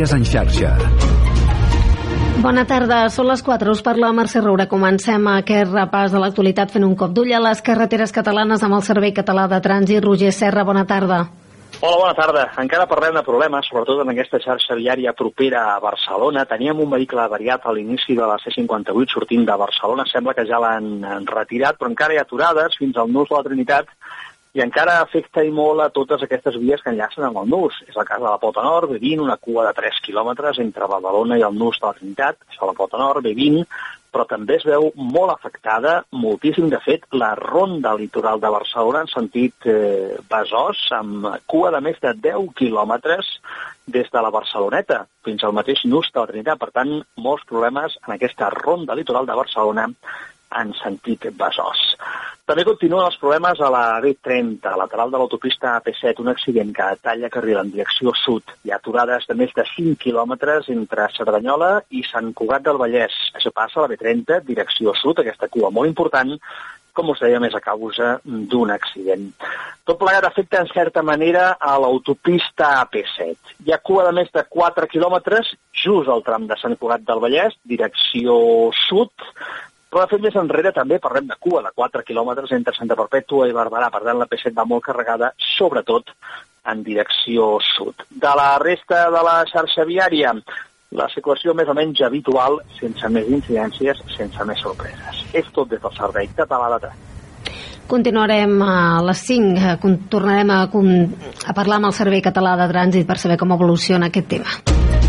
Notícies en xarxa. Bona tarda, són les 4, us parla Mercè Roura. Comencem aquest repàs de l'actualitat fent un cop d'ull a les carreteres catalanes amb el Servei Català de Trànsit. Roger Serra, bona tarda. Hola, bona tarda. Encara parlem de problemes, sobretot en aquesta xarxa viària propera a Barcelona. Teníem un vehicle avariat a l'inici de la C58 sortint de Barcelona. Sembla que ja l'han retirat, però encara hi ha aturades fins al nus de la Trinitat i encara afecta i molt a totes aquestes vies que enllacen amb el nus. És el cas de la Pota Nord, B20, una cua de 3 quilòmetres entre Badalona i el nus de la Trinitat, això a la Pota Nord, B20, però també es veu molt afectada, moltíssim de fet, la ronda litoral de Barcelona en sentit eh, Besòs, amb cua de més de 10 quilòmetres des de la Barceloneta fins al mateix nus de la Trinitat. Per tant, molts problemes en aquesta ronda litoral de Barcelona en sentit Besòs. També continuen els problemes a la B30, lateral de l'autopista AP7, un accident que talla carril en direcció sud. Hi ha aturades de més de 5 quilòmetres entre Cerdanyola i Sant Cugat del Vallès. Això passa a la B30, direcció sud, aquesta cua molt important, com us deia, més a causa d'un accident. Tot plegat afecta en certa manera a l'autopista AP7. Hi ha cua de més de 4 quilòmetres just al tram de Sant Cugat del Vallès, direcció sud, però de fet més enrere també parlem de cua de 4 quilòmetres entre Santa Perpètua i Barberà, per tant la P7 va molt carregada, sobretot en direcció sud. De la resta de la xarxa viària, la situació més o menys habitual, sense més incidències, sense més sorpreses. És tot des del Servei Català de Trànsit. Continuarem a les 5, tornarem a, a parlar amb el Servei Català de Trànsit per saber com evoluciona aquest tema.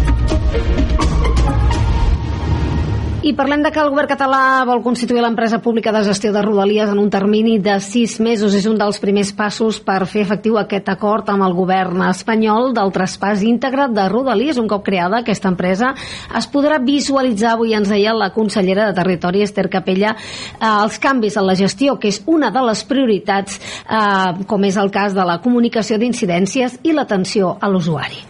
I parlem de que el govern català vol constituir l'empresa pública de gestió de Rodalies en un termini de sis mesos. És un dels primers passos per fer efectiu aquest acord amb el govern espanyol del traspàs íntegre de Rodalies. Un cop creada aquesta empresa es podrà visualitzar, avui ens deia la consellera de Territori, Esther Capella, eh, els canvis en la gestió, que és una de les prioritats, eh, com és el cas de la comunicació d'incidències i l'atenció a l'usuari.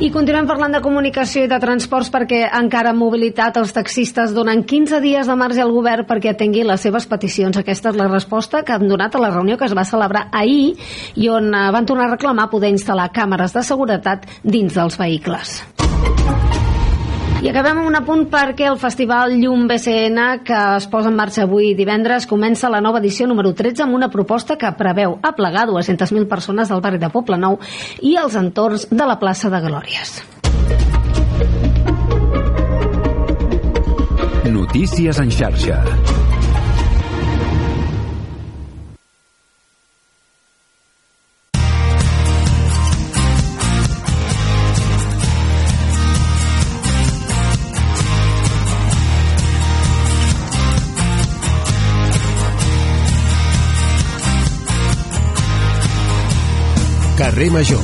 I continuem parlant de comunicació i de transports perquè encara en mobilitat els taxistes donen 15 dies de marge al govern perquè atengui les seves peticions. Aquesta és la resposta que han donat a la reunió que es va celebrar ahir i on eh, van tornar a reclamar poder instal·lar càmeres de seguretat dins dels vehicles. I acabem amb un apunt perquè el Festival Llum BCN, que es posa en marxa avui divendres, comença la nova edició número 13 amb una proposta que preveu aplegar 200.000 persones del barri de Poblenou i els entorns de la plaça de Glòries. Notícies en xarxa. Carrer Major,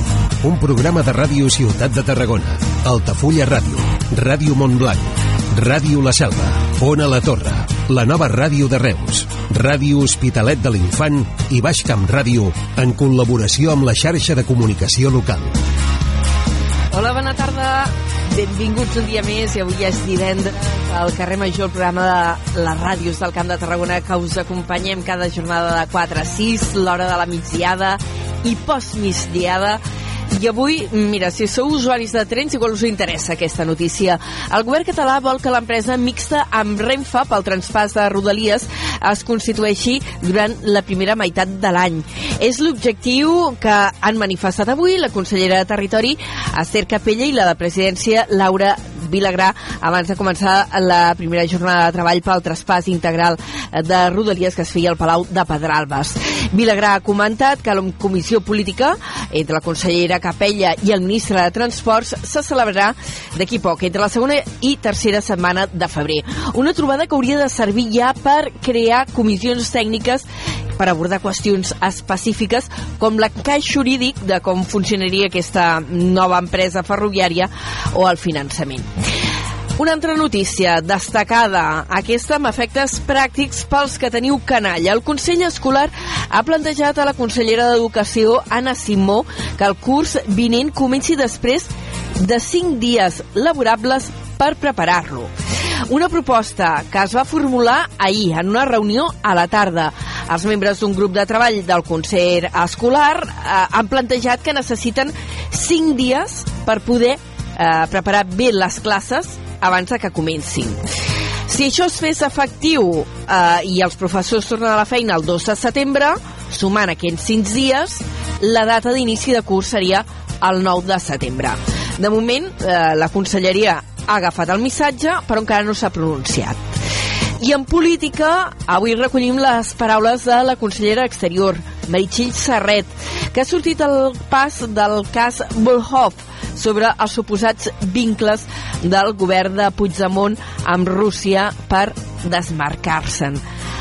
un programa de ràdio Ciutat de Tarragona, Altafulla Ràdio, Ràdio Montblanc, Ràdio La Selva, Ona La Torre, la nova ràdio de Reus, Ràdio Hospitalet de l'Infant i Baix Camp Ràdio, en col·laboració amb la xarxa de comunicació local. Hola, bona tarda. Benvinguts un dia més i avui és divendres al carrer Major, el programa de les ràdios del Camp de Tarragona que us acompanyem cada jornada de 4 a 6, l'hora de la migdiada i postmigdiada i avui, mira, si sou usuaris de trens, igual us interessa aquesta notícia. El govern català vol que l'empresa mixta amb Renfa pel transpàs de Rodalies es constitueixi durant la primera meitat de l'any. És l'objectiu que han manifestat avui la consellera de Territori, Esther Capella, i la de Presidència, Laura Vilagrà abans de començar la primera jornada de treball pel traspàs integral de Rodalies que es feia al Palau de Pedralbes. Vilagrà ha comentat que la comissió política entre la consellera Capella i el ministre de Transports se celebrarà d'aquí poc, entre la segona i tercera setmana de febrer. Una trobada que hauria de servir ja per crear comissions tècniques per abordar qüestions específiques com l'encaix jurídic de com funcionaria aquesta nova empresa ferroviària o el finançament. Una altra notícia destacada, aquesta amb efectes pràctics pels que teniu canalla. El Consell Escolar ha plantejat a la consellera d'Educació, Anna Simó, que el curs vinent comenci després de 5 dies laborables per preparar-lo. Una proposta que es va formular ahir en una reunió a la tarda. Els membres d'un grup de treball del Consell Escolar eh, han plantejat que necessiten 5 dies per poder eh, preparar bé les classes abans de que comencin. Si això es fes efectiu eh, i els professors tornen a la feina el 2 de setembre, sumant aquests 5 dies, la data d'inici de curs seria el 9 de setembre. De moment, eh, la conselleria ha agafat el missatge, però encara no s'ha pronunciat. I en política, avui recollim les paraules de la consellera exterior, Meritxell Serret, que ha sortit al pas del cas Volhov sobre els suposats vincles del govern de Puigdemont amb Rússia per desmarcar-se'n.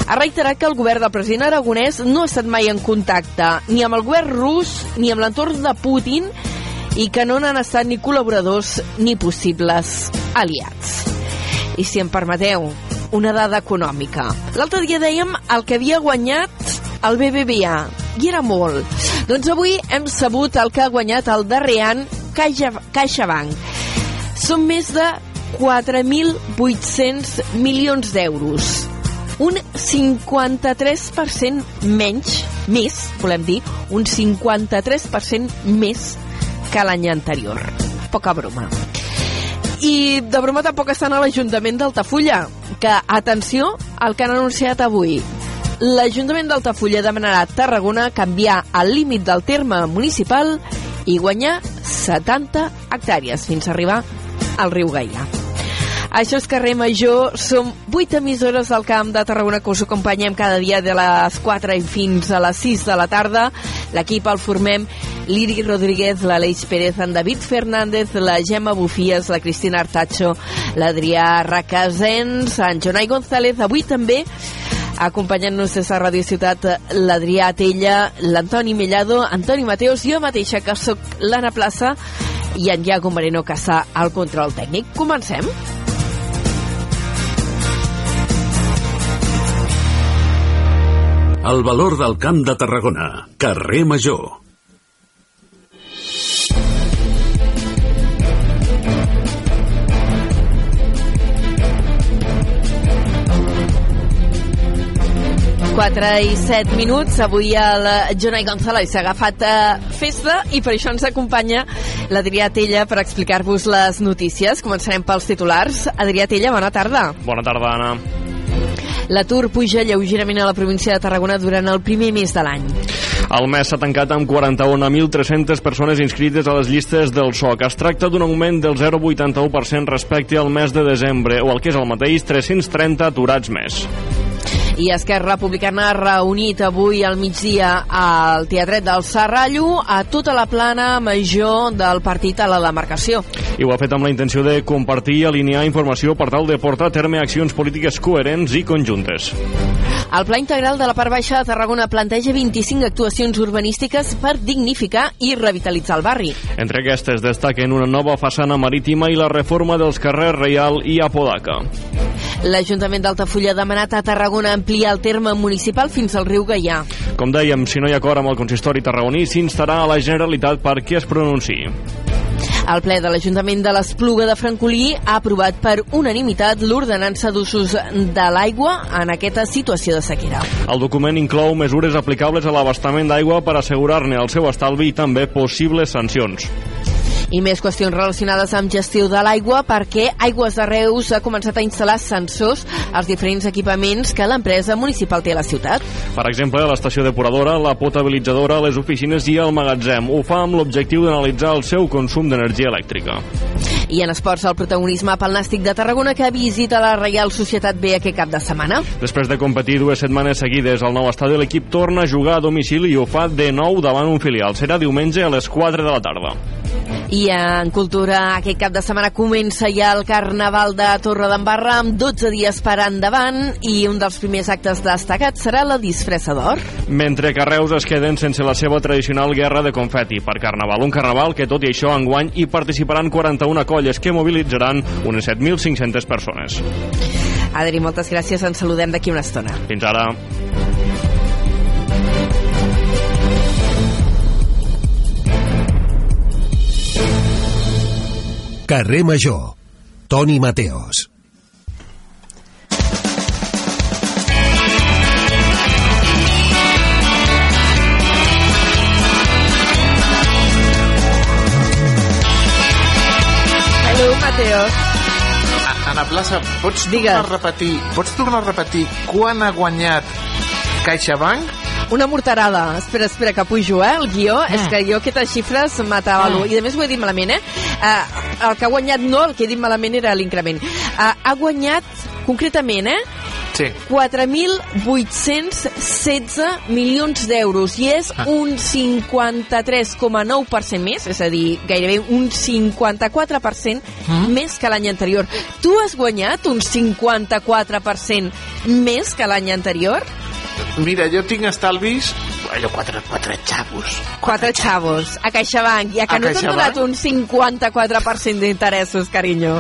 Ha reiterat que el govern del president aragonès no ha estat mai en contacte ni amb el govern rus ni amb l'entorn de Putin i que no n'han estat ni col·laboradors ni possibles aliats. I si em permeteu, una dada econòmica. L'altre dia dèiem el que havia guanyat el BBVA, i era molt. Doncs avui hem sabut el que ha guanyat el darrer any Caixa, CaixaBank. Són més de 4.800 milions d'euros. Un 53% menys, més, volem dir, un 53% més que l'any anterior. Poca broma. I de broma tampoc estan a l'Ajuntament d'Altafulla, que, atenció, al que han anunciat avui. L'Ajuntament d'Altafulla demanarà a Tarragona canviar el límit del terme municipal i guanyar 70 hectàrees fins a arribar al riu Gaià. Això és Carrer Major, som 8 emissores del camp de Tarragona que us acompanyem cada dia de les 4 i fins a les 6 de la tarda. L'equip el formem l'Iri Rodríguez, l'Aleix Pérez, en David Fernández, la Gemma Bufies, la Cristina Artacho, l'Adrià Racasens, en Jonai González, avui també acompanyant-nos des de Ràdio Ciutat l'Adrià Tella, l'Antoni Mellado, Antoni Mateos, jo mateixa que sóc l'Anna Plaça i en Iago Moreno que està al control tècnic. Comencem? El valor del camp de Tarragona. Carrer Major. Quatre i set minuts. Avui el Jonai González s'ha agafat a festa i per això ens acompanya l'Adrià Tella per explicar-vos les notícies. Començarem pels titulars. Adrià Tella, bona tarda. Bona tarda, Anna. L'atur puja lleugerament a la província de Tarragona durant el primer mes de l'any. El mes s'ha tancat amb 41.300 persones inscrites a les llistes del SOC. Es tracta d'un augment del 0,81% respecte al mes de desembre, o el que és el mateix, 330 aturats més. I Esquerra Republicana ha reunit avui al migdia al Teatret del Serrallo a tota la plana major del partit a la demarcació. I ho ha fet amb la intenció de compartir i alinear informació per tal de portar a terme accions polítiques coherents i conjuntes. El Pla Integral de la Part Baixa de Tarragona planteja 25 actuacions urbanístiques per dignificar i revitalitzar el barri. Entre aquestes destaquen una nova façana marítima i la reforma dels carrers Reial i Apodaca. L'Ajuntament d'Altafulla ha demanat a Tarragona ampliar el terme municipal fins al riu Gaià. Com dèiem, si no hi ha acord amb el consistori tarragoní, s'instarà a la Generalitat perquè es pronunciï. El ple de l'Ajuntament de l'Espluga de Francolí ha aprovat per unanimitat l'ordenança d'usos de l'aigua en aquesta situació de sequera. El document inclou mesures aplicables a l'abastament d'aigua per assegurar-ne el seu estalvi i també possibles sancions. I més qüestions relacionades amb gestió de l'aigua perquè Aigües de Reus ha començat a instal·lar sensors als diferents equipaments que l'empresa municipal té a la ciutat. Per exemple, a l'estació depuradora, la potabilitzadora, les oficines i el magatzem. Ho fa amb l'objectiu d'analitzar el seu consum d'energia elèctrica. I en esports, el protagonisme pel Nàstic de Tarragona que visita la Reial Societat B aquest cap de setmana. Després de competir dues setmanes seguides al nou estadi, l'equip torna a jugar a domicili i ho fa de nou davant un filial. Serà diumenge a les 4 de la tarda. I en cultura, aquest cap de setmana comença ja el Carnaval de Torredembarra amb 12 dies per endavant i un dels primers actes destacats serà la disfressa d'or. Mentre que Reus es queden sense la seva tradicional guerra de confeti per Carnaval. Un Carnaval que, tot i això, enguany hi participaran 41 colles que mobilitzaran unes 7.500 persones. Adri, moltes gràcies. Ens saludem d'aquí una estona. Fins ara. Carrer Major. Toni Mateos. Mateos. Ana Plaça, pots Digues. tornar a repetir, pots tornar a repetir quan ha guanyat CaixaBank? Una morterada. Espera, espera, que pujo, eh, el guió. Ah. És que jo aquestes xifres m'atabalo. I a més ho he dit malament, eh? Uh, el que ha guanyat no, el que he dit malament era l'increment. Uh, ha guanyat, concretament, eh? Sí. 4.816 milions d'euros i és Ah. un 53,9% més, és a dir, gairebé un 54% Mm. més que l'any anterior. Tu has guanyat un 54% més que l'any anterior? Mira, jo tinc estalvis... Allò, quatre, quatre xavos. Quatre xavos a CaixaBank, ja que A no t'han donat un 54% d'interessos, carinyo.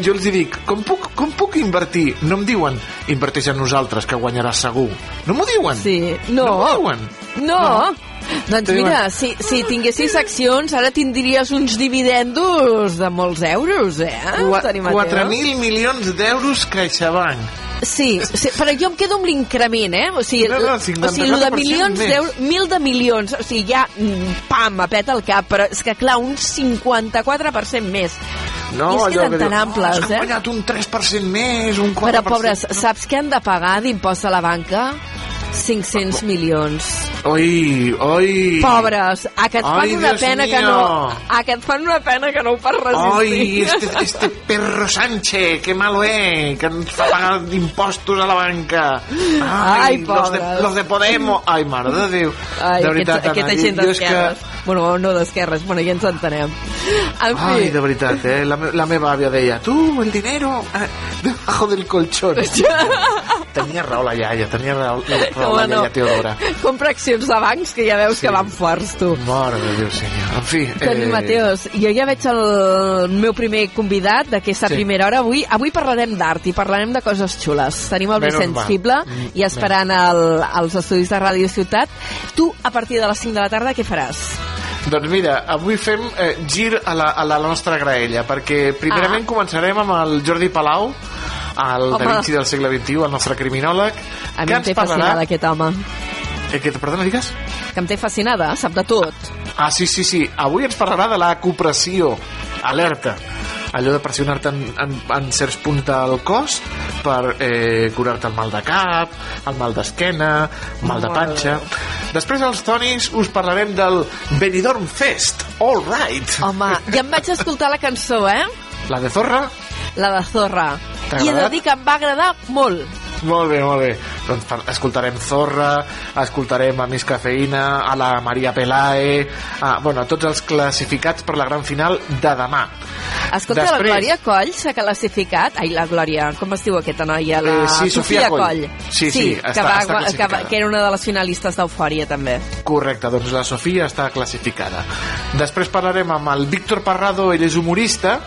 Jo els dic, com puc, com puc invertir? No em diuen, inverteix en nosaltres, que guanyaràs segur. No m'ho diuen. Sí, no. No m'ho diuen. No. No. Doncs mira, si, si tinguessis accions, ara tindries uns dividendos de molts euros, eh? Qua- Toni Mateo? 4.000 milions d'euros CaixaBank. Sí, sí, però jo em quedo amb l'increment, eh? O sigui, No, no, o sigui, el de 54% milions d'euros, mil de milions, o sigui, ja, mm, pam, apeta el cap, però és que, clar, un 54% més. No, I es queden que tan diu, amples, "Oh, eh? guanyat un 3% més, un 4%. Però, pobres, saps què han de pagar d'impost a la banca? 500 milions. Oi, oi. Pobres, a que et fan Ai, una Dios pena que mío. no... A que et fan una pena que no ho Ai, resistir. este, este perro Sánchez, que malo es, que ens fa pagar impostos a la banca. Ai, los, de, pobres. los de Podemos. Ai, mare de Déu. Ai, de veritat, aquesta, aquesta gent és que... d'esquerres. Bueno, no d'esquerres, bueno, ja ens entenem. En fi, Ai, de veritat, eh? La, me- la meva àvia deia, tu, el dinero eh, debajo del colchón. tenia raó la iaia, tenia raó, raó la no. Teodora. compra accions de bancs que ja veus Sí. que van forts, tu. Mare de Déu, senyor. En fi... Toni Mateos, jo ja veig el meu primer convidat d'aquesta Sí. primera hora. Avui avui parlarem d'art i parlarem de coses xules. Tenim el Menys Vicent mal. Fible Mm, i esperant el, als estudis de Ràdio Ciutat. Tu, a partir de les 5 de la tarda, què faràs? Doncs mira, avui fem eh, gir a la, a la nostra graella, perquè primerament Ah. començarem amb el Jordi Palau, el Home. Da Vinci del segle XXI, el nostre criminòleg, A mi que em ens té fascinada parlarà... aquest home. Eh, que, perdona, digues? Que em té fascinada, sap de tot. Ah, sí, sí, sí. Avui ens parlarà de la copressió. Alerta. Allò de pressionar-te en, en, en certs punts del cos per eh, curar-te el mal de cap, el mal d'esquena, mal de panxa. Després als Tonis us parlarem del Benidorm Fest. All right. Home, ja em vaig escoltar la cançó, eh? La de Zorra? La de Zorra. I he de dir que em va agradar molt. Molt bé, molt bé. Doncs escoltarem Zorra, escoltarem a Més Cafeïna, a la Maria Pelae, a, bueno, a tots els classificats per la gran final de demà. Escolta, Després- la Glòria Coll s'ha classificat... Ai, la Glòria, com es diu aquesta noia? La Eh, sí, Sofia Coll. Sí, sí, que, està- va, està que, va, que era una de les finalistes d'Eufòria, també. Correcte, doncs la Sofia està classificada. Després parlarem amb el Víctor Parrado, ell és humorista,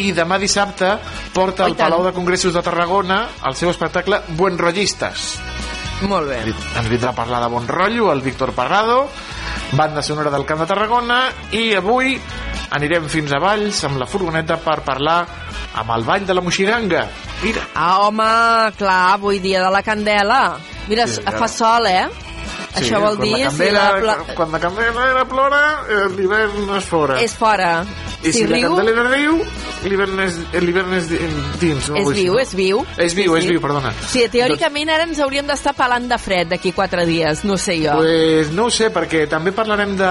i demà dissabte porta al. Palau de Congressos de Tarragona el seu espectacle Buen Rollistes. Molt bé. Ens vindrà a parlar de bon rotllo el Víctor Parrado, banda sonora del Camp de Tarragona, i avui anirem fins a Valls amb la furgoneta per parlar amb el Vall de la Moixiganga. Mira, Ah, home, clar, avui dia de la Candela. Mira, Sí, fa sol, eh? Això vol quan dir... La si candela, la pla- Quan la candela era plora, eh, l'hivern és fora. És fora. I si, si la riu, Candelera riu, l'hivern és, és di- dins. No? és viu, és viu. És viu, és viu, perdona. Sí, teòricament ara ens hauríem d'estar pelant de fred d'aquí quatre dies, no sé jo. Pues no ho sé, perquè també parlarem de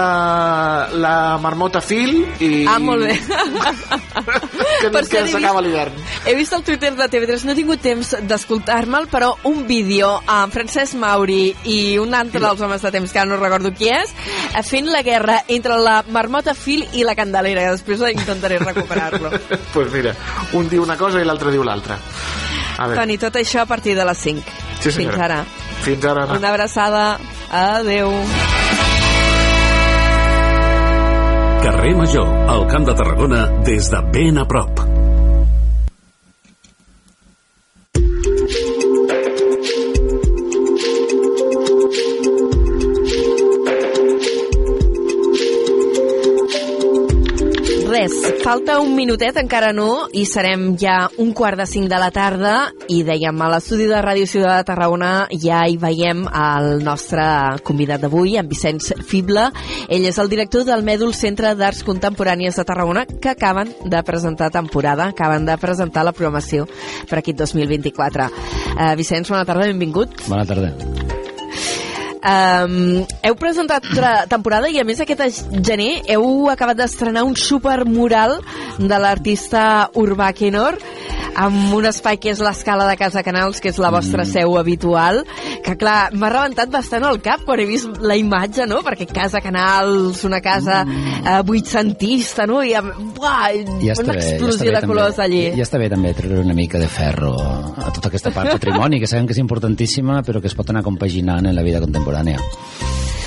la marmota fil i... Ah, molt bé. que, Per que s'acaba l'hivern. He vist el Twitter de TV3, no he tingut temps d'escoltar-me'l, però un vídeo amb Francesc Mauri i un altre dels homes de temps, que ara no recordo qui és, eh, fent la guerra entre la marmota fil i la candelera. Després intentaré recuperar-lo. pues mira, un diu una cosa i l'altre diu l'altra. A veure, Toni, tot això a partir de les 5. Sí, senyora. Fins ara. fins ara, Anna. Una abraçada. Adeu. Carrer Major, al Camp de Tarragona, des de ben a prop. Res, falta un minutet, encara no, i serem ja un quart de cinc de la tarda i dèiem, a l'estudi de Ràdio Ciutat de Tarragona ja hi veiem el nostre convidat d'avui, en Vicenç Fibla. Ell és el director del Mèdul Centre d'Arts Contemporànies de Tarragona que acaben de presentar temporada, acaben de presentar la programació per aquest 2024. Uh, Vicenç, bona tarda, benvingut. Bona tarda. Um, heu presentat temporada i a més aquest gener heu acabat d'estrenar un supermural de l'artista Urbà Kenor amb un espai que és l'escala de Casa Canals, que és la vostra mm. seu habitual, que clar, m'ha rebentat bastant el cap quan he vist la imatge, no? Perquè Casa Canals, una casa mm. eh, vuitcentista, no? I amb, buah, ja una explosió ja de colors també, allí. Ja està bé també treure una mica de ferro a tota aquesta part patrimoni, que sabem que és importantíssima, però que es pot anar compaginant en la vida contemporània.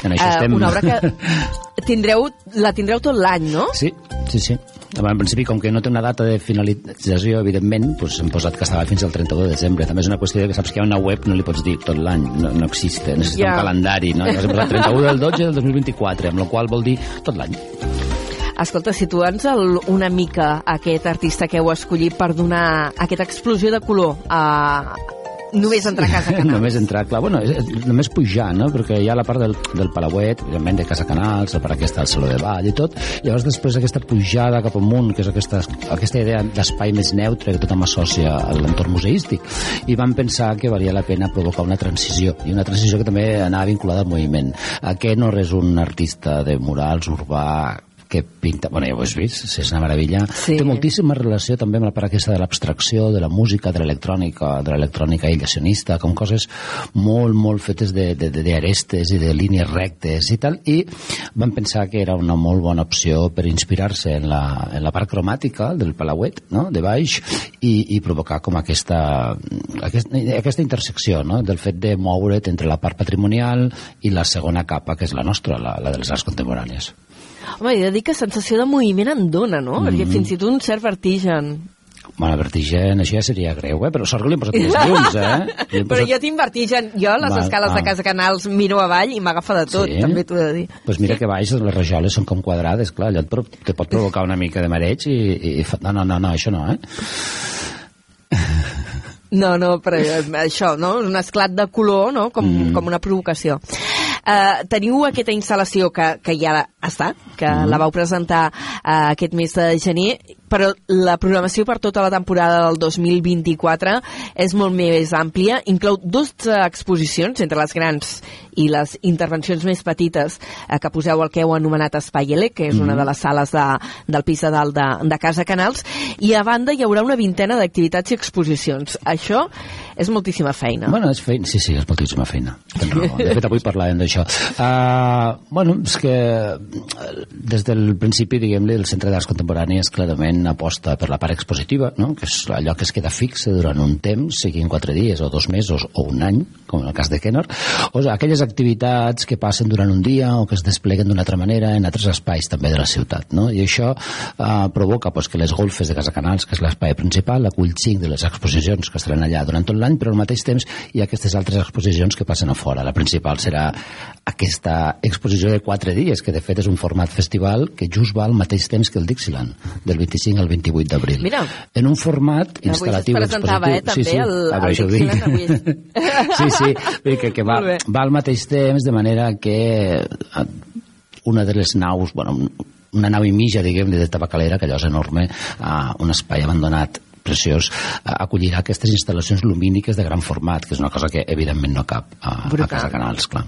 En això uh, estem... Una obra que tindreu, la tindreu tot l'any, no? Sí, sí, sí. En principi, com que no té una data de finalització, evidentment, doncs hem posat que estava fins al 31 de desembre. També és una qüestió que saps que hi ha una web, no li pots dir tot l'any, no, no existe, necessita yeah. un calendari, no? Llavors hem posat 31 del 12 del 2024, amb la qual vol dir tot l'any. Escolta, situa'ns una mica aquest artista que heu escollit per donar aquesta explosió de color a, Només entrar a Casa Canals. només entrar, clar, bueno, només pujar, no? Perquè hi ha la part del, del Palauet, evidentment de Casa Canals, la part aquesta del Saló de Ball i tot, llavors després aquesta pujada cap amunt, que és aquesta, aquesta idea d'espai més neutre que tothom associa a l'entorn museístic, i vam pensar que valia la pena provocar una transició, i una transició que també anava vinculada al moviment. Aquest no és un artista de murals urbà que pinta... Bueno, ja ho has vist, és una meravella. Sí. Té moltíssima relació també amb la part aquesta de l'abstracció, de la música, de l'electrònica, de l'electrònica aïllacionista, com coses molt, molt fetes d'arestes i de línies rectes i tal, i vam pensar que era una molt bona opció per inspirar-se en, la, en la part cromàtica del Palauet, no?, de baix, i, i provocar com aquesta, aquesta, aquesta intersecció, no?, del fet de moure't entre la part patrimonial i la segona capa, que és la nostra, la, la de les arts contemporànies. Home, he de dir que sensació de moviment en dona, no? Mm. Perquè fins i tot un cert vertigen. Bueno, vertigen, això ja seria greu, eh? Però sort que li hem posat més llums, eh? Posat... Però jo tinc vertigen. Jo, les Va, escales ah. de Casa Canals, miro avall i m'agafa de tot, sí? també t'ho he de dir. Doncs pues mira que baix les rajoles són com quadrades, clar, allò et, te pot provocar una mica de mareig i, i, i... No, no, no, no, això no, eh? No, no, però això, no? Un esclat de color, no? Com, mm. com una provocació. Uh, teniu aquesta instal·lació que, que ja està, que mm. la vau presentar uh, aquest mes de gener però la programació per tota la temporada del 2024 és molt més àmplia, inclou dues exposicions entre les grans i les intervencions més petites eh, que poseu al que heu anomenat Espai L, que és mm -hmm. una de les sales de, del pis de dalt de, de Casa Canals, i a banda hi haurà una vintena d'activitats i exposicions. Això és moltíssima feina. Bueno, és feina, sí, sí, és moltíssima feina. De fet, avui parlàvem d'això. Uh, bueno, és que des del principi, diguem-li, el Centre d'Arts Contemporànies clarament gent aposta per la part expositiva, no? que és allò que es queda fixe durant un temps, siguin quatre dies o dos mesos o un any, com en el cas de Kenner, o aquelles activitats que passen durant un dia o que es despleguen d'una altra manera en altres espais també de la ciutat. No? I això eh, provoca pues, que les golfes de Casa Canals, que és l'espai principal, acull cinc de les exposicions que estaran allà durant tot l'any, però al mateix temps hi ha aquestes altres exposicions que passen a fora. La principal serà aquesta exposició de quatre dies, que de fet és un format festival que just va al mateix temps que el Dixieland, del 25 25 al 28 d'abril. Mira. En un format instal·latiu avui expositiu. Eh, també, sí, sí, el, el això dic. sí, sí, que, que va, va al mateix temps, de manera que eh, una de les naus, bueno, una nau i mitja, diguem de tabacalera, que allò és enorme, uh, un espai abandonat preciós, acollirà aquestes instal·lacions lumíniques de gran format, que és una cosa que evidentment no cap a, a Casa Canals, clar.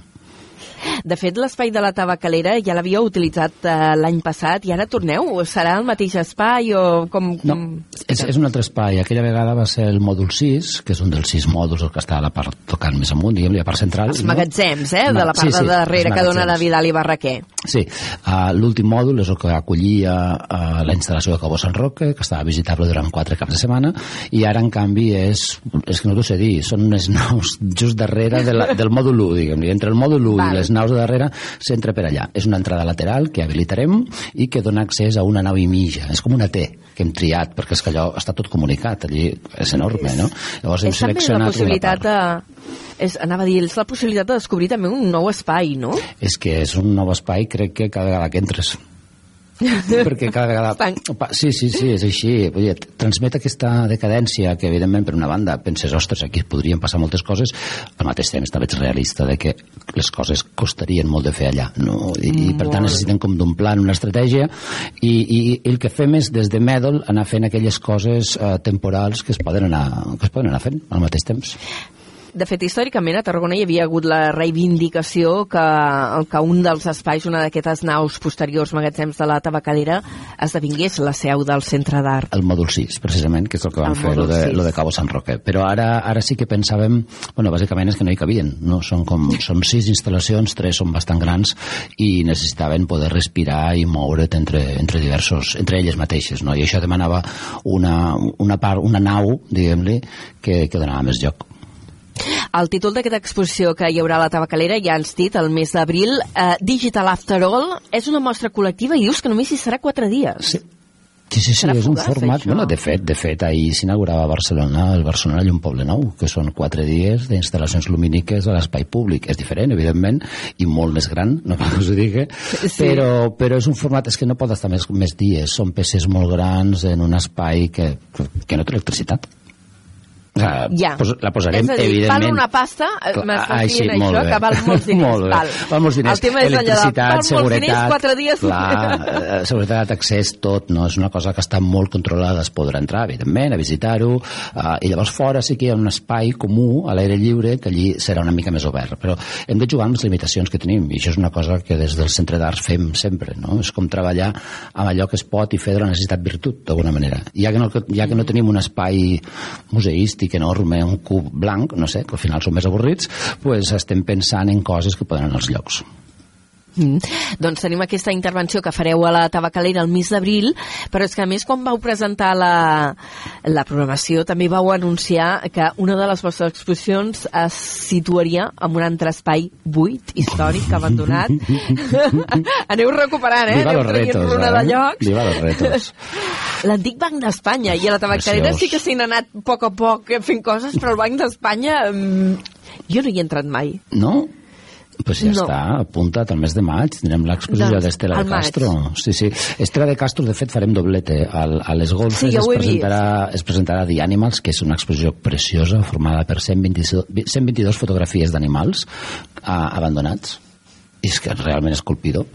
De fet, l'espai de la tabacalera ja l'havíeu utilitzat eh, l'any passat i ara torneu? Serà el mateix espai o com... No, és, és un altre espai. Aquella vegada va ser el mòdul 6, que és un dels sis mòduls que està a la part tocant més amunt, diguem a part central. Els magatzems, eh? De la part sí, sí, de darrere que dona la Vidal i Barraquer. Sí. Uh, L'últim mòdul és el que acollia uh, la instal·lació de Cabo Sant Roque, que estava visitable durant quatre caps de setmana, i ara, en canvi, és, és que no t'ho sé dir, són unes naus just darrere de la, del mòdul 1, diguem Entre el mòdul 1 Val. i les naus de darrere s'entra per allà. És una entrada lateral que habilitarem i que dona accés a una nau i mitja. És com una T que hem triat, perquè és que allò està tot comunicat, allí és enorme, no? Llavors hem és seleccionat la possibilitat de... És, anava a dir, és la possibilitat de descobrir també un nou espai, no? És que és un nou espai, crec que cada vegada que entres perquè cada vegada... Pa- Sí, sí, sí, és així. Vull dir, transmet aquesta decadència que, evidentment, per una banda, penses, ostres, aquí podrien passar moltes coses, al mateix temps també ets realista de que les coses costarien molt de fer allà, no? I, i per tant necessiten com d'un plan, una estratègia, i, i, i el que fem és, des de Medal, anar fent aquelles coses eh, temporals que es poden anar, que es poden anar fent al mateix temps. De fet, històricament a Tarragona hi havia hagut la reivindicació que, que un dels espais, una d'aquestes naus posteriors magatzems de la tabacalera, esdevingués la seu del centre d'art. el mòdul 6, precisament, que és el que van El fer, lo de, 6. lo de Cabo San Roque. Però ara, ara sí que pensàvem, bueno, bàsicament és que no hi cabien, no? Són, com, són sis instal·lacions, tres són bastant grans i necessitaven poder respirar i moure't entre, entre diversos, entre elles mateixes, no? I això demanava una, una part, una nau, diguem-li, que, que donava més joc. El títol d'aquesta exposició que hi haurà a la tabacalera, ja ens dit, el mes d'abril, eh, Digital After All, és una mostra col·lectiva i dius que només hi serà quatre dies. Sí. Sí, sí, sí, és un format... això. Bueno, de fet, de fet, ahir s'inaugurava a Barcelona el Barcelona Llum Poble Nou, que són quatre dies d'instal·lacions lumíniques a l'espai públic. És diferent, evidentment, i molt més gran, no cal que us ho digui, Sí. però, però és un format, és que no pot estar més, més dies. Són peces molt grans en un espai que, que no té electricitat. Sigui, Ja. pos, la posarem, és a dir, evidentment... val una pasta, eh, m'estàs sí, dient molt això, bé. que val molts diners. molt bé. Val. Val molts diners. El tema és allò de, val molts seguretat... diners, quatre dies. Clar, eh, seguretat, accés, tot, no? És una cosa que està molt controlada, es podrà entrar, evidentment, a visitar-ho, eh, i llavors fora sí que hi ha un espai comú, a l'aire lliure, que allí serà una mica més obert, però hem de jugar amb les limitacions que tenim, i això és una cosa que des del Centre d'Arts fem sempre, no? És com treballar amb allò que es pot i fer de la necessitat virtut, d'alguna manera. Ja que, no, ja que no tenim un espai museístic enorme, un cub blanc, no sé, que al final són més avorrits, pues estem pensant en coses que poden anar als llocs. Mm. Doncs tenim aquesta intervenció que fareu a la tabacalera el mes d'abril, però és que a més quan vau presentar la, la programació també vau anunciar que una de les vostres exposicions es situaria en un altre espai buit, històric, abandonat. Aneu recuperant, eh? Aneu los traient retos, una eh? de llocs. Viva los retos. L'antic Banc d'Espanya i a la tabacalera Preciós. sí que s'hi han anat a poc a poc fent coses, però el Banc d'Espanya mm, jo no hi he entrat mai. No? Pues ja No. està, apunta't al mes de maig, tindrem l'exposició Doncs, d'Estela de maig. Castro. Sí, sí. Estela de Castro, de fet, farem doblete. Al, a les golfes Sí, jo es, presentarà, es presentarà The Animals, que és una exposició preciosa, formada per 122, 122 fotografies d'animals abandonats és que realment és colpidor.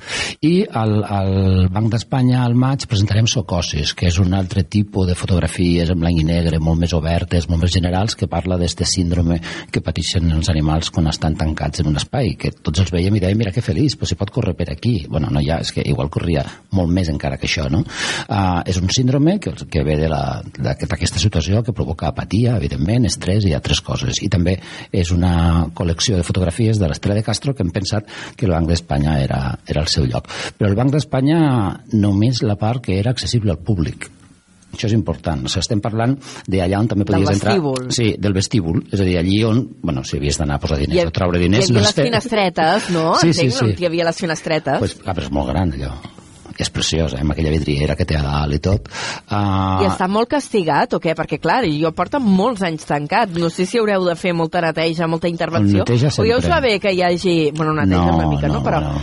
I al, al Banc d'Espanya al maig presentarem Socosis, que és un altre tipus de fotografies en blanc i negre, molt més obertes, molt més generals, que parla d'este síndrome que pateixen els animals quan estan tancats en un espai, que tots els veiem i dèiem, mira que feliç, però si pot córrer per aquí. Bueno, no ja, és que igual corria molt més encara que això, no? Uh, és un síndrome que, que ve la- d'aquesta situació que provoca apatia, evidentment, estrès i altres coses. I també és una col·lecció de fotografies de l'Estrella de Castro que hem pensat que el Banc d'Espanya era, era el seu lloc. Però el Banc d'Espanya només la part que era accessible al públic. Això és important. O sigui, estem parlant d'allà on també podies entrar... Sí, del vestíbul. És a dir, allí on, bueno, si havies d'anar a posar diners o treure diners... Hi havia no les sé. finestretes, no? Sí, sí, Entenc, sí. on Hi havia les finestretes. Pues, ah, però és molt gran, allò. I és preciós, eh, amb aquella vidriera que té a dalt i tot. Uh, I està molt castigat o què? Perquè, clar, jo porta molts anys tancat. No sé si haureu de fer molta neteja, molta intervenció. neteja o ja us sempre. va bé que hi hagi... Bueno, neteja No, una mica, no? no, Però no.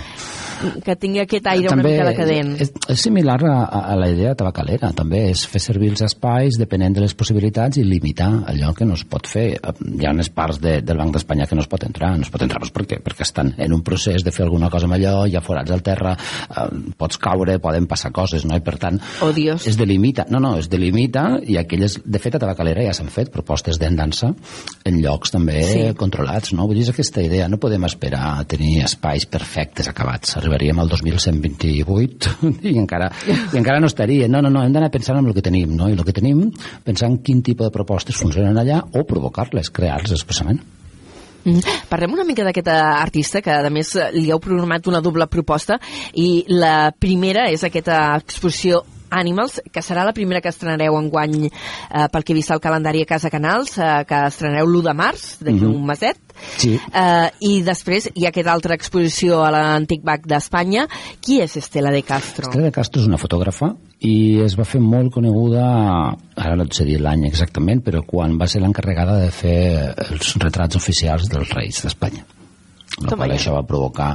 Que tingui aquest aire una mica decadent. És, és similar a, a, la idea tabacalera, també, és fer servir els espais depenent de les possibilitats i limitar allò que no es pot fer. Hi ha unes parts de, del Banc d'Espanya que no es pot entrar, no es pot entrar doncs, per què? perquè estan en un procés de fer alguna cosa amb allò, hi ha forats al terra, eh, pots caure, poden passar coses, no? i per tant Dios. es delimita, no, no, es delimita i aquelles, de fet a tabacalera ja s'han fet propostes d'endança en llocs també Sí. controlats, no? Vull dir, és aquesta idea, no podem esperar a tenir espais perfectes acabats, arribaríem al 2128 i encara, i encara no estaria, no, no, no, hem d'anar pensant en el que tenim, no? I el que tenim, pensar en quin tipus de propostes funcionen allà o provocar-les, crear-les expressament. Mm. Parlem una mica d'aquest eh, artista que a més li heu programat una doble proposta i la primera és aquesta exposició Animals, que serà la primera que estrenareu en guany eh, pel que he vist al calendari a Casa Canals, eh, que estrenareu l'1 de març, d'aquí Mhm. un meset. Sí. Eh, I després hi ha aquesta altra exposició a l'Antic Bac d'Espanya. Qui és Estela de Castro? Estrella de Castro és una fotògrafa i es va fer molt coneguda, ara no et sé dir l'any exactament, però quan va ser l'encarregada de fer els retrats oficials dels reis d'Espanya. La Toma qual ja. això va provocar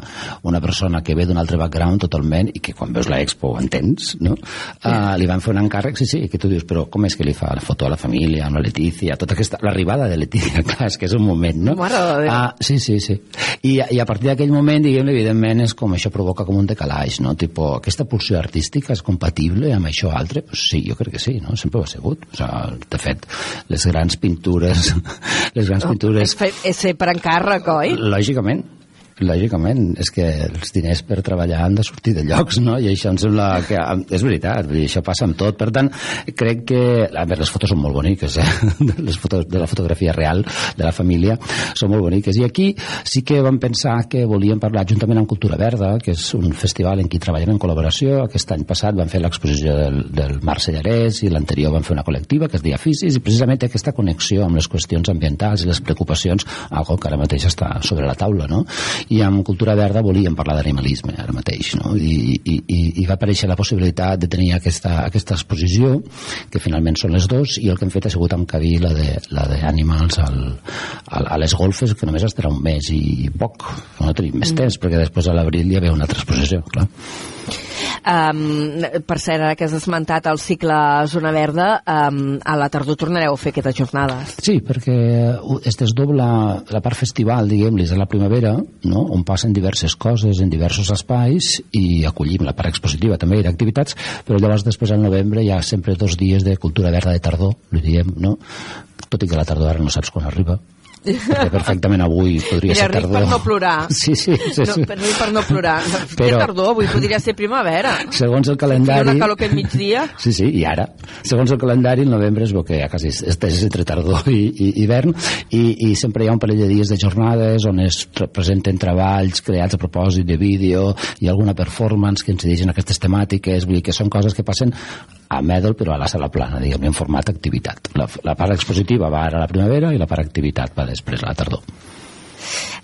una persona que ve d'un altre background totalment i que quan veus l'expo ho entens, no? Uh, li van fer un encàrrec, sí, sí, que tu dius, però com és que li fa la foto a la família, amb la Letícia, tota aquesta... L'arribada de Letícia, clar, és que és un moment, no? Mare de Déu. Ah, sí, sí, sí. I, I a partir d'aquell moment, diguem evidentment, és com això provoca com un decalaix, no? Tipo, aquesta pulsió artística és compatible amb això altre? Pues sí, jo crec que sí, no? Sempre ho ha sigut. O sigui, de fet, les grans pintures... les grans pintures... És, fer, és fer per encàrrec, oi? Lògicament, lògicament, és que els diners per treballar han de sortir de llocs, no? I això em sembla que... És veritat, dir, això passa amb tot. Per tant, crec que... A veure, les fotos són molt boniques, eh? Les fotos de la fotografia real de la família són molt boniques. I aquí sí que vam pensar que volíem parlar juntament amb Cultura Verda, que és un festival en què treballem en col·laboració. Aquest any passat van fer l'exposició del, del Marc Sellarès i l'anterior van fer una col·lectiva que es deia Fisis i precisament aquesta connexió amb les qüestions ambientals i les preocupacions, algo que ara mateix està sobre la taula, no? I amb Cultura Verda volíem parlar d'animalisme ara mateix, no? I, i, i, i va aparèixer la possibilitat de tenir aquesta, aquesta exposició, que finalment són les dos, i el que hem fet ha sigut encabir la de la d'Animals al, al, a les golfes, que només estarà un mes i poc, no tenim més temps, perquè després a l'abril hi havia una altra exposició, clar. Um, per cert, ara que has esmentat el cicle Zona Verda, um, a la tardor tornareu a fer aquestes jornades. Sí, perquè uh, es desdobla la part festival, diguem-li, de la primavera, no? on passen diverses coses en diversos espais i acollim la part expositiva també i d'activitats, però llavors després al novembre hi ha sempre dos dies de cultura verda de tardor, li diem, no? tot i que la tardor ara no saps quan arriba, perquè perfectament avui podria Mira, ser tardor. per no plorar. Sí, sí, sí. No, sí. per, ric per no plorar. Però... Però- tardor, avui podria ser primavera. Segons el calendari... una calor aquest migdia. Sí, sí, i ara. Segons el calendari, el novembre es veu que ja quasi estès entre tardor i, i hivern, i, i sempre hi ha un parell de dies de jornades on es presenten treballs creats a propòsit de vídeo i alguna performance que incideixen en aquestes temàtiques, vull dir que són coses que passen a Medal, però a la sala plana, diguem en format activitat. La, la part expositiva va ara a la primavera i la part activitat va després a la tardor.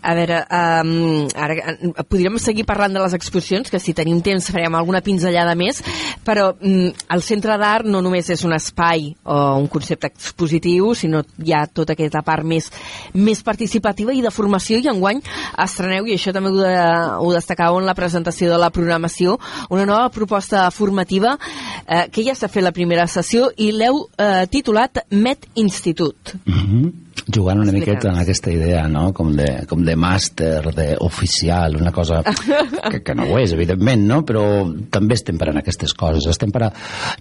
A veure, um, ara eh, podríem seguir parlant de les exposicions, que si tenim temps farem alguna pinzellada més, però um, el Centre d'Art no només és un espai o un concepte expositiu, sinó hi ha tota aquesta part més, més participativa i de formació, i enguany estreneu, i això també ho, de, ho destacàveu en la presentació de la programació, una nova proposta formativa eh, que ja s'ha fet la primera sessió i l'heu eh, titulat Met Institut. Mm -hmm. Jugant una miqueta en aquesta idea, no?, com de, com de màster, d'oficial, una cosa que, que no ho és, evidentment, no?, però també estem parant aquestes coses. Estem per a,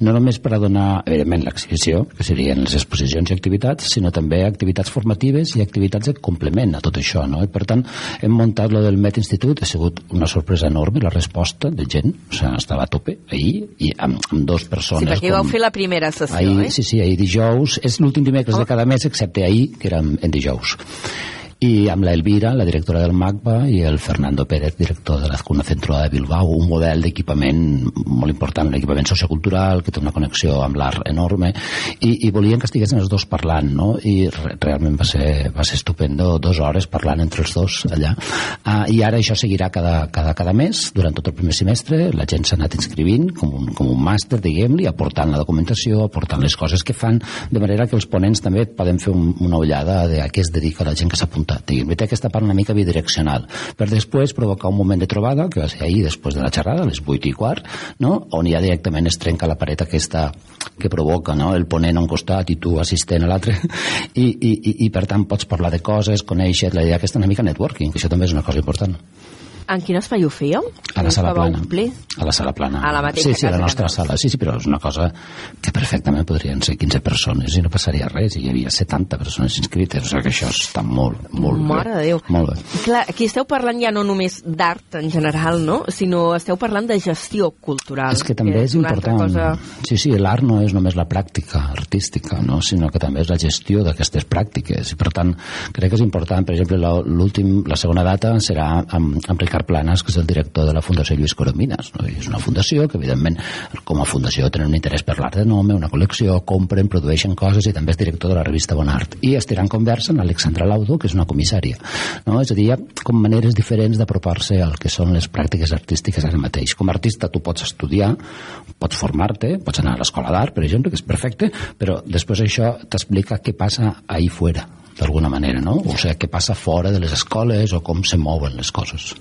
no només per a donar, evidentment, l'exhibició, que serien les exposicions i activitats, sinó també activitats formatives i activitats de complement a tot això, no? I per tant, hem muntat lo del Met Institut, ha sigut una sorpresa enorme la resposta de gent, o sigui, estava a tope ahir, i amb, amb dos persones. Sí, perquè com- vau fer la primera sessió, ahir, eh? Sí, sí, ahir dijous, és l'últim dimecres de cada mes, excepte ahir, que era en dijous. I amb la Elvira, la directora del MACBA, i el Fernando Pérez, director de la Cuna Centro de Bilbao, un model d'equipament molt important, l'equipament sociocultural, que té una connexió amb l'art enorme, i, i volien que estiguessin els dos parlant, no? I re, realment va ser, va ser estupendo, dues hores parlant entre els dos allà. Uh, I ara això seguirà cada, cada, cada mes, durant tot el primer semestre, la gent s'ha anat inscrivint com un, com un màster, diguem-li, aportant la documentació, aportant les coses que fan, de manera que els ponents també poden fer un, una ullada de a què es dedica la gent que s'ha apuntat. Diguem, té aquesta part una mica bidireccional, per després provocar un moment de trobada, que va ser ahir després de la xerrada, a les 8 i quart, no? on ja directament es trenca la paret aquesta que provoca no? el ponent a un costat i tu assistent a l'altre, i, i, i, i per tant pots parlar de coses, conèixer, la idea aquesta una mica networking, que això també és una cosa important. En quin espai ho fèieu? A la sala Que plana. omplir? A la sala plana. A la mateixa Sí, sí, a casa la que nostra aneu. sala. Sí, sí, però és una cosa que perfectament podrien ser 15 persones i no passaria res. I hi havia 70 persones inscrites. O sigui que això està molt, molt Mare bé. de Déu. Molt bé. Clar, aquí esteu parlant ja no només d'art en general, no? Sinó esteu parlant de gestió cultural. És que també és una altra important. Cosa... Sí, sí, l'art no és només la pràctica artística, no? sinó que també és la gestió d'aquestes pràctiques. I per tant, crec que és important, per exemple, la, l'últim, la segona data serà amb, amb Ricard Planas, que és el director de la Fundació Lluís Coromines. No? I és una fundació que, evidentment, com a fundació tenen un interès per l'art de nome, una col·lecció, compren, produeixen coses i també és director de la revista Bonart. I estirà en conversa amb Alexandra Laudo, que és una comissària. No? És a dir, hi ha com maneres diferents d'apropar-se al que són les pràctiques artístiques ara mateix. Com a artista tu pots estudiar, pots formar-te, pots anar a l'escola d'art, per exemple, que és perfecte, però després això t'explica què passa ahí fora d'alguna manera, no? O sigui, què passa fora de les escoles o com se mouen les coses.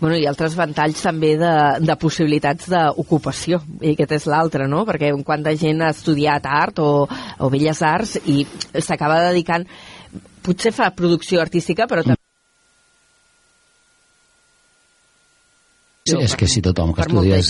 Bueno, i altres ventalls també de, de possibilitats d'ocupació, i aquest és l'altre, no? Perquè quanta gent ha estudiat art o, o belles arts i s'acaba dedicant potser fa producció artística, però també Sí, és que si tothom que estudies...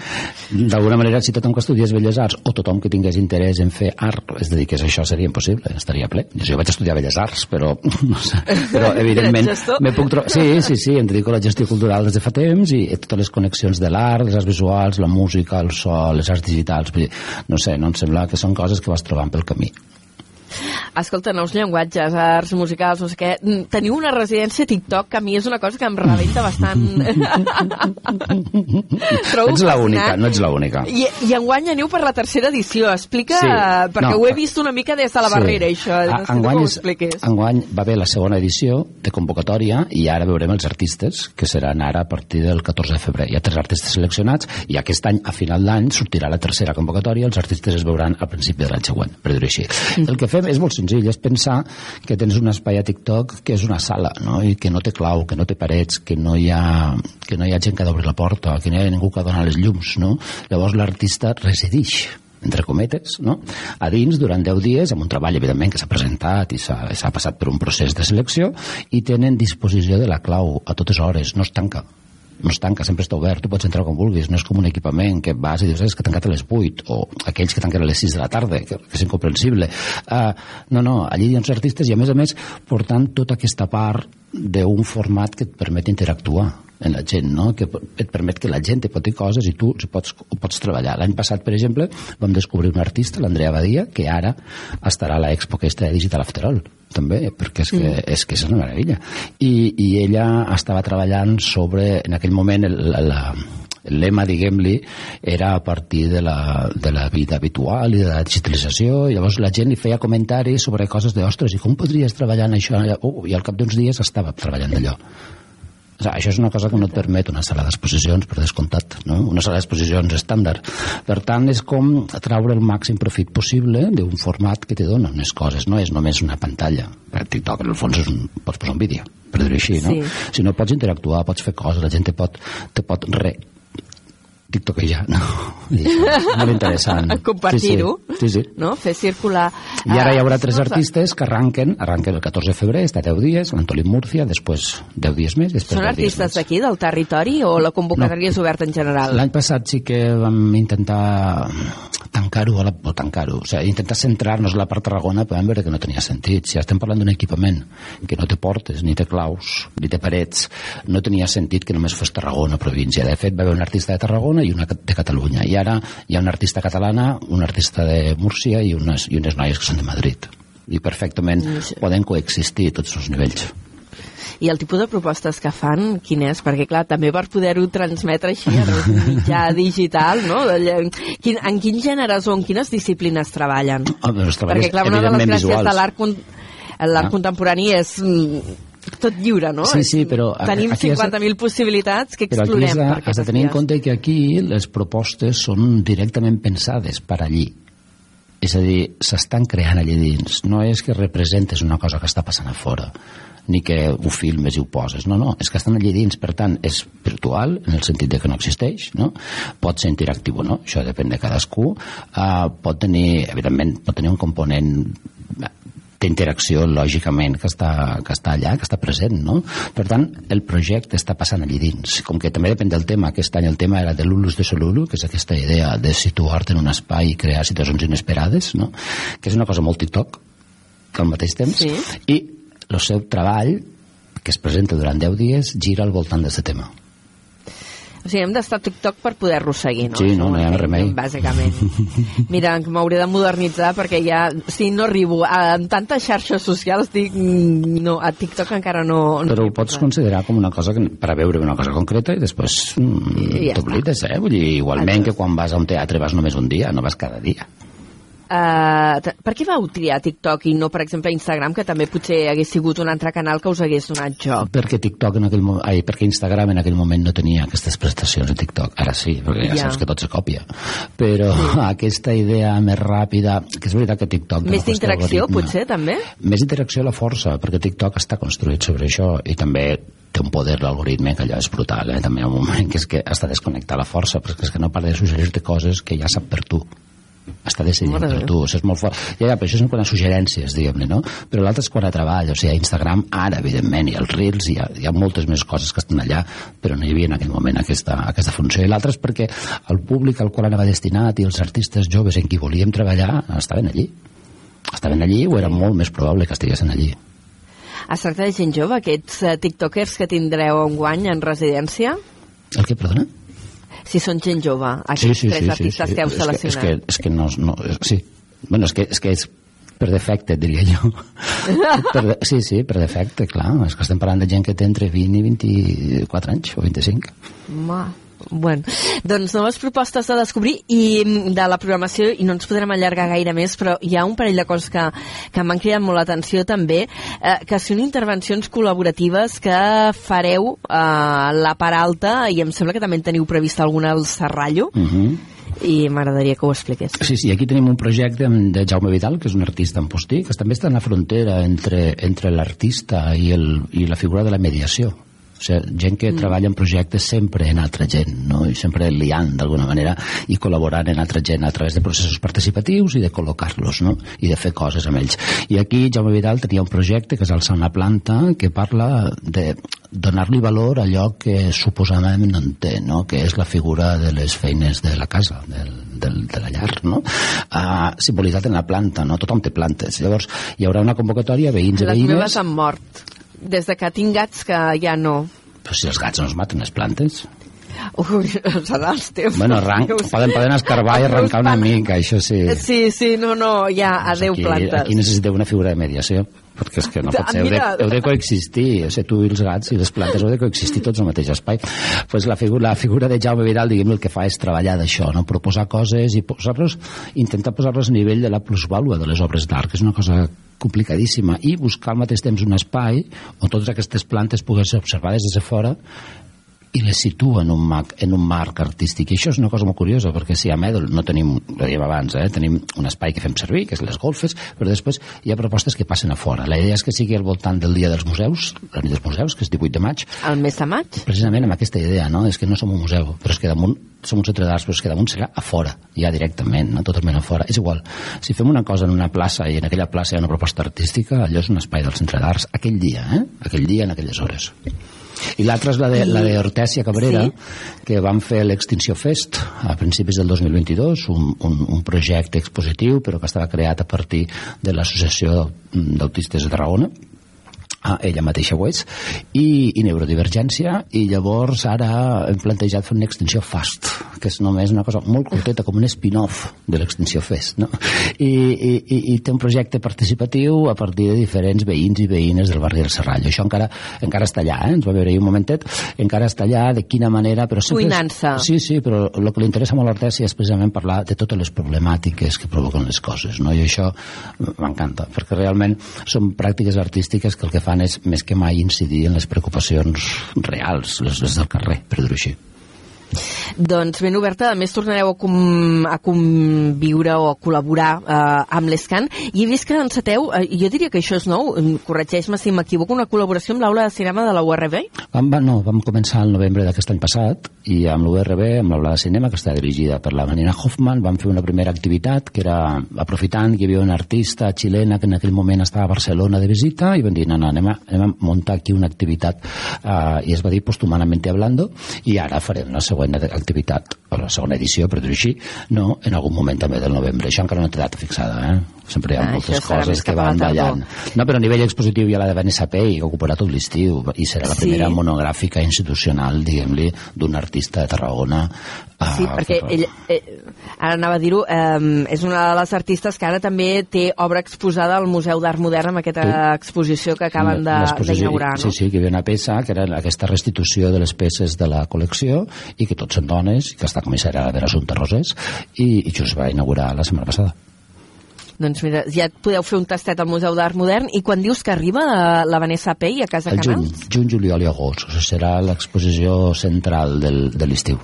D'alguna manera, si tothom que estudies Belles Arts o tothom que tingués interès en fer art es dediqués a això, seria impossible, estaria ple. Jo vaig estudiar Belles Arts, però, no sé, però evidentment... Me puc tro... Sí, sí, sí, em dedico a la gestió cultural des de fa temps i totes les connexions de l'art, les arts visuals, la música, el so, les arts digitals, no sé, no em sembla que són coses que vas trobant pel camí. Escolta, nous llenguatges, arts musicals, no sé què. Mm, Teniu una residència a TikTok que a mi és una cosa que em rebenta bastant. Trobo ets l'única, no ets l'única. I, I enguany aneu per la tercera edició. Explica, Sí. perquè No, ho he vist una mica des de la barrera, això. No sé enguany, ho és- enguany va haver la segona edició de convocatòria i ara veurem els artistes, que seran ara a partir del 14 de febrer. Hi ha tres artistes seleccionats i aquest any, a final d'any, sortirà la tercera convocatòria els artistes es veuran al principi de l'any següent, per dir-ho així. Mm. El que fem és molt senzill, és pensar que tens un espai a TikTok que és una sala, no? i que no té clau, que no té parets, que no hi ha, que no hi ha gent que d'obrir la porta, que no hi ha ningú que dona les llums. No? Llavors l'artista resideix entre cometes, no? a dins durant 10 dies, amb un treball, evidentment, que s'ha presentat i s'ha passat per un procés de selecció, i tenen disposició de la clau a totes hores, no es tanca no es tanca, sempre està obert, tu pots entrar quan vulguis, no és com un equipament que vas i dius, "Eh, és que tancat a les 8, o aquells que tanquen a les 6 de la tarda, que, que és incomprensible. Uh, no, no, allí hi ha uns artistes i a més a més portant tota aquesta part d'un format que et permet interactuar en la gent, no? que et permet que la gent te pot dir coses i tu ho pots, ho pots treballar. L'any passat, per exemple, vam descobrir un artista, l'Andrea Badia, que ara estarà a l'expo aquesta de Digital After All, també, perquè és que, és que és una meravella. I, I ella estava treballant sobre, en aquell moment, el, la, el lema, diguem-li, era a partir de la, de la vida habitual i de la digitalització, i llavors la gent li feia comentaris sobre coses de, ostres, i com podries treballar en això? Oh, I al cap d'uns dies estava treballant d'allò. O sigui, això és una cosa que no et permet una sala d'exposicions, per descomptat, no? una sala d'exposicions estàndard. Per tant, és com traure el màxim profit possible d'un format que te dona unes coses, no és només una pantalla. Per TikTok, en el fons, és un, pots posar un vídeo, per dir-ho així, no? Sí. Si no pots interactuar, pots fer coses, la gent te pot, te pot re tiktokejar, no? I és molt interessant. Compartir-ho, Sí, sí. sí, sí. no? Fer circular... I ara hi haurà tres artistes que arranquen, arranquen el 14 de febrer, està 10 dies, l'Antolí Múrcia, després 10 dies més, després Són 10 dies artistes d'aquí, del territori, o la convocatòria és oberta en general? L'any passat sí que vam intentar tancar-ho, a la- o tancar-ho, o sigui, intentar centrar-nos a la part Tarragona, vam veure que no tenia sentit. Si estem parlant d'un equipament que no té portes, ni té claus, ni té parets, no tenia sentit que només fos Tarragona província. De fet, va haver un artista de Tarragona i una de Catalunya. I ara hi ha una artista catalana, un artista de Múrcia i unes, i unes noies que són de Madrid. I perfectament poden coexistir tots els nivells. I el tipus de propostes que fan, quin és? Perquè, clar, també per poder-ho transmetre així a mitjà digital, no? Quin, en quins gèneres o en quines disciplines treballen? Ah, doncs Perquè, clar, una de les gràcies visuals. de l'art con- l'art Ah. contemporani és mm, tot lliure, no? Sí, sí, però a- Tenim aquí has de- 50.000 possibilitats que Però aquí explorem. has de, has de tenir en compte que aquí les propostes són directament pensades per allí. És a dir, s'estan creant allí dins. No és que representes una cosa que està passant a fora ni que ho filmes i ho poses. No, no, és que estan allí dins. Per tant, és virtual, en el sentit de que no existeix, no? Pot ser interactiu o no, això depèn de cadascú. Uh, pot tenir, evidentment, pot tenir un component d'interacció, lògicament, que està, que està allà, que està present, no? Per tant, el projecte està passant allí dins. Com que també depèn del tema, aquest any el tema era de l'Ulus de Solulu, que és aquesta idea de situar-te en un espai i crear situacions inesperades, no? Que és una cosa molt TikTok, que al mateix temps, Sí. i el seu treball, que es presenta durant 10 dies, gira al voltant d'aquest tema. O sigui, hem d'estar a TikTok per poder-lo seguir, no? Sí, no, no hi ha remei. Bàsicament. Mira, m'hauré de modernitzar perquè ja... Si no arribo a, amb tantes xarxes socials, dic... mm, No, a TikTok encara no... no Però ho pots considerar com una cosa que, per a veure una cosa concreta i després mm, ja t'oblides, eh? Vull dir, igualment que quan vas a un teatre vas només un dia, no vas cada dia. Uh, per què vau triar TikTok i no, per exemple, Instagram, que també potser hagués sigut un altre canal que us hagués donat joc? Perquè TikTok en aquell moment, ai, perquè Instagram en aquell moment no tenia aquestes prestacions de TikTok. Ara sí, perquè ja, Ja. saps que tot se copia. Però sí. aquesta idea més ràpida, que és veritat que TikTok... Més d'interacció, potser, també? Més interacció a la força, perquè TikTok està construït sobre això i també té un poder l'algoritme que allò és brutal, eh? també hi ha un moment que és que està desconnectat la força, perquè és que no para de suggerir-te coses que ja sap per tu està decidint per tu, això és molt fort. Ja, ja, però això és quan a suggerències, diguem-ne, no? Però l'altre és quan a treball, o sigui, a Instagram, ara, evidentment, i els Reels, hi ha, hi ha moltes més coses que estan allà, però no hi havia en aquell moment aquesta, aquesta funció. I l'altre és perquè el públic al qual anava destinat i els artistes joves en qui volíem treballar estaven allí. Estaven allí o era molt més probable que estiguessin allí. Es tracta de gent jove, aquests uh, tiktokers que tindreu un guany en residència? El que, perdona? Si són gent jove, aquests tres artistes que heu És que, és seleccionat. que, és que no, no, sí. Bueno, és que, és que és per defecte, diria jo. per de, sí, sí, per defecte, clar. És que estem parlant de gent que té entre 20 i 24 anys, o 25. Ma. Bueno, doncs noves propostes a descobrir i mm, de la programació, i no ens podrem allargar gaire més, però hi ha un parell de coses que, que m'han cridat molt l'atenció també, eh, que són intervencions col·laboratives que fareu a la part alta i em sembla que també en teniu prevista alguna al Serrallo Uh -huh. i m'agradaria que ho expliqués. Sí, sí, aquí tenim un projecte de Jaume Vidal, que és un artista en postí, que també està en la frontera entre, entre l'artista i, el, i la figura de la mediació. O sigui, gent que mm. treballa en projectes sempre en altra gent, no? i sempre liant d'alguna manera i col·laborant en altra gent a través de processos participatius i de col·locar-los no? i de fer coses amb ells. I aquí Jaume Vidal tenia un projecte que és Alçar una planta que parla de donar-li valor a allò que suposadament no en té, no? que és la figura de les feines de la casa, del, del, de la llar, no? Uh, simbolitzat en la planta, no? Tothom té plantes. Llavors, hi haurà una convocatòria, veïns i Les veïnes... meves han mort. Des de que tinc gats que ja no. Però si els gats no es maten les plantes. Ui, serà els teus. Bueno, arranc, poden, poden escarbar i arrencar una mica, això sí. Sí, sí, no, no, ja, adeu aquí, plantes. Aquí necessiteu una figura de mediació perquè és que no pot ser, heu de, heu de coexistir o sigui, tu i els gats i les plantes heu de coexistir tots al mateix espai pues la, figura, la figura de Jaume Vidal diguem el que fa és treballar d'això, no? proposar coses i posar-los, intentar posar-los a nivell de la plusvàlua de les obres d'art, que és una cosa complicadíssima, i buscar al mateix temps un espai on totes aquestes plantes poguessin ser observades des de fora i les situa en un, marc, en un marc artístic. I això és una cosa molt curiosa, perquè si a Medel no tenim, ho dèiem abans, eh, tenim un espai que fem servir, que és les golfes, però després hi ha propostes que passen a fora. La idea és que sigui al voltant del Dia dels Museus, la nit dels museus, que és 18 de maig, El mes de maig? precisament amb aquesta idea, no? És que no som un museu, però és que damunt som un centre d'arts, però és que damunt serà a fora, ja directament, no? totalment a fora. És igual, si fem una cosa en una plaça i en aquella plaça hi ha una proposta artística, allò és un espai del centre d'arts aquell dia, eh? Aquell dia, en aquelles hores. I l'altra és la de, la de Hortèsia Cabrera, Sí. que van fer l'Extinció Fest a principis del 2022, un, un, un projecte expositiu, però que estava creat a partir de l'Associació d'Autistes de Tarragona, Ah, ella mateixa ho és, i, i neurodivergència, i llavors ara hem plantejat fer una extensió FAST, que és només una cosa molt curteta, com un spin-off de l'extensió FEST, no? I, i, i, i té un projecte participatiu a partir de diferents veïns i veïnes del barri del Serrallo. Això encara, encara està allà, eh? ens va veure un momentet, encara està allà, de quina manera... Però sempre Cuinant-se. Sí, sí, però el que li interessa molt a l'Hortèsia és precisament parlar de totes les problemàtiques que provoquen les coses, no? i això m'encanta, perquè realment són pràctiques artístiques que el que fan és més que mai incidir en les preocupacions reals, les, les del carrer, per dir-ho així. Doncs ben oberta, a més tornareu a, com, a conviure o a col·laborar eh, amb l'ESCAN i he vist que enceteu, eh, jo diria que això és nou, corregeix-me si m'equivoco, una col·laboració amb l'aula de cinema de la URB? Vam, va, no, vam començar el novembre d'aquest any passat i amb l'URB, amb l'aula de cinema, que està dirigida per la Marina Hoffman, vam fer una primera activitat que era aprofitant que hi havia una artista xilena que en aquell moment estava a Barcelona de visita i vam dir, no, no, anem a, anem a muntar aquí una activitat uh, i es va dir Postumanamente Hablando i ara farem la següent activitat o la segona edició, per dir-ho així, no, en algun moment també del novembre. Això encara no té data fixada, eh? Sempre hi ha Ah, moltes coses que van ballant. No, però a nivell expositiu hi ha la de BNSP i que ocuparà tot l'estiu i serà la Sí. primera monogràfica institucional, diguem-li, d'un artista de Tarragona. Sí, ah, perquè per- ell, eh, ara anava a dir-ho, eh, és una de les artistes que ara també té obra exposada al Museu d'Art Modern amb aquesta Sí. exposició que acaben d'inaugurar, no? Sí, sí, que hi havia una peça que era aquesta restitució de les peces de la col·lecció i que tots són dones, i que està comissària de l'Assumpte Roses, i, i just va inaugurar la setmana passada. Doncs mira, ja podeu fer un tastet al Museu d'Art Modern i quan dius que arriba eh, la Vanessa Pei a Casa El juny, Canals? juny, juliol i agost. O sigui, serà l'exposició central del, de l'estiu.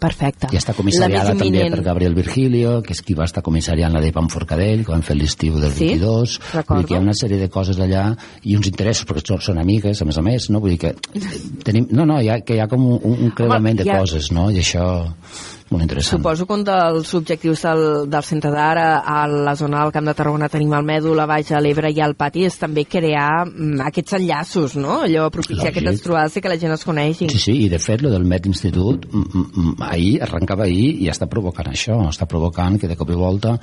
Perfecte. I està comissariada també imminent. per Gabriel Virgilio, que és qui va estar comissariant la de Pan Forcadell, que van fer l'estiu del Sí, 22. recordo. Vull dir que hi ha una sèrie de coses allà i uns interessos, perquè són, són amigues, a més a més, no? Vull dir que tenim... No, no, hi ha, que hi ha com un, un creuament de hi ha- coses, no? I això molt interessant. Suposo que un dels objectius del, del centre d'art a, la zona del Camp de Tarragona tenim el Mèdul, a Baix a l'Ebre i al Pati és també crear mm, aquests enllaços, no? Allò propiciar Lògic. aquestes trobades i que la gent es coneixi. Sí, sí, i de fet, lo del Met Institut, mm, mm, ahir, arrencava ahir i està provocant això, està provocant que de cop i volta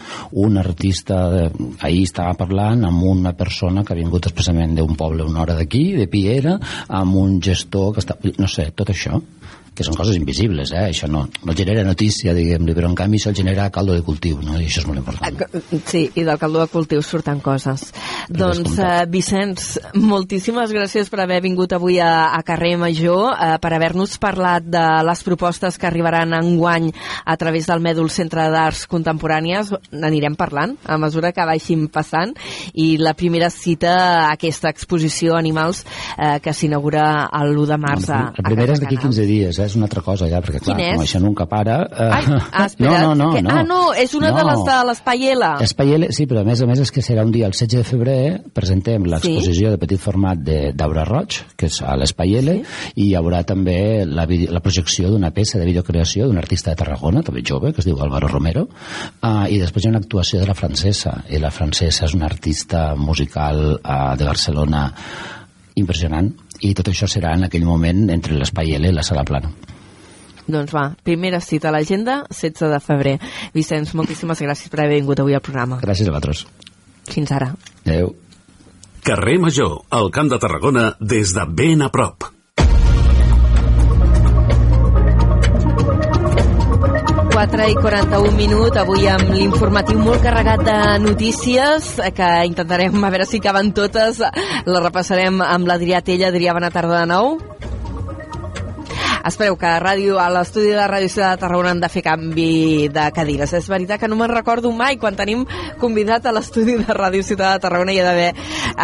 un artista, de, ahir estava parlant amb una persona que ha vingut expressament d'un poble una hora d'aquí, de Piera, amb un gestor que està... No sé, tot això que són coses invisibles, eh? això no, no genera notícia, diguem-li, però en canvi això genera caldo de cultiu, no? i això és molt important. Sí, i del caldo de cultius surten coses. Doncs, uh, Vicenç, moltíssimes gràcies per haver vingut avui a, a Carrer Major, uh, per haver-nos parlat de les propostes que arribaran enguany a través del Mèdul Centre d'Arts Contemporànies. N'anirem parlant a mesura que vagin passant. I la primera cita, aquesta exposició Animals, uh, que s'inaugura l'1 de març a, La primera a és d'aquí Casa 15 dies, eh? és una altra cosa ja, perquè clar, com això nunca para... Eh... Ai, ah, espera, no, no, no, que, no. Ah, no, és una de No. les de l'Espai L. Espai L, sí, però a més a més és que serà un dia, el 16 de febrer, presentem l'exposició de petit format de d'Aura Roig, que és a l'Espai L, i hi haurà també la, la projecció d'una peça de videocreació d'un artista de Tarragona, també jove, que es diu Álvaro Romero, uh, i després hi ha una actuació de la francesa, i la francesa és una artista musical uh, de Barcelona impressionant, i tot això serà en aquell moment entre l'Espai L i la Sala Plana. Doncs va, primera cita a l'agenda, 16 de febrer. Vicenç, moltíssimes gràcies per haver vingut avui al programa. Gràcies a vosaltres. Fins ara. Adéu. Carrer Major, al Camp de Tarragona, des de ben a prop. 4 i 41 minuts, avui amb l'informatiu molt carregat de notícies, que intentarem a veure si caben totes. La repassarem amb l'Adrià Tella. Adrià, bona tarda de nou. Espereu que a, ràdio, a l'estudi de Ràdio Ciutat de Tarragona han de fer canvi de cadires. És veritat que no me'n recordo mai quan tenim convidat a l'estudi de Ràdio Ciutat de Tarragona hi ha d'haver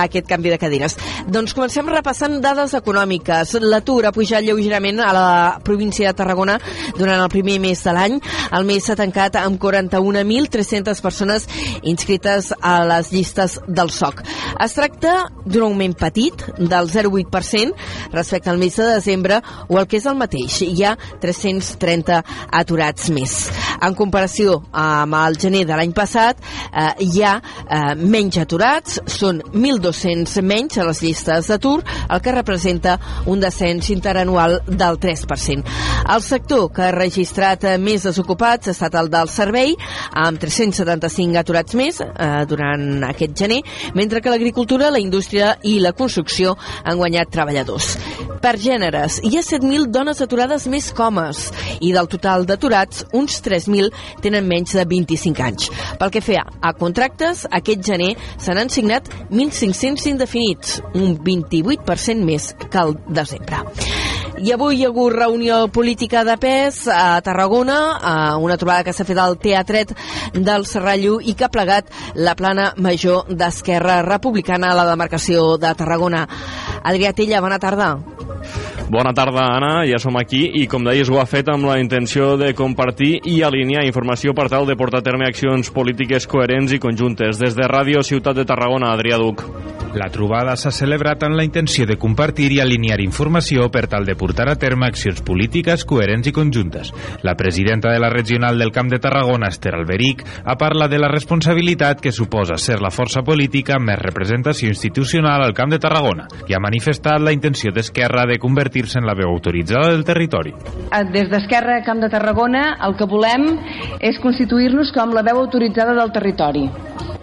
aquest canvi de cadires. Doncs comencem repassant dades econòmiques. L'atur ha pujat lleugerament a la província de Tarragona durant el primer mes de l'any. El mes s'ha tancat amb 41.300 persones inscrites a les llistes del SOC. Es tracta d'un augment petit del 0,8% respecte al mes de desembre o el que és el mateix. Hi ha 330 aturats més. En comparació amb el gener de l'any passat, eh, hi ha eh, menys aturats, són 1.200 menys a les llistes d'atur, el que representa un descens interanual del 3%. El sector que ha registrat més desocupats ha estat el del servei, amb 375 aturats més eh, durant aquest gener, mentre que l'agricultura, la indústria i la construcció han guanyat treballadors. Per gèneres, hi ha 7.000 dones aturades més que homes i del total d'aturats, uns 3.000 tenen menys de 25 anys. Pel que fa a contractes, aquest gener se n'han signat 1.500 indefinits, un 28% més que el desembre. I avui hi ha hagut reunió política de pes a Tarragona, a una trobada que s'ha fet al Teatret del Serrallo i que ha plegat la plana major d'Esquerra Republicana a la demarcació de Tarragona. Adrià Tella, bona tarda. Bona tarda, Anna. Ja som aquí i, com deies, ho ha fet amb la intenció de compartir i alinear informació per tal de portar a terme accions polítiques coherents i conjuntes. Des de Ràdio Ciutat de Tarragona, Adrià Duc. La trobada s'ha celebrat amb la intenció de compartir i alinear informació per tal de portar a terme accions polítiques coherents i conjuntes. La presidenta de la regional del Camp de Tarragona, Esther Alberic, ha parlat de la responsabilitat que suposa ser la força política amb més representació institucional al Camp de Tarragona i ha manifestat la intenció d'Esquerra de convertir-se en la veu autoritzada del territori. Eh, Des d'Esquerra Camp de Tarragona el que volem és constituir-nos com la veu autoritzada del territori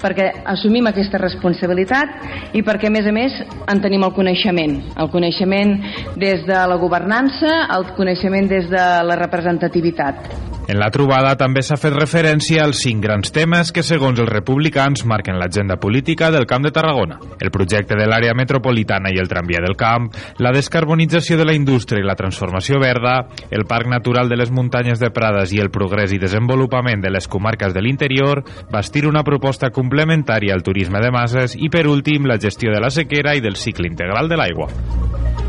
perquè assumim aquesta responsabilitat i perquè, a més a més, en tenim el coneixement. El coneixement des de la governança, el coneixement des de la representativitat. En la trobada també s'ha fet referència als cinc grans temes que, segons els republicans, marquen l'agenda política del Camp de Tarragona. El projecte de l'àrea metropolitana i el tramvia del camp, la descarbonització de la indústria i la transformació verda, el Parc Natural de les Muntanyes de Prades i el progrés i desenvolupament de les comarques de l'interior, bastir una proposta complementària al turisme de masses i, per últim, la gestió de la sequera i del cicle integral de l'aigua.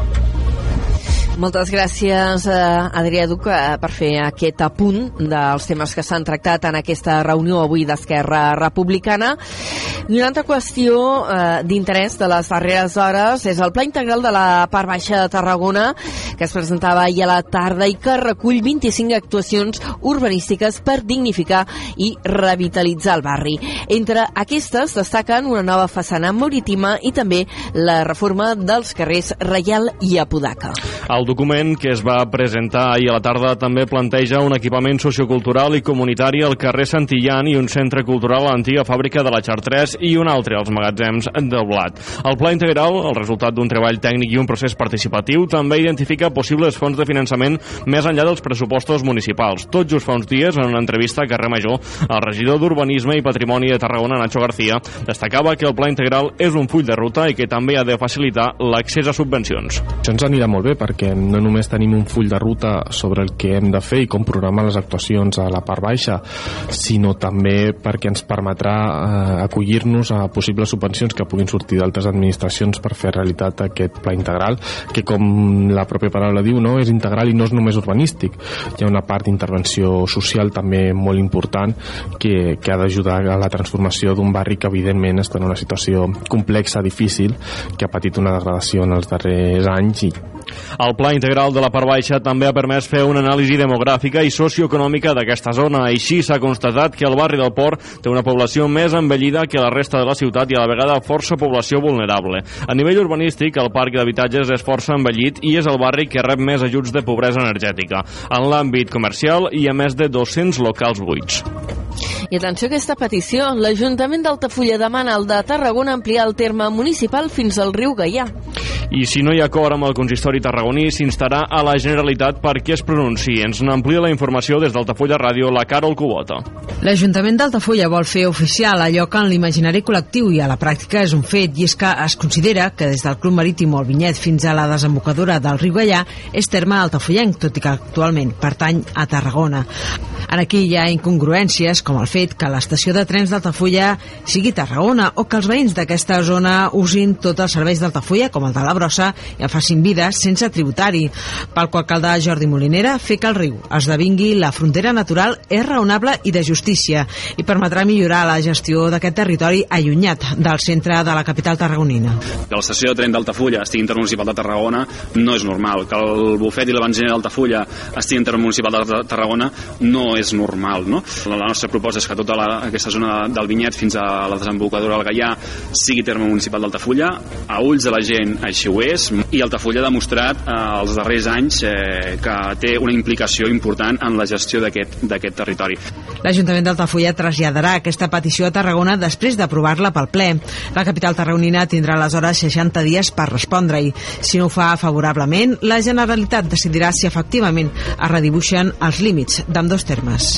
Moltes gràcies, eh, Adrià Duc, eh, per fer aquest apunt dels temes que s'han tractat en aquesta reunió avui d'Esquerra Republicana. I una altra qüestió eh, d'interès de les darreres hores és el Pla Integral de la Part Baixa de Tarragona, que es presentava ahir a la tarda i que recull 25 actuacions urbanístiques per dignificar i revitalitzar el barri. Entre aquestes destaquen una nova façana marítima i també la reforma dels carrers Reial i Apodaca. El document que es va presentar ahir a la tarda també planteja un equipament sociocultural i comunitari al carrer Santillan i un centre cultural a l'antiga fàbrica de la Chartres i un altre als magatzems del Blat. El pla integral, el resultat d'un treball tècnic i un procés participatiu, també identifica possibles fonts de finançament més enllà dels pressupostos municipals. Tot just fa uns dies, en una entrevista a Carrer Major, el regidor d'Urbanisme i Patrimoni de Tarragona, Nacho García, destacava que el pla integral és un full de ruta i que també ha de facilitar l'accés a subvencions. Això ens anirà molt bé perquè no només tenim un full de ruta sobre el que hem de fer i com programar les actuacions a la part baixa, sinó també perquè ens permetrà eh, acollir-nos a possibles subvencions que puguin sortir d'altres administracions per fer realitat aquest pla integral, que com la pròpia paraula diu, no, és integral i no és només urbanístic. Hi ha una part d'intervenció social també molt important que, que ha d'ajudar a la transformació d'un barri que evidentment està en una situació complexa, difícil, que ha patit una degradació en els darrers anys i el Pla Integral de la Part Baixa també ha permès fer una anàlisi demogràfica i socioeconòmica d'aquesta zona. Així s'ha constatat que el barri del Port té una població més envellida que la resta de la ciutat i a la vegada força població vulnerable. A nivell urbanístic, el parc d'habitatges és força envellit i és el barri que rep més ajuts de pobresa energètica. En l'àmbit comercial hi ha més de 200 locals buits. I atenció a aquesta petició. L'Ajuntament d'Altafulla demana al de Tarragona ampliar el terme municipal fins al riu Gaià. I si no hi ha acord amb el consistori tarragoní, s'instarà a la Generalitat perquè es pronunciï. Ens n'amplia la informació des d'Altafulla Ràdio, la Carol Cubota. L'Ajuntament d'Altafulla vol fer oficial allò que en l'imaginari col·lectiu i a la pràctica és un fet, i és que es considera que des del Club Marítim o el Vinyet fins a la desembocadura del riu Gaià és terme altafullenc, tot i que actualment pertany a Tarragona. En aquí hi ha incongruències, com el fet que l'estació de trens d'Altafulla sigui Tarragona o que els veïns d'aquesta zona usin tots els serveis d'Altafulla, com el de la Brossa, i en facin vida sense tributari. Pel qual caldrà Jordi Molinera fer que el riu esdevingui la frontera natural és raonable i de justícia i permetrà millorar la gestió d'aquest territori allunyat del centre de la capital tarragonina. Que l'estació de tren d'Altafulla estigui intermunicipal de Tarragona no és normal. Que el bufet i la benzina d'Altafulla estigui intermunicipal de Tarragona no és normal. No? La nostra proposta és que tota la, aquesta zona del Vinyet fins a la desembocadura del Gaià sigui terme municipal d'Altafulla. A ulls de la gent així ho és i Altafulla ha demostrat eh, els darrers anys eh, que té una implicació important en la gestió d'aquest territori. L'Ajuntament d'Altafulla traslladarà aquesta petició a Tarragona després d'aprovar-la pel ple. La capital tarragonina tindrà aleshores 60 dies per respondre-hi. Si no ho fa favorablement, la Generalitat decidirà si efectivament es redibuixen els límits d'ambdós termes.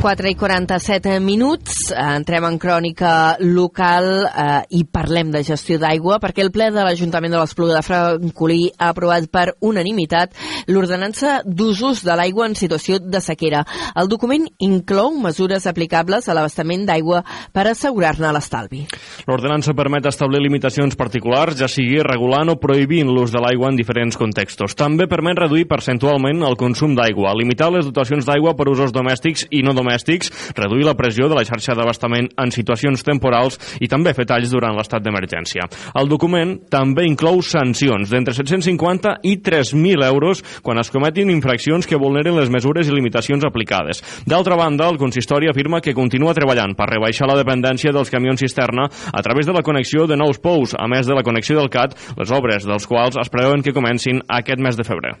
4 i 47 minuts, entrem en crònica local eh, i parlem de gestió d'aigua perquè el ple de l'Ajuntament de l'Espluga de Francolí ha aprovat per unanimitat l'ordenança d'usos de l'aigua en situació de sequera. El document inclou mesures aplicables a l'abastament d'aigua per assegurar-ne l'estalvi. L'ordenança permet establir limitacions particulars, ja sigui regulant o prohibint l'ús de l'aigua en diferents contextos. També permet reduir percentualment el consum d'aigua, limitar les dotacions d'aigua per usos domèstics i no domèstics domèstics, reduir la pressió de la xarxa d'abastament en situacions temporals i també fer talls durant l'estat d'emergència. El document també inclou sancions d'entre 750 i 3.000 euros quan es cometin infraccions que vulneren les mesures i limitacions aplicades. D'altra banda, el consistori afirma que continua treballant per rebaixar la dependència dels camions cisterna a través de la connexió de nous pous, a més de la connexió del CAT, les obres dels quals es preveuen que comencin aquest mes de febrer.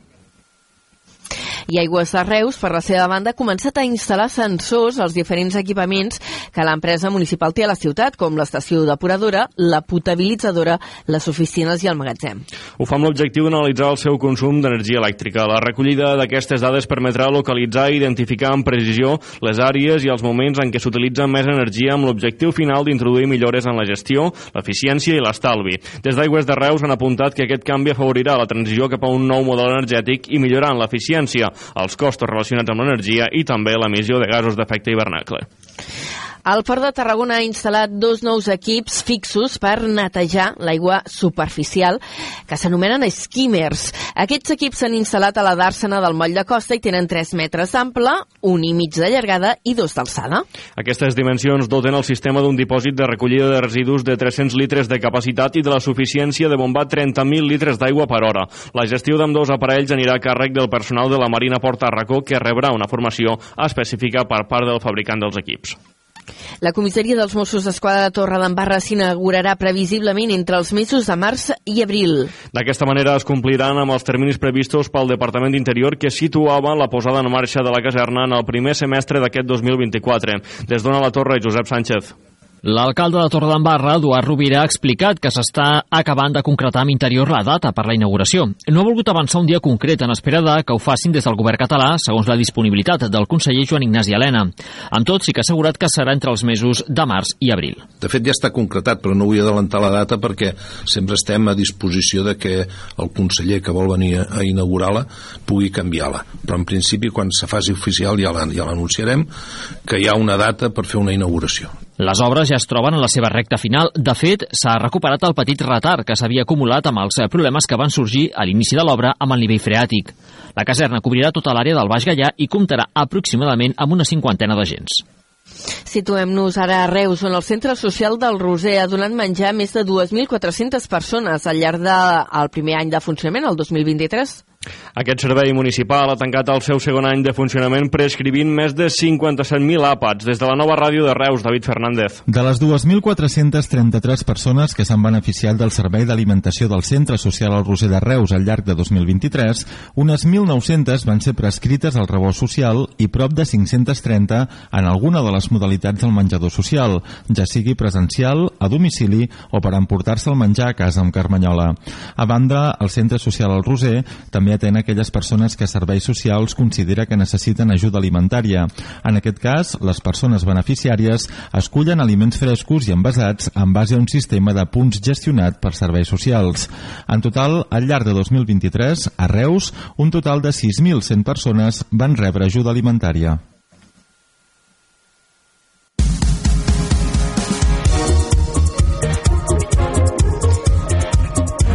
I Aigües de Reus, per la seva banda, ha començat a instal·lar sensors als diferents equipaments que l'empresa municipal té a la ciutat, com l'estació depuradora, la potabilitzadora, les oficines i el magatzem. Ho fa amb l'objectiu d'analitzar el seu consum d'energia elèctrica. La recollida d'aquestes dades permetrà localitzar i identificar amb precisió les àrees i els moments en què s'utilitza més energia amb l'objectiu final d'introduir millores en la gestió, l'eficiència i l'estalvi. Des d'Aigües de Reus han apuntat que aquest canvi afavorirà la transició cap a un nou model energètic i millorant l'eficiència, els costos relacionats amb l'energia i també l'emissió de gasos d'efecte hivernacle. El Port de Tarragona ha instal·lat dos nous equips fixos per netejar l'aigua superficial, que s'anomenen skimmers. Aquests equips s'han instal·lat a la dàrsena del moll de costa i tenen 3 metres d'ample, un i mig de llargada i dos d'alçada. Aquestes dimensions doten el sistema d'un dipòsit de recollida de residus de 300 litres de capacitat i de la suficiència de bombar 30.000 litres d'aigua per hora. La gestió d'ambdós aparells anirà a càrrec del personal de la Marina Port Tarracó, que rebrà una formació específica per part del fabricant dels equips. La comissaria dels Mossos d'Esquadra de Torre d'Embarra s'inaugurarà previsiblement entre els mesos de març i abril. D'aquesta manera es compliran amb els terminis previstos pel Departament d'Interior que situava la posada en marxa de la caserna en el primer semestre d'aquest 2024. Des d'Ona la Torre, Josep Sánchez. L'alcalde de Torredembarra, Eduard Rovira, ha explicat que s'està acabant de concretar amb interior la data per la inauguració. No ha volgut avançar un dia concret en espera de que ho facin des del govern català, segons la disponibilitat del conseller Joan Ignasi Helena. Amb tot, sí que ha assegurat que serà entre els mesos de març i abril. De fet, ja està concretat, però no vull adelantar la data perquè sempre estem a disposició de que el conseller que vol venir a inaugurar-la pugui canviar-la. Però en principi, quan se faci oficial ja l'anunciarem, que hi ha una data per fer una inauguració. Les obres ja es troben en la seva recta final. De fet, s'ha recuperat el petit retard que s'havia acumulat amb els problemes que van sorgir a l'inici de l'obra amb el nivell freàtic. La caserna cobrirà tota l'àrea del Baix Gallà i comptarà aproximadament amb una cinquantena d'agents. Situem-nos ara a Reus, on el Centre Social del Roser ha donat menjar a més de 2.400 persones al llarg del primer any de funcionament, el 2023. Aquest servei municipal ha tancat el seu segon any de funcionament prescrivint més de 57.000 àpats. Des de la nova ràdio de Reus, David Fernández. De les 2.433 persones que s'han beneficiat del servei d'alimentació del Centre Social al Roser de Reus al llarg de 2023, unes 1.900 van ser prescrites al rebost social i prop de 530 en alguna de les modalitats del menjador social, ja sigui presencial, a domicili o per emportar-se el menjar a casa amb Carmanyola. A banda, el Centre Social al Roser també també atén aquelles persones que Serveis Socials considera que necessiten ajuda alimentària. En aquest cas, les persones beneficiàries escullen aliments frescos i envasats en base a un sistema de punts gestionat per Serveis Socials. En total, al llarg de 2023, a Reus, un total de 6.100 persones van rebre ajuda alimentària.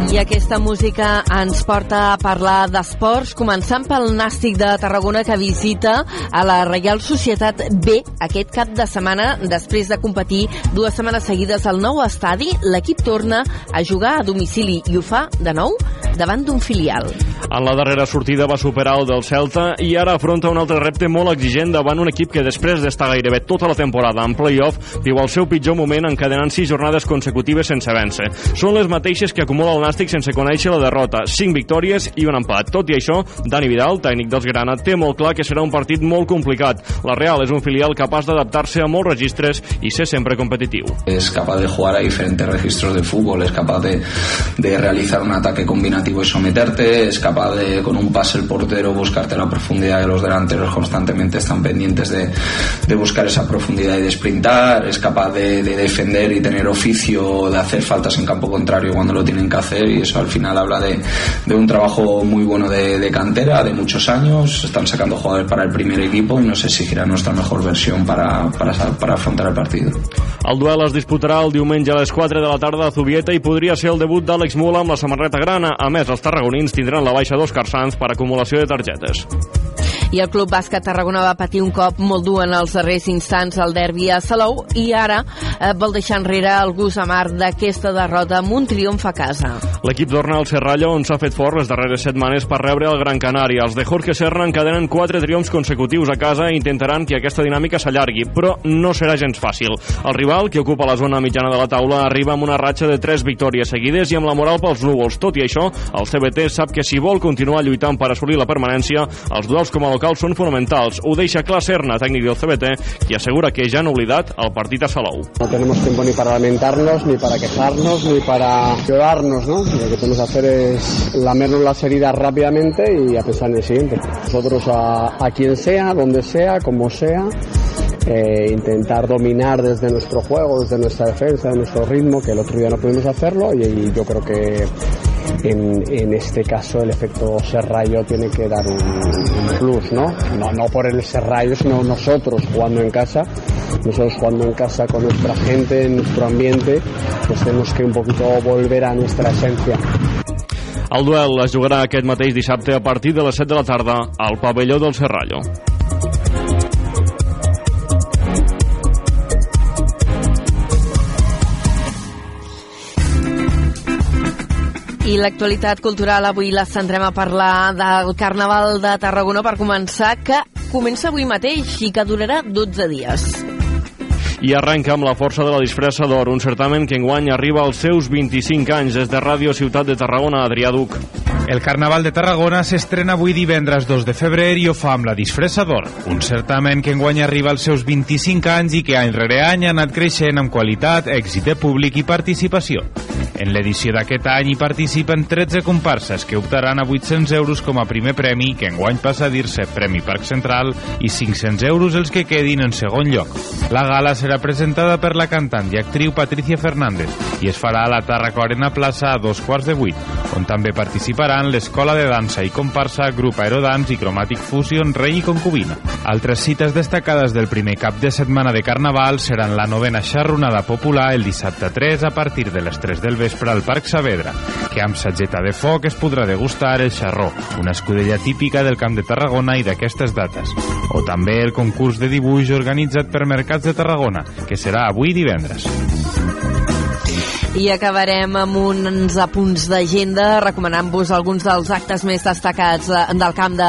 I aquesta música ens porta a parlar d'esports, començant pel Nàstic de Tarragona que visita a la Reial Societat B aquest cap de setmana després de competir dues setmanes seguides al nou estadi. L'equip torna a jugar a domicili i ho fa de nou davant d'un filial. En la darrera sortida va superar el del Celta i ara afronta un altre repte molt exigent davant un equip que després d'estar gairebé tota la temporada en play-off viu el seu pitjor moment encadenant sis jornades consecutives sense vèncer. Són les mateixes que acumula el Nàstic sense conèixer la derrota, 5 victòries i un empat. Tot i això, Dani Vidal, tècnic dels Grana, té molt clar que serà un partit molt complicat. La Real és un filial capaç d'adaptar-se a molts registres i ser sempre competitiu. Es capaz de jugar a diferentes registros de fútbol, es capaz de, de realizar un ataque combinativo y someterte, es capaz de con un pase el portero buscarte la profundidad que los delanteros constantemente están pendientes de, de buscar esa profundidad y de sprintar, es capaz de, de defender y tener oficio de hacer faltas en campo contrario cuando lo tienen que hacer y eso al final habla de, de un trabajo muy bueno de, de, cantera, de muchos años, están sacando jugadores para el primer equipo y nos exigirá nuestra mejor versión para, para, para afrontar el partido. El duel es disputarà el diumenge a les 4 de la tarda a Zubieta i podria ser el debut d'Àlex Mula amb la samarreta grana. A més, els tarragonins tindran la baixa d'Òscar Sanz per acumulació de targetes. I el Club Bàsquet Tarragona va patir un cop molt dur en els darrers instants al derbi a Salou i ara eh, vol deixar enrere el gust amar d'aquesta derrota amb un triomf a casa. L'equip torna al Serrallo on s'ha fet fort les darreres setmanes per rebre el Gran Canària. Els de Jorge Serra encadenen quatre triomfs consecutius a casa i intentaran que aquesta dinàmica s'allargui, però no serà gens fàcil. El rival, que ocupa la zona mitjana de la taula, arriba amb una ratxa de tres victòries seguides i amb la moral pels núvols. Tot i això, el CBT sap que si vol continuar lluitant per assolir la permanència, els duels com a local són fonamentals. Ho deixa clar Serna, tècnic del CBT, qui assegura que ja han oblidat el partit a Salou. No tenemos tiempo ni para lamentarnos, ni para quejarnos, ni para llorarnos, ¿no? Lo que tenemos que hacer es lamernos las heridas rápidamente y a pensar en el siguiente. Nosotros a, a quien sea, donde sea, como sea, eh, intentar dominar desde nuestro juego, desde nuestra defensa, de nuestro ritmo, que el otro día no pudimos hacerlo y, y yo creo que en, en, este caso el efecto Serrallo tiene que dar un, un, plus, ¿no? ¿no? No por el Serrallo, sino nosotros jugando en casa, nosotros jugando en casa con nuestra gente, en nuestro ambiente, pues tenemos que un poquito volver a nuestra esencia. El duel es jugarà aquest mateix dissabte a partir de les 7 de la tarda al pavelló del Serrallo. I l'actualitat cultural avui la centrem a parlar del Carnaval de Tarragona per començar, que comença avui mateix i que durarà 12 dies. I arrenca amb la força de la disfressa d'or, un certamen que enguany arriba als seus 25 anys des de Ràdio Ciutat de Tarragona, Adrià Duc. El Carnaval de Tarragona s'estrena avui divendres 2 de febrer i ho fa amb la disfressa d'or, un certamen que enguany arriba als seus 25 anys i que any rere any ha anat creixent amb qualitat, èxit de públic i participació. En l'edició d'aquest any hi participen 13 comparses que optaran a 800 euros com a primer premi, que enguany passa a dir-se Premi Parc Central, i 500 euros els que quedin en segon lloc. La gala serà presentada per la cantant i actriu Patricia Fernández i es farà a la Tarraco Arena Plaça a dos quarts de vuit, on també participaran l'Escola de Dansa i Comparsa, Grup Aerodans i Chromatic Fusion Rei i Concubina. Altres cites destacades del primer cap de setmana de Carnaval seran la novena xarronada popular el dissabte 3 a partir de les 3 del vespre al Parc Saavedra, que amb sageta de foc es podrà degustar el xarró, una escudella típica del Camp de Tarragona i d'aquestes dates. O també el concurs de dibuix organitzat per Mercats de Tarragona, que serà avui divendres. I acabarem amb uns apunts d'agenda recomanant-vos alguns dels actes més destacats eh, del camp de,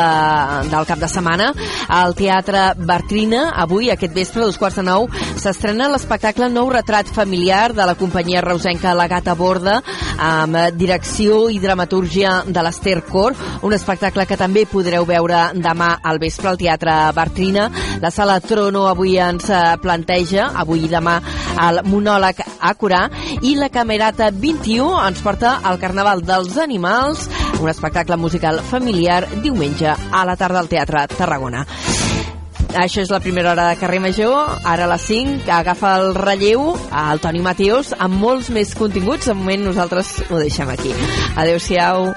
del cap de setmana. Al Teatre Bartrina, avui, aquest vespre, a dos quarts de nou, s'estrena l'espectacle Nou retrat familiar de la companyia reusenca La Gata Borda, amb direcció i dramatúrgia de l'Ester Cor, un espectacle que també podreu veure demà al vespre al Teatre Bartrina. La sala Trono avui ens planteja, avui i demà, el monòleg a curar, i la Camerata 21 ens porta al Carnaval dels Animals, un espectacle musical familiar diumenge a la tarda al Teatre Tarragona. Això és la primera hora de carrer Major. Ara a les 5 agafa el relleu al Toni Mateus amb molts més continguts. De moment nosaltres ho deixem aquí. Adéu-siau.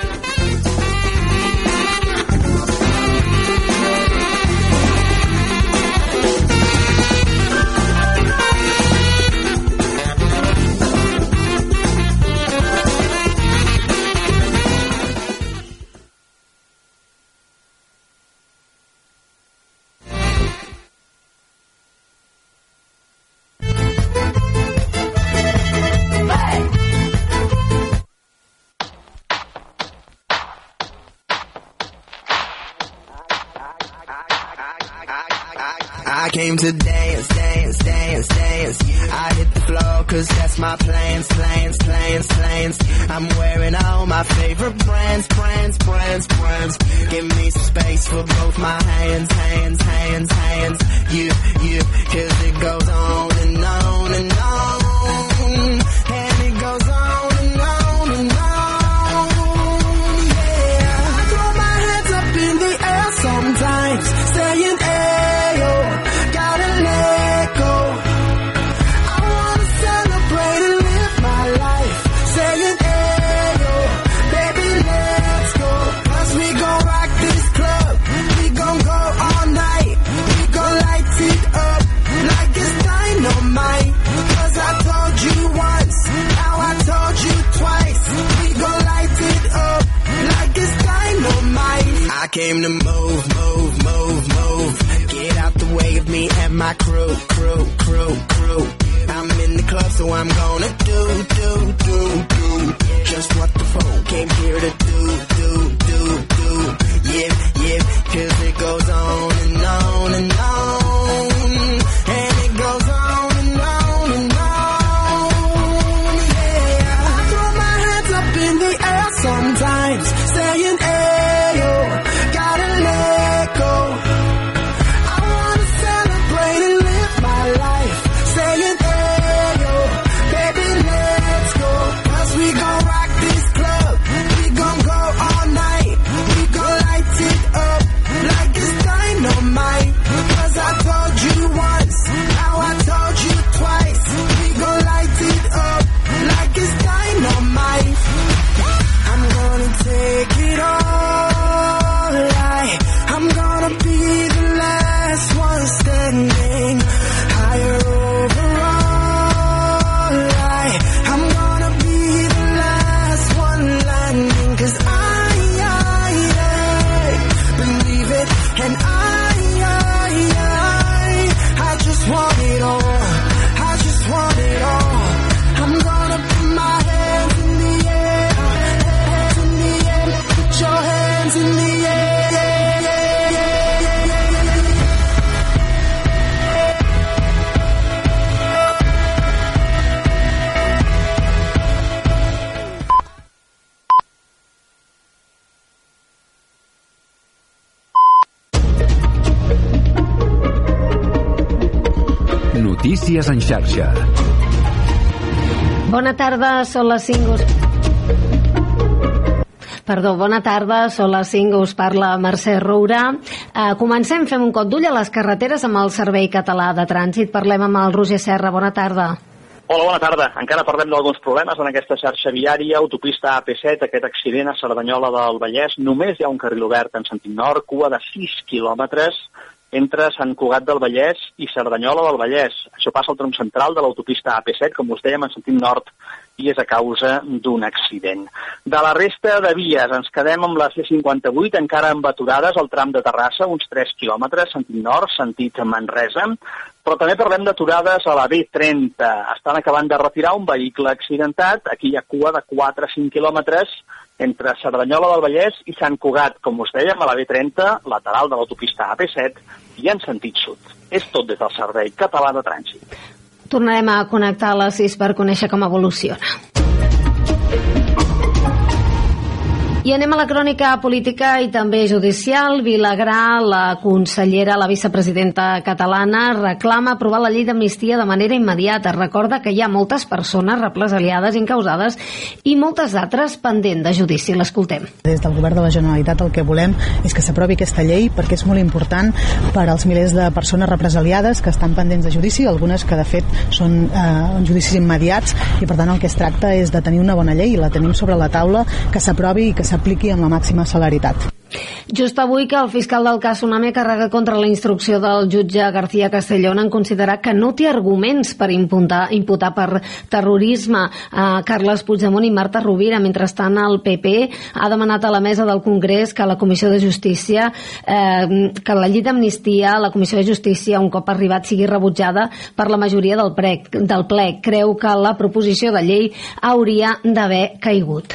I Notícies en xarxa. Bona tarda, són les 5. Us... Perdó, bona tarda, són les 5, us parla Mercè Roura. Uh, comencem, fem un cop d'ull a les carreteres amb el Servei Català de Trànsit. Parlem amb el Roger Serra, bona tarda. Hola, bona tarda. Encara parlem d'alguns problemes en aquesta xarxa viària, autopista AP7, aquest accident a Cerdanyola del Vallès. Només hi ha un carril obert en sentit nord, cua de 6 quilòmetres entre Sant Cugat del Vallès i Cerdanyola del Vallès. Això passa al tram central de l'autopista AP7, com us dèiem, en sentit nord, i és a causa d'un accident. De la resta de vies, ens quedem amb la C58, encara amb aturades al tram de Terrassa, uns 3 quilòmetres, sentit nord, sentit Manresa, però també parlem d'aturades a la B30. Estan acabant de retirar un vehicle accidentat, aquí hi ha cua de 4 a 5 quilòmetres, entre Cerdanyola del Vallès i Sant Cugat, com us dèiem, a la B30, lateral de l'autopista AP7, i en sentit sud. És tot des del Servei Català de Trànsit. Tornarem a connectar a les 6 per conèixer com evoluciona. I anem a la crònica política i també judicial. Vilagrà, la consellera, la vicepresidenta catalana, reclama aprovar la llei d'amnistia de manera immediata. Recorda que hi ha moltes persones represaliades, incausades i moltes altres pendent de judici. L'escoltem. Des del govern de la Generalitat el que volem és que s'aprovi aquesta llei perquè és molt important per als milers de persones represaliades que estan pendents de judici, algunes que de fet són eh, judicis immediats i per tant el que es tracta és de tenir una bona llei i la tenim sobre la taula, que s'aprovi i que s'apliqui amb la màxima celeritat. Just avui que el fiscal del cas Tsunami carrega contra la instrucció del jutge García Castellón en considerar que no té arguments per imputar, imputar per terrorisme a Carles Puigdemont i Marta Rovira. Mentrestant, el PP ha demanat a la mesa del Congrés que la Comissió de Justícia, eh, que la llei d'amnistia, la Comissió de Justícia, un cop arribat, sigui rebutjada per la majoria del, ple, del ple. Creu que la proposició de llei hauria d'haver caigut.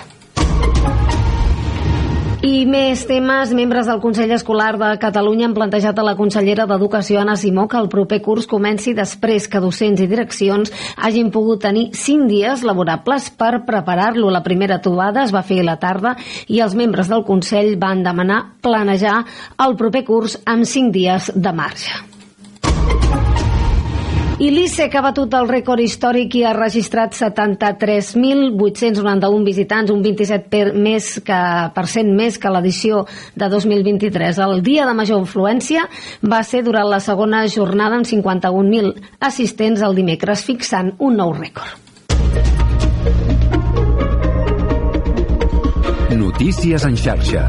I més temes. Membres del Consell Escolar de Catalunya han plantejat a la consellera d'Educació, Anna Simó, que el proper curs comenci després que docents i direccions hagin pogut tenir cinc dies laborables per preparar-lo. La primera trobada es va fer a la tarda i els membres del Consell van demanar planejar el proper curs amb cinc dies de marge. I l'ICE que ha batut el rècord històric i ha registrat 73.891 visitants, un 27 per, més que, per cent més que l'edició de 2023. El dia de major influència va ser durant la segona jornada amb 51.000 assistents el dimecres, fixant un nou rècord. Notícies en xarxa.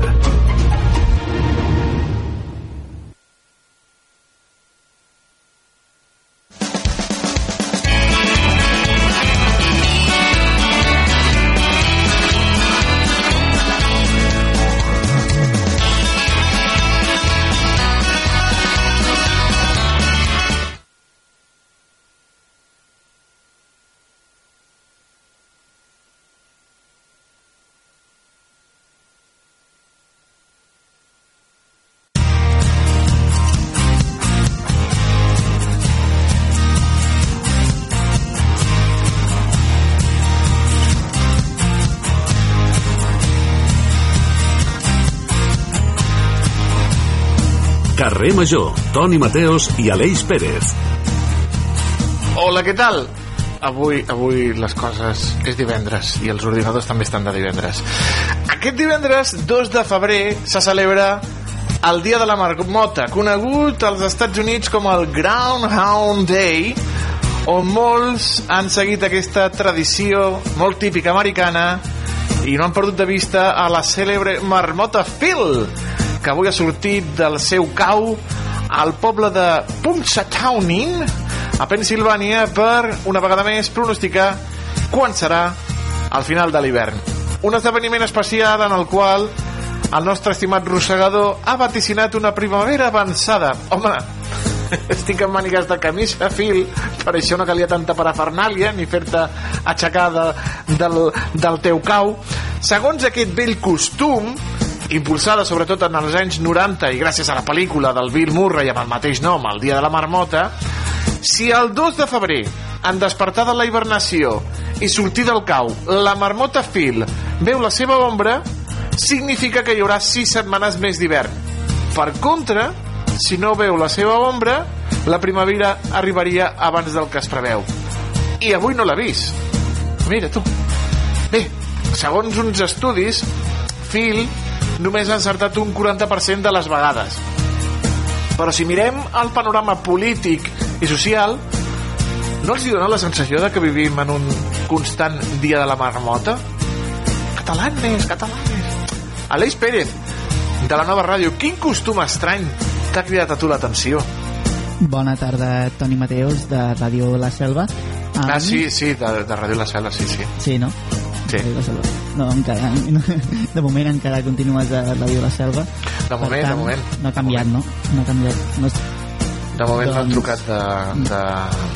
Carrer Major, Toni Mateos i Aleix Pérez. Hola, què tal? Avui, avui les coses és divendres i els ordinadors també estan de divendres. Aquest divendres, 2 de febrer, se celebra el Dia de la Marmota, conegut als Estats Units com el Groundhound Day, on molts han seguit aquesta tradició molt típica americana i no han perdut de vista a la cèlebre marmota Phil, que avui ha sortit del seu cau al poble de Punxsutawney, a Pensilvània, per una vegada més pronosticar quan serà el final de l'hivern. Un esdeveniment especial en el qual el nostre estimat rossegador ha vaticinat una primavera avançada. Home, estic amb mànigues de camisa, fil, per això no calia tanta parafernàlia ni fer-te aixecar de, del, del teu cau. Segons aquest vell costum, impulsada sobretot en els anys 90 i gràcies a la pel·lícula del Bill Murray amb el mateix nom, El dia de la marmota, si el 2 de febrer, en despertar de la hibernació i sortir del cau, la marmota Phil veu la seva ombra, significa que hi haurà 6 setmanes més d'hivern. Per contra, si no veu la seva ombra, la primavera arribaria abans del que es preveu. I avui no l'ha vist. Mira, tu. Bé, segons uns estudis, Phil només ha encertat un 40% de les vegades. Però si mirem el panorama polític i social, no els dona la sensació de que vivim en un constant dia de la marmota? Catalanes, catalanes. Aleix Pérez, de la nova ràdio, quin costum estrany t'ha cridat a tu l'atenció? Bona tarda, Toni Mateus, de Ràdio La Selva. Um, Ah, sí, sí, de, de Ràdio La Selva, sí, sí. Sí, no? Sí. Ràdio La Selva. No, encara, de moment encara continues a Ràdio La Selva. De moment, de moment. No ha canviat, no? No ha canviat. No és... De moment Doncs- trucat de, de,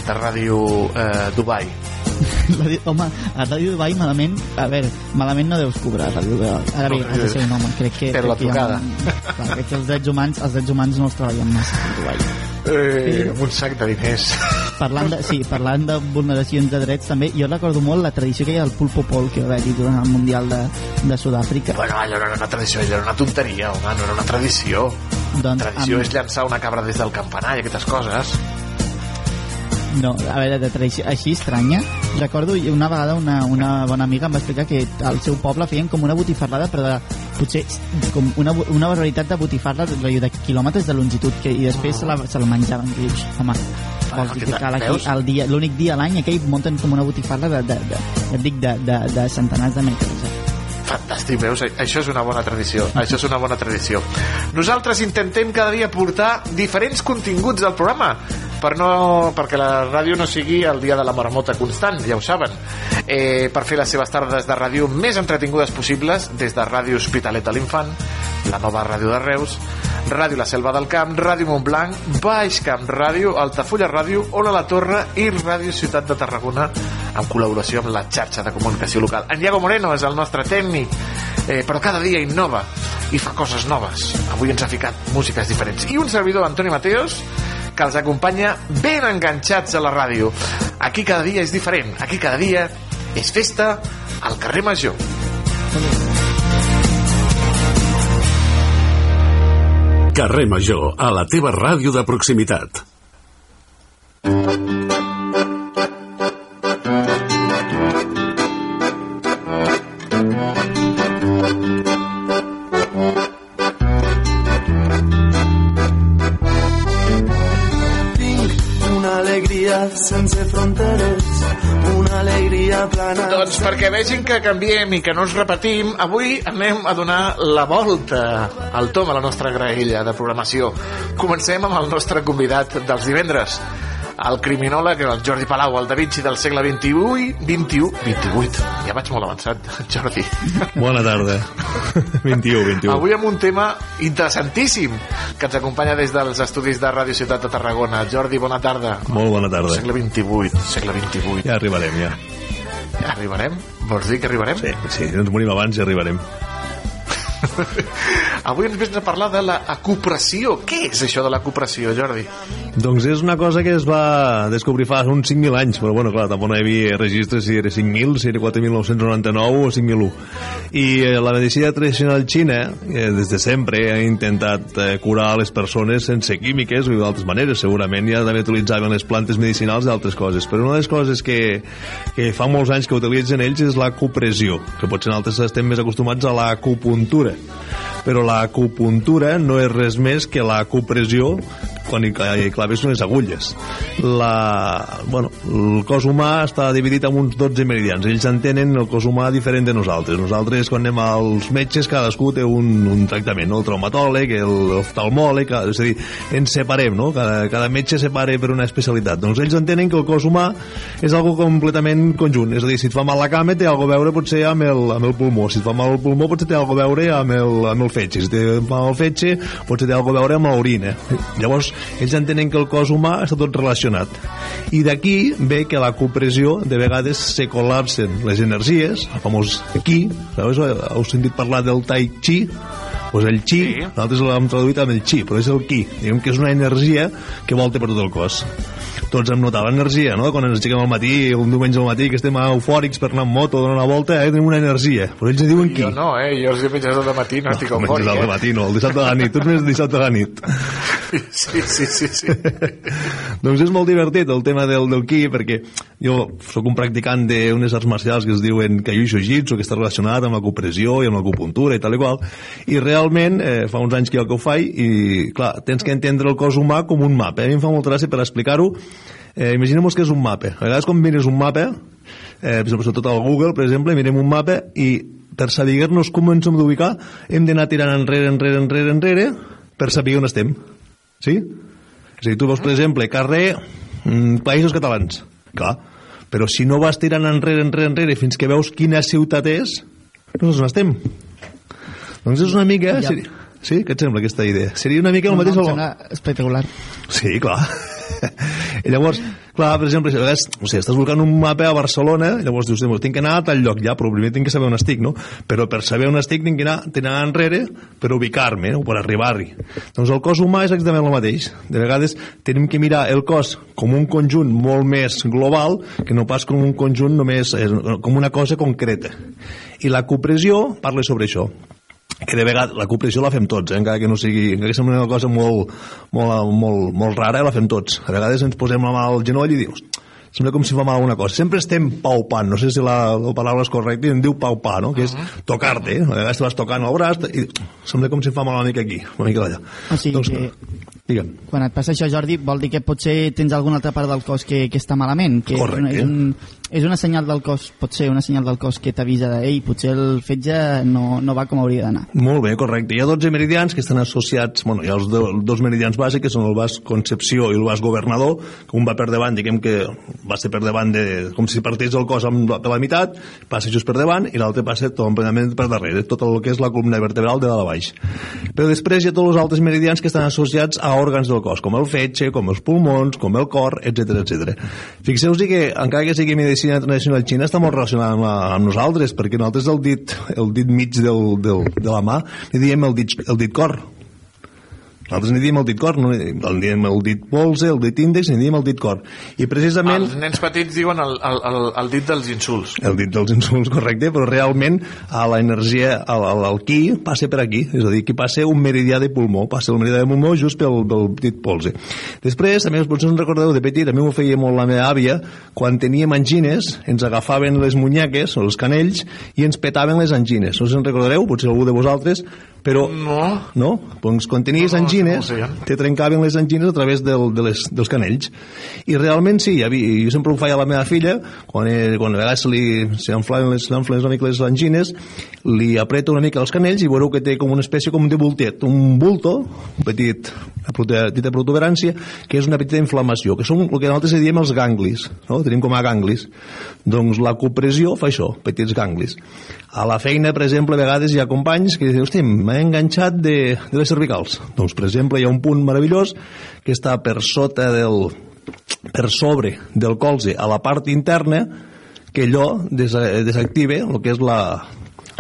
de Ràdio eh, Dubai. Home, a Ràdio Dubai malament, a veure, malament no deus cobrar Ràdio Dubai. Ara bé, has de ser un home, crec que... Per la ha trucada. un- Clar, crec que els drets humans, els drets humans no els treballen massa a Dubai. Eh, amb un sac de diners. Parlant de, sí, parlant de vulneracions de drets també, jo recordo molt la tradició que hi ha del pulpo pol que va haver durant el Mundial de, de Sud-àfrica. Bueno, allò no era una tradició, allò era una tonteria, home, no era una tradició. Doncs, Tradició amb- és llançar una cabra des del campanar i aquestes coses. No, a veure, de tradició així estranya. Recordo una vegada una, una bona amiga em va explicar que al seu poble feien com una botifarrada, però de, potser com una, una barbaritat de botifarra rotllo de quilòmetres de longitud que, i després se la, se la menjaven. Que dius, home, vols dir que tal, aquí, el dia, l'únic dia a l'any aquell munten com una botifarra de, de, de, de, dic, de, de, de centenars de metres. Eh? Fantàstic, veus? Això és una bona tradició. Això és una bona tradició. Nosaltres intentem cada dia portar diferents continguts al programa per no, perquè la ràdio no sigui el dia de la marmota constant, ja ho saben. Eh, per fer les seves tardes de ràdio més entretingudes possibles, des de Ràdio Hospitalet de l'Infant, la nova ràdio de Reus, Ràdio La Selva del Camp, Ràdio Montblanc, Baix Camp Ràdio, Altafulla Ràdio, Ola la Torre i Ràdio Ciutat de Tarragona en col·laboració amb la xarxa de comunicació local. En Diego Moreno és el nostre tècnic, eh, però cada dia innova i fa coses noves. Avui ens ha ficat músiques diferents. I un servidor, Antoni Mateos, que els acompanya ben enganxats a la ràdio. Aquí cada dia és diferent. Aquí cada dia és festa al carrer Major. Carrer Major, a la teva ràdio de proximitat. Sense fronteres, una alegria plana... Doncs perquè vegin que canviem i que no ens repetim, avui anem a donar la volta al tom a la nostra graella de programació. Comencem amb el nostre convidat dels divendres, el criminòleg, el Jordi Palau, el Da Vinci del segle XXI, 21, 28, ja vaig molt avançat, Jordi. Bona tarda. 21, 21. Avui amb un tema interessantíssim que ens acompanya des dels estudis de Ràdio Ciutat de Tarragona. Jordi, bona tarda. Molt bona tarda. Segle XXVIII, segle XXVIII. Ja arribarem, ja. Ja arribarem? Vols dir que arribarem? Sí, sí, ens morim abans i arribarem. Avui ens vens a parlar de la acupressió. Què és això de l'acupressió, Jordi? Doncs és una cosa que es va descobrir fa uns 5.000 anys, però bueno, clar, tampoc no hi havia registres si era 5.000, si era 4.999 o 5.001. I eh, la medicina tradicional xina, eh, des de sempre, ha intentat eh, curar les persones sense químiques o d'altres maneres. Segurament ja també utilitzaven les plantes medicinals d'altres coses. Però una de les coses que, que fa molts anys que utilitzen ells és l'acupressió, que potser nosaltres estem més acostumats a l'acupuntura però l'acupuntura no és res més que l'acupressió quan hi claves unes agulles. La, bueno, el cos humà està dividit en uns 12 meridians. Ells entenen el cos humà diferent de nosaltres. Nosaltres, quan anem als metges, cadascú té un, un tractament, no? el traumatòleg, l'oftalmòleg, és a dir, ens separem, no? Cada, cada metge separa per una especialitat. Doncs ells entenen que el cos humà és algo completament conjunt. És a dir, si et fa mal la cama, té alguna a veure potser amb el, amb el pulmó. Si et fa mal el pulmó, potser té alguna a veure amb el, amb el fetge. Si té mal el fetge, potser té alguna a veure amb l'orina. Llavors, ells entenen que el cos humà està tot relacionat. I d'aquí ve que la compressió de vegades se col·lapsen les energies, el famós qui, sabeu? Heu sentit parlar del tai chi? Pues el chi, sí. nosaltres l'hem traduït amb el chi, però és el qui. Diguem que és una energia que volta per tot el cos tots hem notat l'energia, no? Quan ens aixequem al matí, un diumenge al matí, que estem eufòrics per anar amb moto, donar una volta, eh? tenim una energia. Però ells en diuen qui? Jo no, eh? Jo els diumenges al matí no estic eufòric, al eh? matí no, el dissabte a la nit. Tu més dissabte a la nit. Sí, sí, sí, sí. doncs és molt divertit el tema del, del ki, perquè jo sóc un practicant d'unes arts marcials que es diuen Kayu Jiu-Jitsu, que està relacionat amb la copressió i amb l'acupuntura i tal i qual, i realment eh, fa uns anys que jo que ho faig, i clar, tens que entendre el cos humà com un mapa. Eh? A mi em fa molta gràcia per explicar-ho, eh, imaginem que és un mapa. A vegades quan mires un mapa, eh, sobretot al Google, per exemple, mirem un mapa i per saber-nos com ens hem d'ubicar hem d'anar tirant enrere, enrere, enrere, enrere per saber on estem. Sí? És a dir, tu veus, per exemple, carrer mm, Països Catalans. Clar, però si no vas tirant enrere, enrere, enrere fins que veus quina ciutat és, no saps on estem. Doncs és una mica... Ja. Seria... Sí? Què et sembla aquesta idea? Seria una mica el No, no, mateix... em al- sembla espectacular. Sí, clar. I llavors, clar, per exemple, si vegades, o sigui, estàs buscant un mapa a Barcelona, i llavors dius, "Doncs tinc que anar a tal lloc, ja, però primer tinc que saber on estic, no? Però per saber on estic tinc que anar, tinc que anar enrere per ubicar-me, no? per arribar-hi. Doncs el cos humà és exactament el mateix. De vegades tenim que mirar el cos com un conjunt molt més global que no pas com un conjunt només, eh, com una cosa concreta. I la copressió parla sobre això que de vegades la copressió la fem tots, eh? encara que no sigui encara que sembli una cosa molt, molt, molt, molt rara, la fem tots. A vegades ens posem la mà al genoll i dius sembla com si fa mal alguna cosa. Sempre estem paupant, no sé si la, la paraula és correcta, i en diu paupar, no? que és tocar-te. Eh? A vegades te vas tocant el braç i sembla com si fa mal una mica aquí, una mica d'allà. O sigui doncs, que digue'm. quan et passa això, Jordi, vol dir que potser tens alguna altra part del cos que, que està malament, que Correcte. és, un, és una senyal del cos, pot ser una senyal del cos que t'avisa de, ei, potser el fetge no, no va com hauria d'anar. Molt bé, correcte. Hi ha 12 meridians que estan associats, bueno, hi ha els do, dos meridians bàsics, que són el vas Concepció i el vas Governador, que un va per davant, diguem que va ser per davant de... com si partís el cos amb, de la meitat, passa just per davant, i l'altre passa tot completament per darrere, tot el que és la columna vertebral de dalt a baix. Però després hi ha tots els altres meridians que estan associats a òrgans del cos, com el fetge, com els pulmons, com el cor, etc etc. Fixeu-vos que, encara que sigui medicina tradicional xina, està molt relacionada amb, la- amb nosaltres, perquè nosaltres el dit, el dit mig del, del, de la mà li diem el dit, el dit cor. Nosaltres n'hi diem el dit cor, no el diem el dit polze, el dit índex, n'hi diem el dit cor. I precisament... Els nens petits diuen el, el, el, el dit dels insults. El dit dels insults, correcte, però realment a la energia, al, al, al qui passa per aquí, és a dir, que passa un meridià de pulmó, passa el meridià de pulmó just pel, pel dit polze. Després, també, potser us recordeu de petit, a mi m'ho feia molt la meva àvia, quan teníem angines, ens agafaven les munyaques o els canells i ens petaven les angines. No us en recordareu? Potser algú de vosaltres, però... No. No? Doncs quan tenies No, no, angines, no ho te trencaven les angines a través del, de les, dels canells. I realment sí, havia, jo sempre ho feia a la meva filla, quan, eh, quan a vegades se li s'enflaven les, una mica les angines, li apreta una mica els canells i veureu que té com una espècie com de bultet, un bulto, un petit, una petita protuberància, que és una petita inflamació, que són el que nosaltres diem els ganglis, no? tenim com a ganglis. Doncs la copressió fa això, petits ganglis. A la feina, per exemple, a vegades hi ha companys que diuen, hosti, m'he enganxat de, de les cervicals. Doncs, per exemple, hi ha un punt meravellós que està per sota del, per sobre del colze a la part interna que allò des, desactiva el que és la,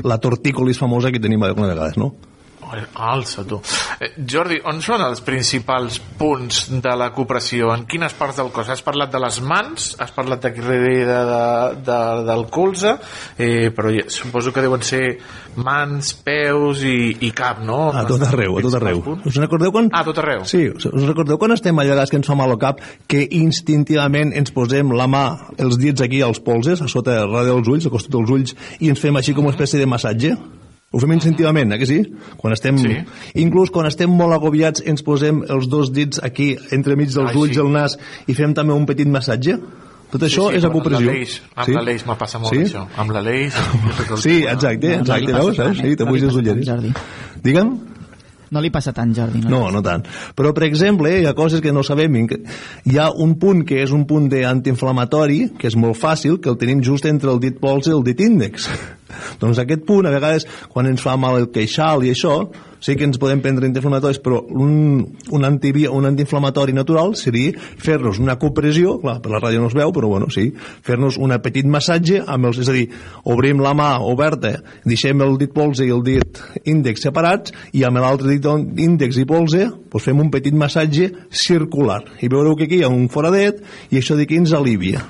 la tortícolis famosa que tenim algunes vegades, no? Alça, tu. Eh, Jordi, on són els principals punts de la cooperació? En quines parts del cos? Has parlat de les mans, has parlat d'aquí darrere de, de, del colze, eh, però ja, suposo que deuen ser mans, peus i, i cap, no? A tot arreu, a tot arreu. Us recordeu quan... Ah, a tot arreu. Sí, us recordeu quan estem allà que ens fa mal al cap que instintivament ens posem la mà, els dits aquí als polzes, a sota, darrere dels ulls, al costat dels ulls, i ens fem així com una espècie de massatge? Ho fem instintivament, eh, que sí? Quan estem... Sí. Inclús quan estem molt agobiats ens posem els dos dits aquí, entremig dels Ai, ulls sí. i el nas, i fem també un petit massatge? Tot això és acupressió. Amb l'Aleix, amb l'Aleix me passa molt Sí? això. Amb l'Aleix... Sí, exacte, exacte, veus? Eh? Sí, te puges les ulleres. Digue'm? No li passa tant, Jordi. No, no tant. Però, per exemple, hi ha coses que no sabem. Hi ha un punt que és un punt d'antiinflamatori, que és molt fàcil, que el tenim just entre el dit pols i el dit índex. Doncs aquest punt, a vegades, quan ens fa mal el queixal i això, sí que ens podem prendre antiinflamatoris, però un, un, antibi, un antiinflamatori natural seria fer-nos una compressió, clar, per la ràdio no es veu, però bueno, sí, fer-nos un petit massatge, amb els, és a dir, obrim la mà oberta, deixem el dit polze i el dit índex separats, i amb l'altre dit índex i polze doncs fem un petit massatge circular. I veureu que aquí hi ha un foradet, i això d'aquí ens alivia,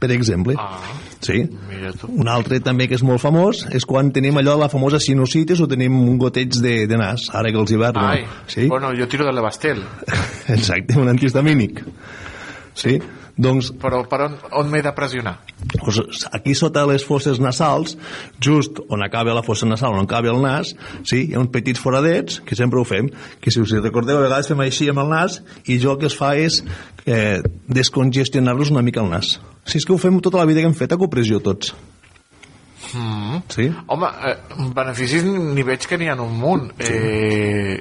per exemple. Ah. Sí. Un altre també que és molt famós és quan tenim allò de la famosa sinusitis o tenim un goteig de, de nas, ara que els hiverns... Ai, sí? bueno, jo tiro de l'Abastel. Exacte, un antihistamínic. Sí? Doncs, Però per on, on m'he de pressionar? doncs aquí sota les fosses nasals, just on acaba la fossa nasal, on acaba el nas, sí, hi ha uns petits foradets, que sempre ho fem, que si us recordeu, a vegades fem així amb el nas, i jo el que es fa és eh, descongestionar-los una mica el nas. Si és que ho fem tota la vida que hem fet acupressió tots. Mm. Sí? Home, eh, beneficis n'hi veig que n'hi ha un munt. Eh,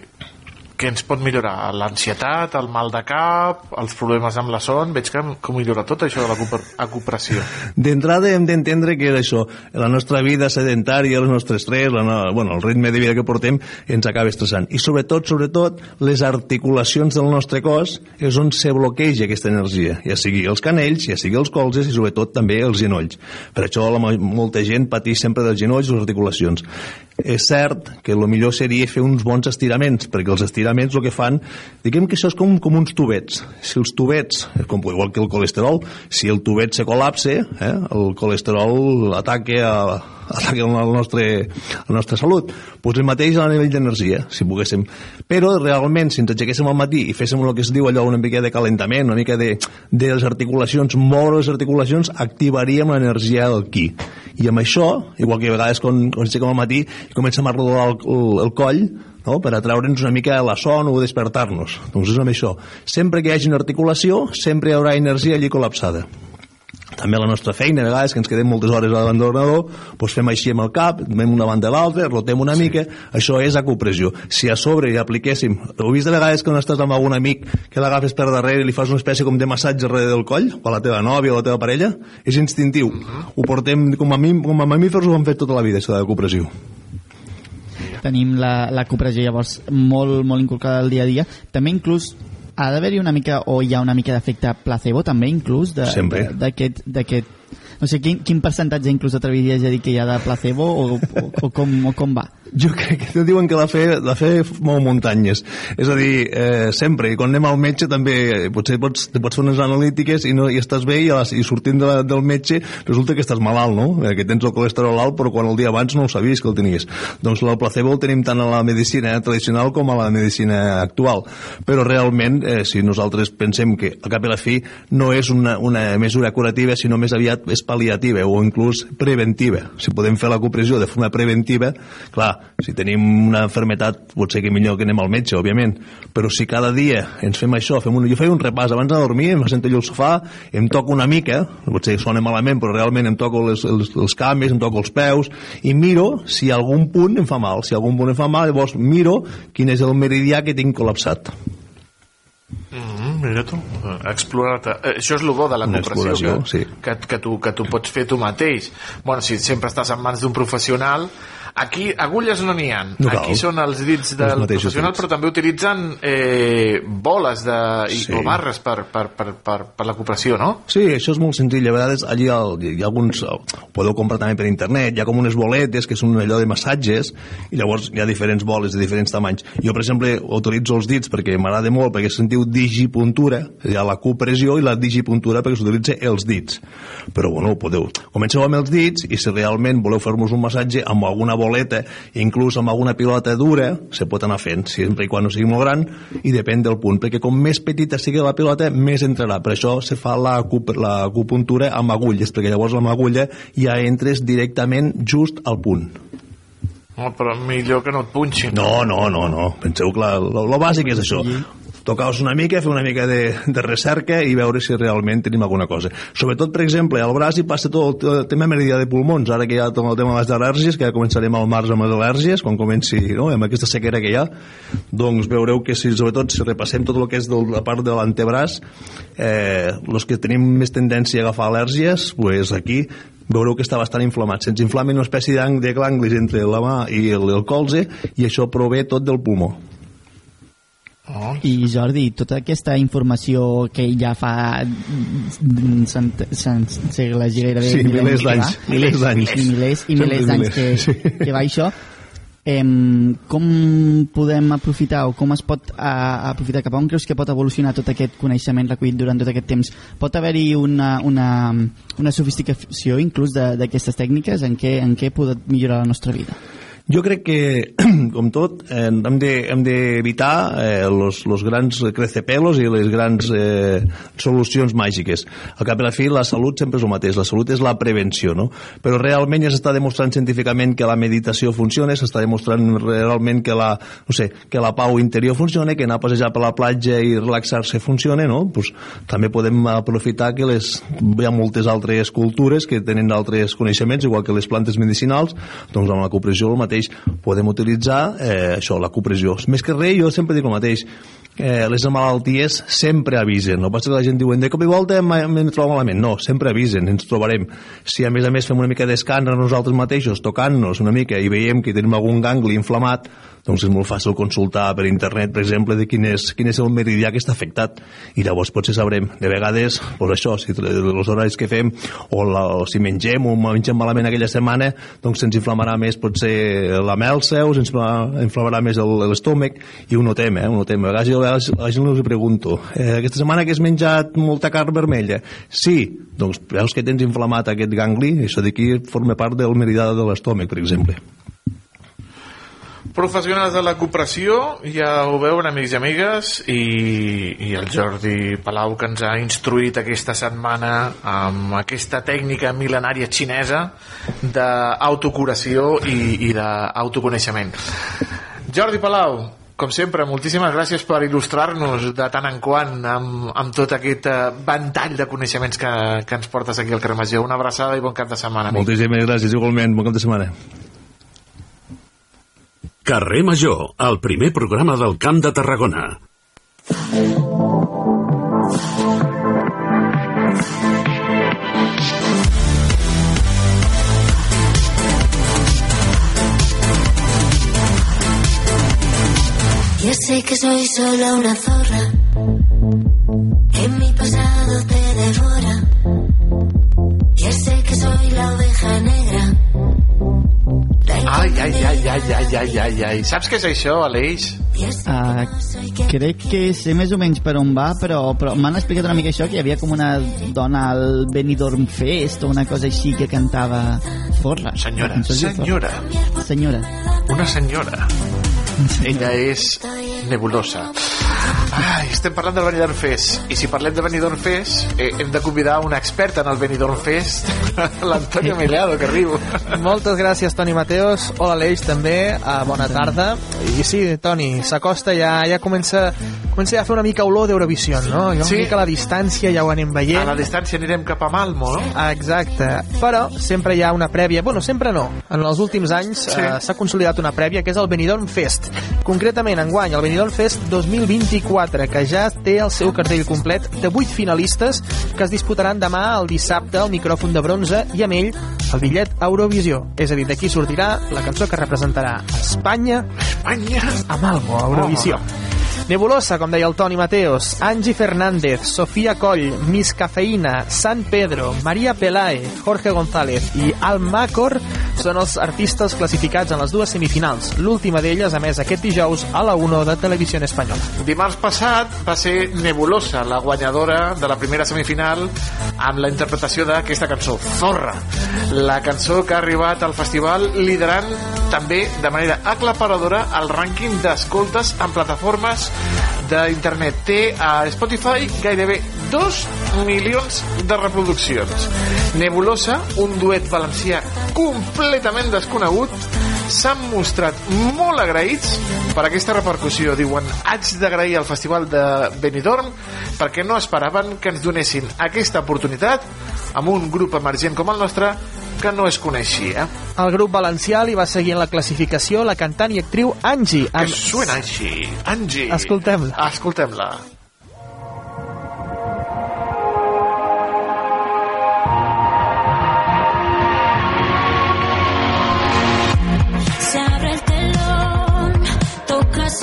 què ens pot millorar? L'ansietat, el mal de cap, els problemes amb la son... Veig que, que millora tot això de la acupressió. D'entrada hem d'entendre que això, la nostra vida sedentària, el nostre estrès, la, no- bueno, el ritme de vida que portem ens acaba estressant. I sobretot, sobretot, les articulacions del nostre cos és on se bloqueja aquesta energia, ja sigui els canells, ja sigui els colzes i sobretot també els genolls. Per això la, mo- molta gent pateix sempre dels genolls i les articulacions. És cert que el millor seria fer uns bons estiraments, perquè els estiraments el que fan, diguem que això és com, com uns tubets. Si els tubets, com, igual que el colesterol, si el tubet se col·lapse, eh, el colesterol ataca a, ataca el nostre, la nostra salut. Pues el mateix a nivell d'energia, si poguéssim. Però realment, si ens aixequéssim al matí i féssim el que es diu allò, una mica de calentament, una mica de, de les articulacions, moure les articulacions, activaríem l'energia del qui. I amb això, igual que a vegades quan, quan aixequem al matí i comencem a rodar el, el, el coll, no? per atraure'ns una mica la son o despertar-nos. Doncs és amb això. Sempre que hi hagi una articulació, sempre hi haurà energia allí col·lapsada també la nostra feina, a vegades que ens quedem moltes hores davant de l'ordenador, doncs fem així amb el cap, anem una banda a l'altra, rotem una sí. mica, això és acupressió. Si a sobre hi apliquéssim, heu vist de vegades que quan estàs amb algun amic que l'agafes per darrere i li fas una espècie com de massatge darrere del coll, o a la teva nòvia o a la teva parella, és instintiu. Uh -huh. Ho portem, com a, mim, com a mamífers ho hem fet tota la vida, això de l'acupressió. Tenim la, la cooperació llavors molt, molt inculcada al dia a dia. També inclús ha d'haver-hi una mica o hi ha una mica d'efecte placebo també inclús d'aquest no sé, quin, quin percentatge inclús t'atreviries a dir que hi ha de placebo o, o, o, com, o com va? Jo crec que diuen que la fe, la fe mou muntanyes. És a dir, eh, sempre, i quan anem al metge també, eh, potser pots, te pots fer unes analítiques i, no, i estàs bé i, a les, i sortint de la, del metge resulta que estàs malalt, no? Eh, que tens el colesterol alt però quan el dia abans no ho sabies que el tenies. Doncs el placebo el tenim tant a la medicina tradicional com a la medicina actual. Però realment, eh, si nosaltres pensem que al cap i la fi no és una, una mesura curativa, sinó més aviat és pal·liativa o inclús preventiva. Si podem fer la copressió de forma preventiva, clar, si tenim una enfermetat potser que millor que anem al metge, òbviament, però si cada dia ens fem això, fem un, jo feia un repàs abans de dormir, em sento allò al sofà, em toco una mica, potser sona malament, però realment em toco les, els, els cames, em toco els peus, i miro si algun punt em fa mal. Si algun punt em fa mal, llavors miro quin és el meridià que tinc col·lapsat. Mm, mira tu, eh, explorar-te. Eh, Això és el bo de la cooperació, que, sí. que, que, tu, que tu pots fer tu mateix. Bueno, si sempre estàs en mans d'un professional, Aquí agulles no n'hi ha. No cal. Aquí són els dits Els del mateixos professional, dits. però també utilitzen eh, boles de, i, Sí. o barres per, per, per, per, per la cooperació, no? Sí, això és molt senzill. A vegades allí ha, hi ha alguns... Ho podeu comprar també per internet. Hi ha com unes boletes que són allò de massatges i llavors hi ha diferents boles de diferents tamanys. Jo, per exemple, utilitzo els dits perquè m'agrada molt, perquè se'n diu digipuntura. Hi ha la copressió i la digipuntura perquè s'utilitza els dits. Però, bueno, podeu... Comenceu amb els dits i si realment voleu fer-vos un massatge amb alguna boleta, inclús amb alguna pilota dura, se pot anar fent, sempre i quan no sigui molt gran, i depèn del punt, perquè com més petita sigui la pilota, més entrarà. Per això se fa la, acup- la acupuntura amb agulles, perquè llavors amb agulla ja entres directament just al punt. No, però millor que no et punxin. No, no, no, no. Penseu que la- lo, lo bàsic és això. Tocar-vos una mica, fer una mica de, de recerca i veure si realment tenim alguna cosa. Sobretot, per exemple, al braç hi passa tot el tema meridià de pulmons. Ara que ha tot el tema de les al·lèrgies, que ja començarem al març amb les al·lèrgies, quan comenci no, amb aquesta sequera que hi ha, doncs veureu que si, sobretot si repassem tot el que és de la part de l'antebraç, eh, els que tenim més tendència a agafar al·lèrgies, pues aquí veureu que està bastant inflamat. Se'ns inflama una espècie de entre la mà i el, el colze i això prové tot del pulmó. I Jordi, tota aquesta informació que ja fa mm, cent, cent, segles i gairebé Sí, milers d'anys, milers d'anys. i milers, i milers d'anys que, sí. que va això. Em, com podem aprofitar o com es pot a, aprofitar cap a on creus que pot evolucionar tot aquest coneixement recollit durant tot aquest temps? Pot haver-hi una, una, una sofisticació inclús de- d'aquestes tècniques? En què, en què pot millorar la nostra vida Jo crec que, com tot, eh, hem de- d'evitar eh, los, los grans crecepelos i les grans eh, solucions màgiques. Al cap i la fi, la salut sempre és el mateix. La salut és la prevenció, no? Però realment ja s'està demostrant científicament que la meditació funciona, s'està demostrant realment que la, no sé, que la pau interior funciona, que anar a passejar per la platja i relaxar-se funciona, no? Pues, també podem aprofitar que les, hi ha moltes altres cultures que tenen altres coneixements, igual que les plantes medicinals, doncs amb la copressió el mateix podem utilitzar eh, això, la copressió. Més que res, jo sempre dic el mateix, eh, les malalties sempre avisen. No passa que la gent diuen de cop i volta em, trobo malament. No, sempre avisen, ens trobarem. Si a més a més fem una mica d'escàner nosaltres mateixos, tocant-nos una mica i veiem que tenim algun gangli inflamat, doncs és molt fàcil consultar per internet, per exemple, de quin és, quin és el meridià que està afectat. I llavors potser sabrem. De vegades, doncs això, si els horaris que fem, o, la, o si mengem o mengem malament aquella setmana, doncs se'ns inflamarà més potser la melsa o se'ns inflamarà més l'estómac i ho notem, eh? Ho notem. A vegades a vegades a la gent els pregunto eh, aquesta setmana que has menjat molta carn vermella? Sí, doncs veus que tens inflamat aquest gangli, això d'aquí forma part del meridià de l'estómac, per exemple. Professionals de la cooperació, ja ho veuen, amics i amigues, i, i el Jordi Palau, que ens ha instruït aquesta setmana amb aquesta tècnica mil·lenària xinesa d'autocuració i, i d'autoconeixement. Jordi Palau, com sempre, moltíssimes gràcies per il·lustrar-nos de tant en quant amb, amb tot aquest eh, ventall de coneixements que, que ens portes aquí al Cremageu. Una abraçada i bon cap de setmana. Moltíssimes gràcies, igualment. Bon cap de setmana. Carrer Major, el primer programa del Camp de Tarragona. Ya sé que soy solo una zorra, que mi pasado te devora. Ya sé que soy la oveja negra. Ai, ai, ai, ai, ai, ai, ai, ai. Saps què és això, Aleix? Uh, crec que sé més o menys per on va, però, però m'han explicat una mica això, que hi havia com una dona al Benidorm Fest o una cosa així que cantava Forra. Senyora, diu senyora. Forra. Senyora. Una senyora. Ella és nebulosa. Ai, estem parlant del Benidorm Fest. I si parlem de Benidorm Fest, eh, hem de convidar una experta en el Benidorm Fest, l'Antonio Melado, que arribo. Moltes gràcies, Toni Mateos. Hola, Aleix, també. Uh, bona tarda. I sí, Toni, s'acosta, ja, ja comença comença a fer una mica olor d'Eurovisió, no? Ja Sí. una mica a la distància ja ho anem veient. A la distància anirem cap a Malmo, no? Exacte, però sempre hi ha una prèvia, bueno, sempre no, en els últims anys Sí. eh, s'ha consolidat una prèvia que és el Benidorm Fest. Concretament, enguany, el Benidorm Fest 2024, que ja té el seu cartell complet de 8 finalistes que es disputaran demà, el dissabte, al micròfon de bronze i amb ell el bitllet Eurovisió. És a dir, d'aquí sortirà la cançó que representarà Espanya, Espanya a Malmo, a Eurovisió. Nebulosa, com deia el Toni Mateos, Angie Fernández, Sofía Coll, Miss Cafeïna, San Pedro, Maria Pelae, Jorge González i Almacor són els artistes classificats en les dues semifinals. L'última d'elles, a més, aquest dijous a la 1 de Televisió Espanyola. Dimarts passat va ser Nebulosa, la guanyadora de la primera semifinal amb la interpretació d'aquesta cançó, Zorra. La cançó que ha arribat al festival liderant també de manera aclaparadora el rànquing d'escoltes en plataformes d'internet. Té a Spotify gairebé 2 milions de reproduccions. Nebulosa, un duet valencià completament desconegut, s'han mostrat molt agraïts per aquesta repercussió. Diuen, haig d'agrair al Festival de Benidorm perquè no esperaven que ens donessin aquesta oportunitat amb un grup emergent com el nostre que no es coneixia. El grup valencià li va seguir en la classificació la cantant i actriu Angie. Que suena així. Angie. Escoltem-la. Escoltem-la.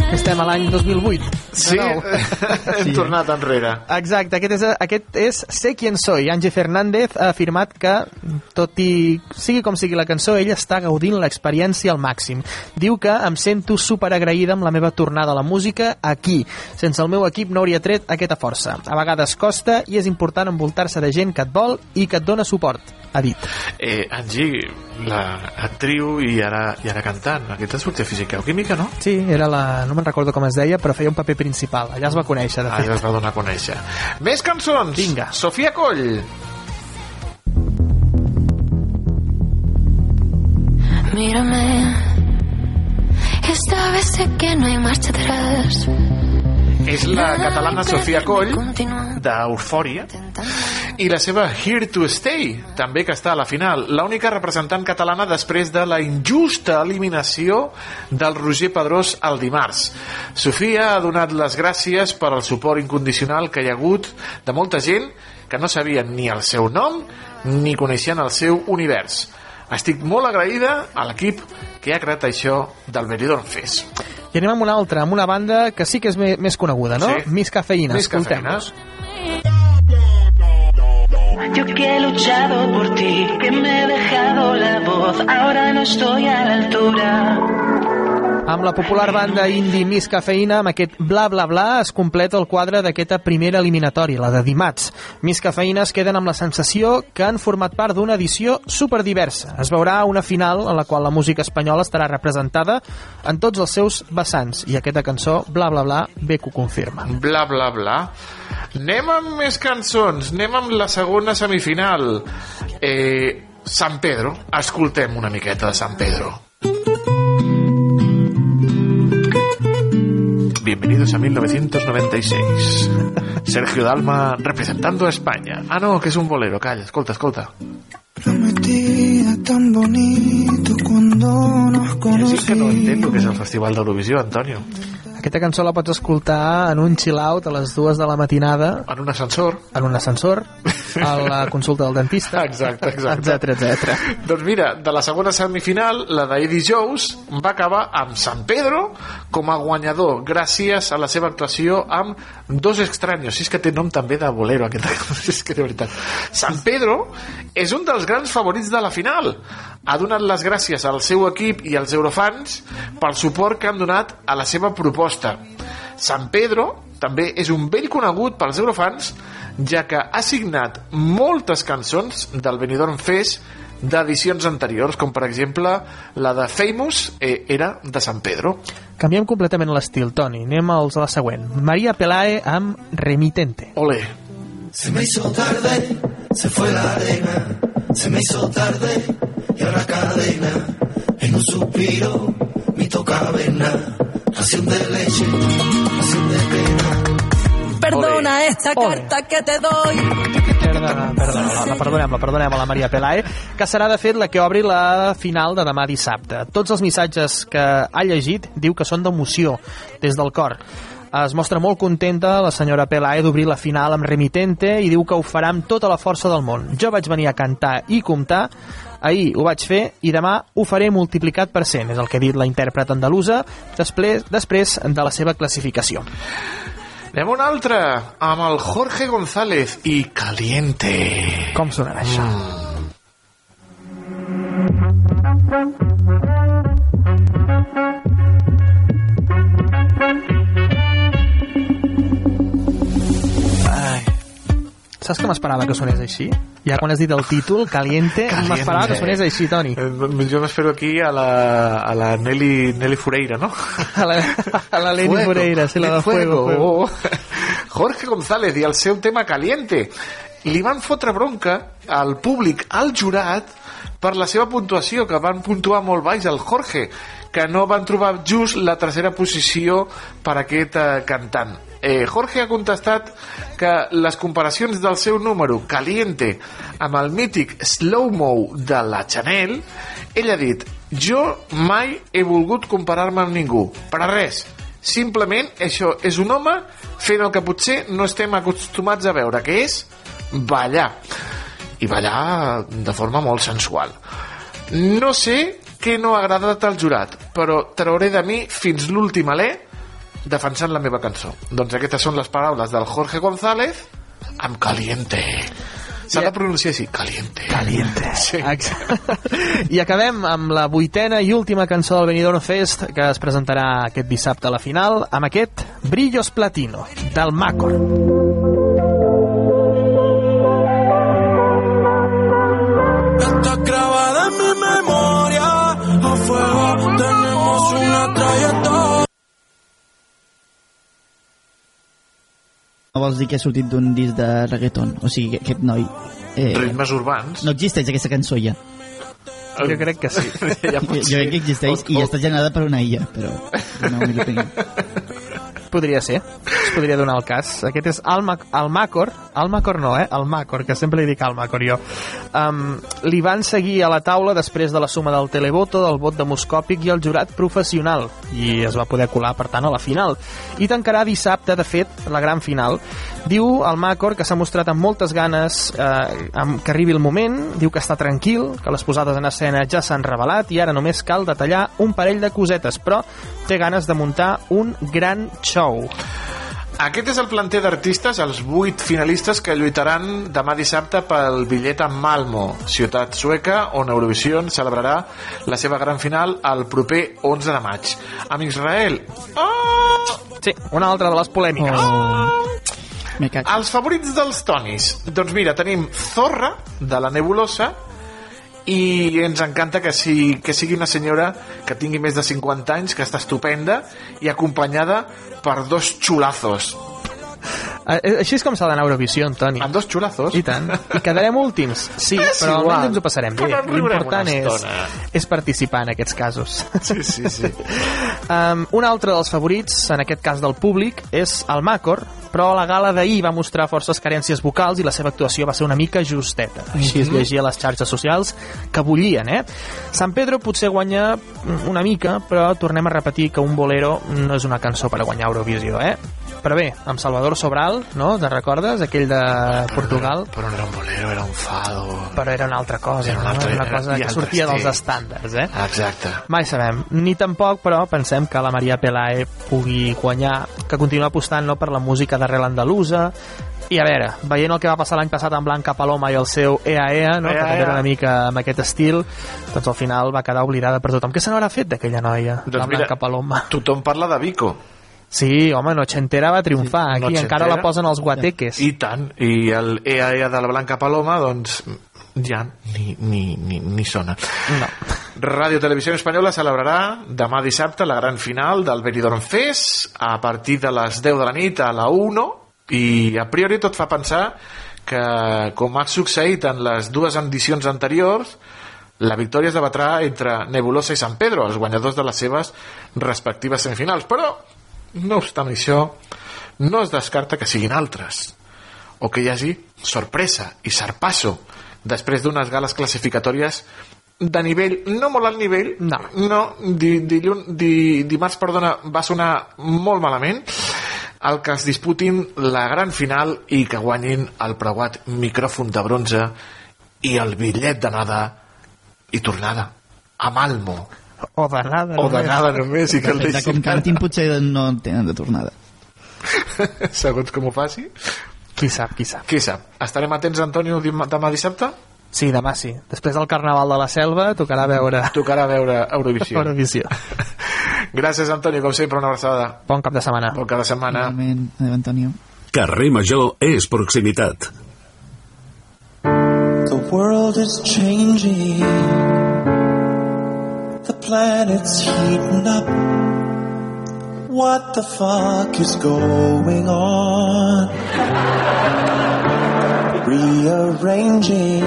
Estem a l'any 2008. Sí, hem tornat enrere. Exacte, aquest és, aquest és Sé quién soy. Angie Fernández ha afirmat que, tot i sigui com sigui la cançó, ella està gaudint l'experiència al màxim. Diu que em sento super agraïda amb la meva tornada a la música aquí. Sense el meu equip no hauria tret aquesta força. A vegades costa i és important envoltar-se de gent que et vol i que et dona suport, ha dit. Eh, Angie, l'actriu i ara, i ara cantant. Aquesta sortia física o química, no? Sí, era la... no me'n recordo com es deia, però feia un paper principal. Allà es va conèixer, de fet. Allà es va donar a conèixer. Més cançons. Vinga. Sofia Coll. Mírame. Esta vez sé que no hay marcha atrás. És la catalana Sofia Coll d'Eufòria i la seva Here to Stay també que està a la final. L'única representant catalana després de la injusta eliminació del Roger Pedrós el dimarts. Sofia ha donat les gràcies per al suport incondicional que hi ha hagut de molta gent que no sabien ni el seu nom ni coneixien el seu univers. Estic molt agraïda a l'equip que ha creat això del Benidorm Fest I anem amb una altra, amb una banda que sí que és me- més coneguda, no? Sí. Miss Cafeïna, Miss escoltem-los. Yo que he luchado por ti, que me he dejado la voz, ahora no estoy a la altura. Amb la popular banda indie Miss Cafeïna, amb aquest bla bla bla, es completa el quadre d'aquesta primera eliminatòria, la de dimarts. Miss Cafeïna es queden amb la sensació que han format part d'una edició superdiversa. Es veurà una final en la qual la música espanyola estarà representada en tots els seus vessants, i aquesta cançó, bla bla bla, bé que ho confirma. bla bla bla anem amb més cançons anem amb la segona semifinal eh, San Pedro escoltem una miqueta de San Pedro Bienvenidos a 1996 Sergio Dalma representando a España. Ah no, que es un bolero, calla, escolta, escolta. Prometida tan bonito cuando nos Sí que no entiendo que és el Festival d'Eurovisió, Antonio Aquesta cançó la pots escoltar en un chill-out a les dues de la matinada. En un ascensor. En un ascensor, a la consulta del dentista. Exacte, exacte. Etcètera, etcètera. Doncs mira, de la segona semifinal, la d'Eddie Jones va acabar amb San Pedro com a guanyador, gràcies a la seva actuació amb Dos Extraños. Si és que té nom també de bolero, aquesta és que de veritat. San Pedro és un dels grans favorits de la final. Ha donat les gràcies al seu equip i als eurofans pel suport que han donat a la seva proposta. San Pedro també és un vell conegut pels eurofans ja que ha signat moltes cançons del Benidorm Fest d'edicions anteriors, com per exemple la de Famous eh, era de San Pedro. Canviem completament l'estil, Toni. Anem als a la següent. Maria Pelae amb Remitente. Ole. Se me hizo tarde, se fue la arena, se me hizo tarde y ahora cadena, en un suspiro, mi toca avena, ración de leche, ración de pena. Perdona esta carta que te doy. Perdona, perdona, la, la perdonem, la perdonem a la Maria Pelae, que serà de fet la que obri la final de demà dissabte. Tots els missatges que ha llegit diu que són d'emoció, des del cor. Es mostra molt contenta la senyora Pelae d'obrir la final amb Remitente i diu que ho farà amb tota la força del món. Jo vaig venir a cantar i comptar, ahir ho vaig fer i demà ho faré multiplicat per 100, és el que ha dit la intèrpret andalusa després, després de la seva classificació. Anem a un altre, amb el Jorge González i Caliente. Com sonarà això? Ai. Saps que m'esperava que sonés així? Ja quan has dit el títol, Caliente, Caliente. m'esperava que sonés així, Toni. Eh, Jo m'espero aquí a la, a la Nelly, Nelly Fureira, no? A la, a la Fuego, Moreira, sí, la de Fuego. fuego. Jorge González i el seu tema Caliente. Li van fotre bronca al públic, al jurat, per la seva puntuació, que van puntuar molt baix el Jorge, que no van trobar just la tercera posició per aquest eh, cantant. Eh, Jorge ha contestat que les comparacions del seu número Caliente amb el mític Slow Mo de la Chanel, ell ha dit jo mai he volgut comparar-me amb ningú, per a res. Simplement això és un home fent el que potser no estem acostumats a veure, que és ballar. I ballar de forma molt sensual. No sé què no ha agradat al jurat, però trauré de mi fins l'últim alè defensant la meva cançó. Doncs aquestes són les paraules del Jorge González amb Caliente. S'ha de pronunciar així, Caliente. Caliente. Sí. I acabem amb la vuitena i última cançó del Benidorm Fest que es presentarà aquest dissabte a la final amb aquest Brillos Platino del Macor. Está grabada en mi memoria. A fuego tenemos una trayectoria. No vols dir que ha sortit d'un disc de reggaeton? O sigui, que aquest noi... Eh, Ritmes urbans. No existeix aquesta cançó ja. Jo crec que sí. ja Jo, jo crec que existeix i està generada per una illa, però no. Podria ser, es podria donar el cas. Aquest és Alma, Almacor, Almacor no, eh? Almacor, que sempre li dic Almacor jo. Um, li van seguir a la taula després de la suma del televoto, del vot demoscòpic i el jurat professional, i es va poder colar, per tant, a la final. I tancarà dissabte, de fet, la gran final. Diu Almacor que s'ha mostrat amb moltes ganes eh, que arribi el moment, diu que està tranquil, que les posades en escena ja s'han revelat i ara només cal detallar un parell de cosetes, però té ganes de muntar un gran show. Aquest és el planter d'artistes, els vuit finalistes que lluitaran demà dissabte pel bitllet a Malmo, ciutat sueca, on Eurovision celebrarà la seva gran final el proper 11 de maig. Amb Israel, Sí, una altra de les polèmiques. Oh. Me cac. els favorits dels tonis. Doncs mira, tenim Zorra, de la Nebulosa, i ens encanta que, si, que sigui una senyora que tingui més de 50 anys, que està estupenda, i acompanyada per dos xulazos. Eh, Així és com s'ha d'anar a Eurovisió, Toni. Amb dos xulazos? I tant. I quedarem últims, sí, És però igual. almenys ens ho passarem bé. L'important és, és participar en aquests casos. Sí, sí, sí. Um, un altre dels favorits, en aquest cas del públic, és el Macor, però la gala d'ahir va mostrar forces carències vocals i la seva actuació va ser una mica justeta. Així es Mhm. llegia a les xarxes socials que bullien, eh? San Pedro potser guanya una mica, però tornem a repetir que un bolero no és una cançó per a guanyar Eurovisió, eh? Però bé, amb Salvador Sobral, no? Te'n recordes? Aquell de Portugal. Però no era un bolero, era un fado. Però era una altra cosa, Era una no? altra- Era una era- cosa i que sortia dels temps. estàndards, eh? Exacte. Mai sabem. Ni tampoc, però, pensem que la Maria Pelae pugui guanyar, que continua apostant no, per la música d'arrel andalusa, i a veure, veient el que va passar l'any passat amb Blanca Paloma i el seu Ea Ea, no? Ea, que també era una mica amb aquest estil, doncs al final va quedar oblidada per tothom. Què se n'haurà fet d'aquella noia, la Doncs mira, Blanca Paloma? Tothom parla de Vico. Sí, home, Nochentera va triomfar. Aquí encara la posen els guateques. I tant. I el Ea Ea de la Blanca Paloma, doncs ja ni, ni, ni, ni sona. No. Ràdio Televisió Espanyola celebrarà demà dissabte la gran final del Benidorm Fest a partir de les 10 de la nit a la 1 i a priori tot fa pensar que com ha succeït en les dues edicions anteriors la victòria es debatrà entre Nebulosa i San Pedro, els guanyadors de les seves respectives semifinals. Però, no obstant això, no es descarta que siguin altres o que hi hagi sorpresa i sarpasso després d'unes gales classificatòries de nivell, no molt alt nivell no, no di, dilluns, di, dimarts perdona, va sonar molt malament el que es disputin la gran final i que guanyin el preuat micròfon de bronze i el bitllet d'anada i tornada a Malmo o d'anada o d'anada només i que el Depèn de com cantin potser no en tenen de tornada segons com ho faci qui sap, qui sap qui sap, estarem atents Antonio demà dissabte? Sí, demà sí. Després del Carnaval de la Selva tocarà veure... Tocarà veure Eurovisió. Eurovisió. Gràcies, Antonio, com sempre, una abraçada. Bon cap de setmana. Bon cap de setmana. Igualment, adéu, Antonio. Carrer Major és proximitat. The world is changing. Planet's heating up. What the fuck is going on? Rearranging.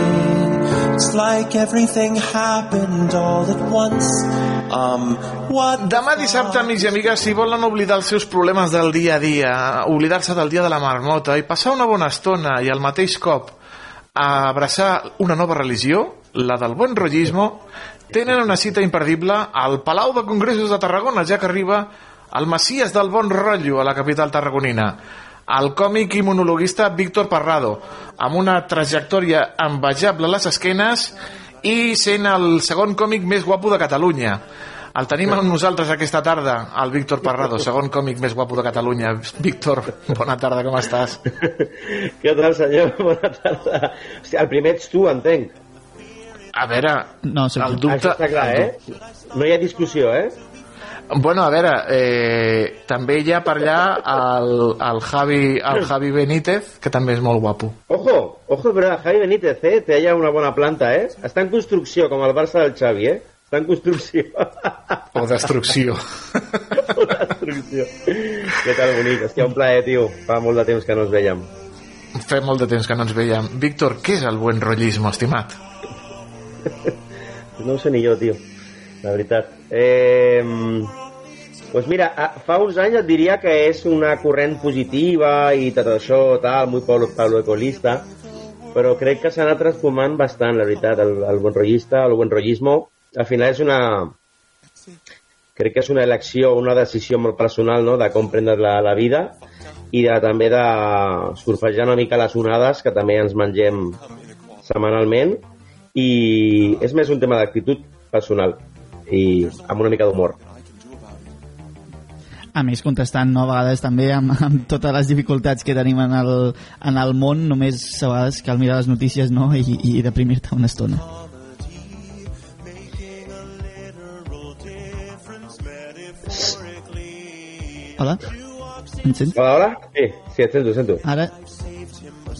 It's like everything happened all at once. Um, what Demà dissabte, amics i amigues, si volen oblidar els seus problemes del dia a dia, oblidar-se del dia de la marmota i passar una bona estona i al mateix cop abraçar una nova religió, la del bon rollismo, tenen una cita imperdible al Palau de Congressos de Tarragona, ja que arriba el Messies del bon rotllo a la capital tarragonina, el còmic i monologuista Víctor Parrado, amb una trajectòria envejable a les esquenes i sent el segon còmic més guapo de Catalunya. El tenim amb nosaltres aquesta tarda, el Víctor Parrado, segon còmic més guapo de Catalunya. Víctor, bona tarda, com estàs? Què tal, senyor? Bona tarda. Hòstia, el primer ets tu, entenc. A veure, no, el dubte... Això està clar, eh? No hi ha discussió, eh? Bueno, a veure, eh, també hi ha per allà el, el, Javi, el Javi Benítez, que també és molt guapo. Ojo, ojo, però Javi Benítez, eh? Té allà una bona planta, eh? Està en construcció, com el Barça del Xavi, eh? Està en construcció. O destrucció. o destrucció. Què tal, bonic? Hòstia, un plaer, tio. Fa molt de temps que no ens veiem. Fa molt de temps que no ens veiem. Víctor, què és el buen rollismo, estimat? No ho sé ni jo, tio. La veritat. Eh, pues mira, fa uns anys et diria que és una corrent positiva i tot això, tal, muy pablo, pablo ecolista, però crec que s'ha anat transformant bastant, la veritat, el, el buen rollista, el buen rollismo. Al final és una... Crec que és una elecció, una decisió molt personal, no?, de com prendre la, la vida i de, també de surfejar una mica les onades que també ens mengem setmanalment i és més un tema d'actitud personal i amb una mica d'humor. A més, contestant no, a vegades també amb, amb totes les dificultats que tenim en el, en el món, només a vegades cal mirar les notícies no? i, i deprimir-te una estona. Hola? Em sents? Hola, hola? Sí, sí, et sento, et sento. Ara,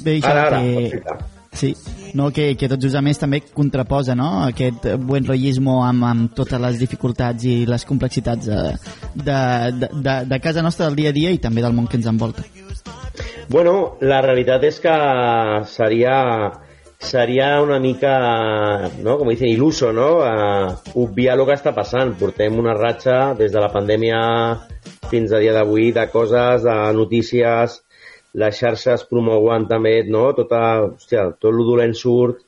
bé, Ara, ara, que... perfecte. Sí, no, que, que tot just a més també contraposa no? aquest buen rollismo amb, amb totes les dificultats i les complexitats de, de, de, de, de casa nostra del dia a dia i també del món que ens envolta. Bueno, la realitat és que seria seria una mica, no? com dicen, il·luso, no? Uh, obviar el que està passant. Portem una ratxa des de la pandèmia fins a dia d'avui de coses, de notícies, les xarxes promouen també, no? Tota, hòstia, tot el dolent surt.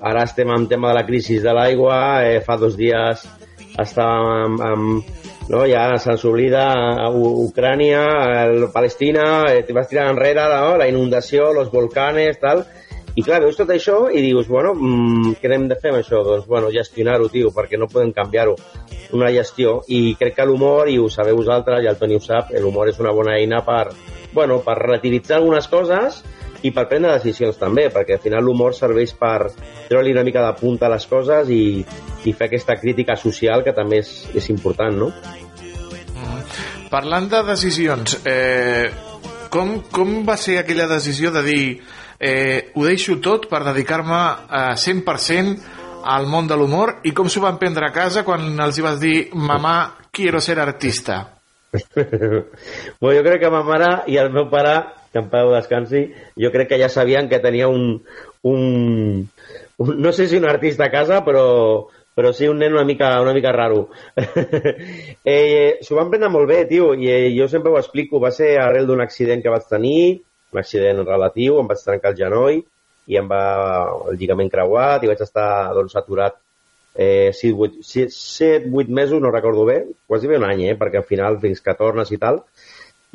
Ara estem en tema de la crisi de l'aigua, eh, fa dos dies estàvem amb, amb no? ja se'ns oblida a U- Ucrània, el Palestina, eh, te vas tirant enrere no? la inundació, los volcanes, tal, i clar, veus tot això i dius, bueno, mm, què hem de fer amb això? Doncs, bueno, gestionar-ho, tio, perquè no podem canviar-ho. Una gestió. I crec que l'humor, i ho sabeu vosaltres, i el Toni ho sap, l'humor és una bona eina per, bueno, per relativitzar algunes coses i per prendre decisions també, perquè al final l'humor serveix per treure-li una mica de punta a les coses i, i fer aquesta crítica social que també és, és important, no? Parlant de decisions, eh, com, com va ser aquella decisió de dir eh, ho deixo tot per dedicar-me a 100% al món de l'humor i com s'ho van prendre a casa quan els hi vas dir mamà, quiero ser artista? bueno, jo crec que ma mare i el meu pare, que en pau descansi, jo crec que ja sabien que tenia un, un, un no sé si un artista a casa, però, però sí un nen una mica, una mica raro. eh, S'ho van prendre molt bé, tio, i eh, jo sempre ho explico. Va ser arrel d'un accident que vaig tenir, un accident relatiu, em vaig trencar el genoll i em va el lligament creuat i vaig estar doncs, aturat eh, 7-8 mesos, no recordo bé, quasi bé un any, eh, perquè al final fins que tornes i tal.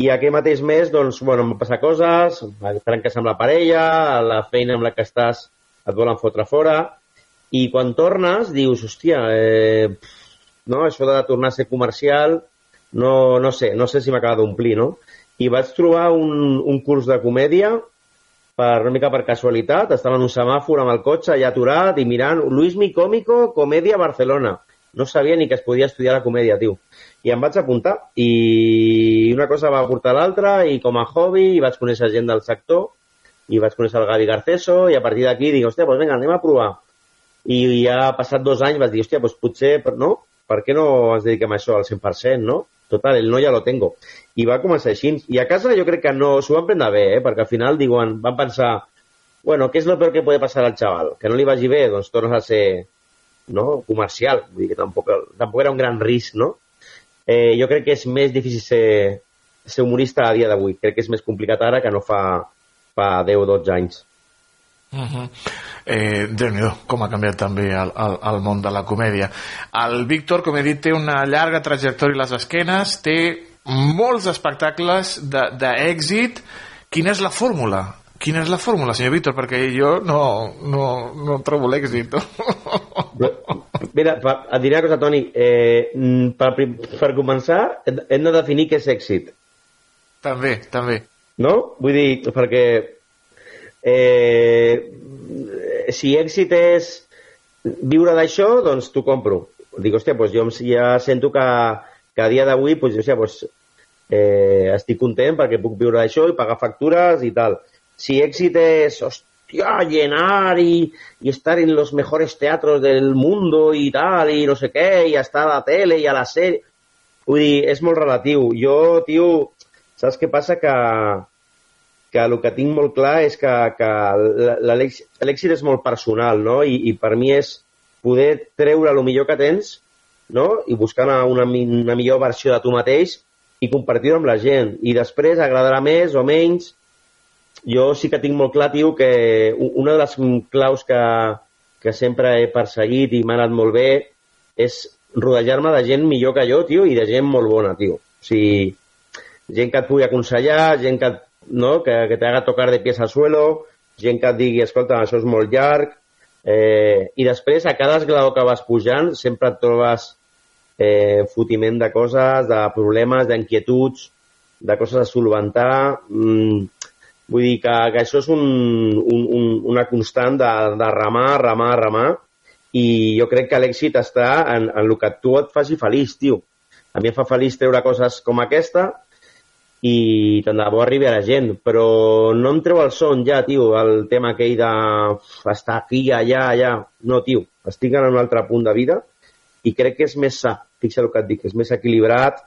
I aquell mateix mes, doncs, bueno, em van passar coses, trenques amb la parella, la feina amb la que estàs et volen fotre fora, i quan tornes dius, hòstia, eh, no, això de tornar a ser comercial, no, no sé, no sé si m'acaba d'omplir, no? I vaig trobar un, un curs de comèdia per una mica per casualitat, estava en un semàfor amb el cotxe allà aturat i mirant Luis Mi Cómico, Comèdia Barcelona. No sabia ni que es podia estudiar la comèdia, tio. I em vaig apuntar i una cosa va portar l'altra i com a hobby i vaig conèixer gent del sector i vaig conèixer el Gavi Garceso i a partir d'aquí dic, hòstia, doncs vinga, anem a provar. I ja passat dos anys vaig dir, hòstia, doncs potser, no? Per què no ens dediquem a això al 100%, no? Total, el no ja lo tengo. I va començar així. I a casa jo crec que no s'ho van prendre bé, eh? perquè al final diuen, van pensar, bueno, què és el peor que pot passar al xaval? Que no li vagi bé? Doncs tornes a ser no? comercial. Vull dir que tampoc, tampoc era un gran risc, no? Eh, jo crec que és més difícil ser, ser humorista a dia d'avui. Crec que és més complicat ara que no fa, fa 10 o 12 anys. Uh -huh. eh, déu nhi com ha canviat també el, el, el món de la comèdia. El Víctor, com he dit, té una llarga trajectòria a les esquenes, té molts espectacles d'èxit. Quina és la fórmula? Quina és la fórmula, senyor Víctor? Perquè jo no, no, no trobo l'èxit. Mira, et diré una cosa, Toni. Eh, per, per començar, hem de definir què és èxit. També, també. No? Vull dir, perquè eh, si èxit és viure d'això, doncs t'ho compro. Dic, hòstia, doncs jo ja sento que, que a dia d'avui doncs, hòstia, doncs, eh, estic content perquè puc viure d'això i pagar factures i tal. Si èxit és, hòstia, llenar y, y estar en los mejores teatros del mundo y tal, y no sé què, i estar a la tele i a la sèrie... Vull dir, és molt relatiu. Jo, tio, saps què passa? Que, que el que tinc molt clar és que, que l'èxit és molt personal, no? I, I per mi és poder treure el millor que tens no? i buscar una, una, una millor versió de tu mateix i compartir-ho amb la gent. I després agradarà més o menys. Jo sí que tinc molt clar, tio, que una de les claus que, que sempre he perseguit i m'ha anat molt bé és rodejar-me de gent millor que jo, tio, i de gent molt bona, tio. O sigui, gent que et pugui aconsellar, gent que, no? que, que t'haga tocar de pies al suelo, gent que et digui, escolta, això és molt llarg, eh, i després a cada esglaó que vas pujant sempre et trobes eh, fotiment de coses, de problemes, d'inquietuds, de coses a solventar. Mm, vull dir que, que això és un, un, un, una constant de, de remar, remar, remar, i jo crec que l'èxit està en, en el que tu et faci feliç, tio. A mi em fa feliç treure coses com aquesta i tant de bo arribi a la gent, però no em treu el son ja, tio, el tema aquell de estar aquí, allà, allà. No, tio, estic en un altre punt de vida i crec que és més sa, fixa't el que et dic, és més equilibrat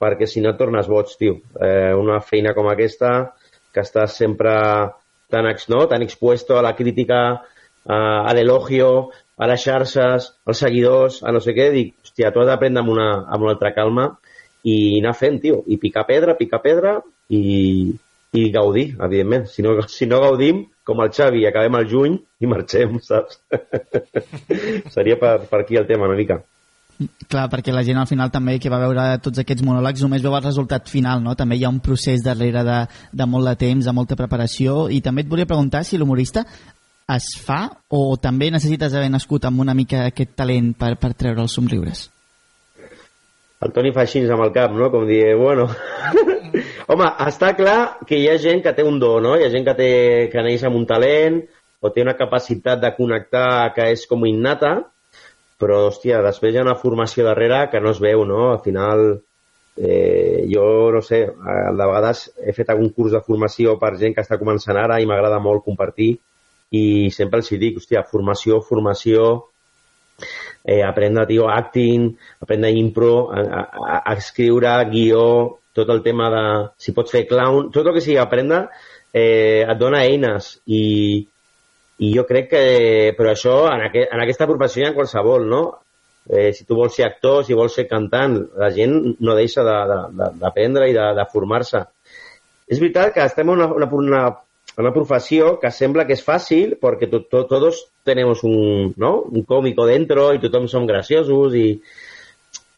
perquè si no et tornes boig, tio. Eh, una feina com aquesta, que estàs sempre tan, ex, no? tan expuesto a la crítica, a, a l'elogio, a les xarxes, als seguidors, a no sé què, dic, hòstia, tu has d'aprendre amb, una, amb una altra calma i anar fent, tio, i picar pedra, picar pedra i, i gaudir, evidentment. Si no, si no gaudim, com el Xavi, acabem al juny i marxem, saps? Seria per, per aquí el tema una mica. Clar, perquè la gent al final també que va veure tots aquests monòlegs només veu el resultat final, no? També hi ha un procés darrere de, de molt de temps, de molta preparació, i també et volia preguntar si l'humorista es fa o també necessites haver nascut amb una mica aquest talent per, per treure els somriures? El Toni fa així amb el cap, no? Com dir, bueno... Home, està clar que hi ha gent que té un do, no? Hi ha gent que, té, que neix amb un talent o té una capacitat de connectar que és com innata, però, hòstia, després hi ha una formació darrere que no es veu, no? Al final, eh, jo, no sé, de vegades he fet algun curs de formació per gent que està començant ara i m'agrada molt compartir i sempre els dic, hòstia, formació, formació, eh, aprendre, tio, acting, aprendre impro, a, a, a escriure, guió, tot el tema de si pots fer clown, tot el que sigui aprendre eh, et dona eines i, i jo crec que, però això en, aquest, en aquesta professió hi ha qualsevol, no? Eh, si tu vols ser actor, si vols ser cantant, la gent no deixa de- de- de- d'aprendre i de, de formar-se. És veritat que estem en una, una, una, una professió que sembla que és fàcil perquè to, to, todos tenemos un, ¿no? un cómico dentro i tothom som graciosos i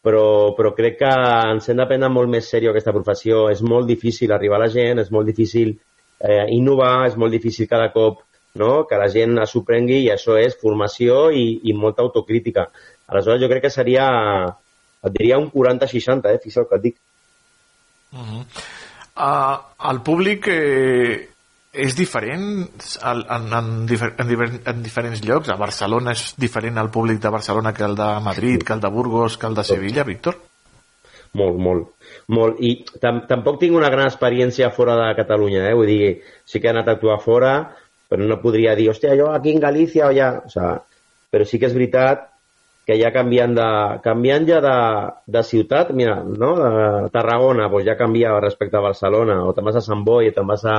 però, però crec que ens hem de prendre molt més sèrio aquesta professió. És molt difícil arribar a la gent, és molt difícil eh, innovar, és molt difícil cada cop no? que la gent s'ho prengui i això és formació i, i molta autocrítica. Aleshores jo crec que seria, et diria un 40-60, eh? fixeu que et dic. Uh -huh. uh, el públic eh, és diferent en, en, en, en, difer en diferents llocs? A Barcelona és diferent el públic de Barcelona que el de Madrid, que el de Burgos, que el de Sevilla, Víctor? Molt, molt. molt. I tam tampoc tinc una gran experiència fora de Catalunya, eh? vull dir, sí que he anat a actuar fora, però no podria dir, hòstia, jo aquí en Galícia o ja... O sea, però sí que és veritat que ja canviant, de, canviant ja de, de ciutat, mira, no? de Tarragona doncs ja canvia respecte a Barcelona, o te'n vas a Sant Boi, te'n vas a,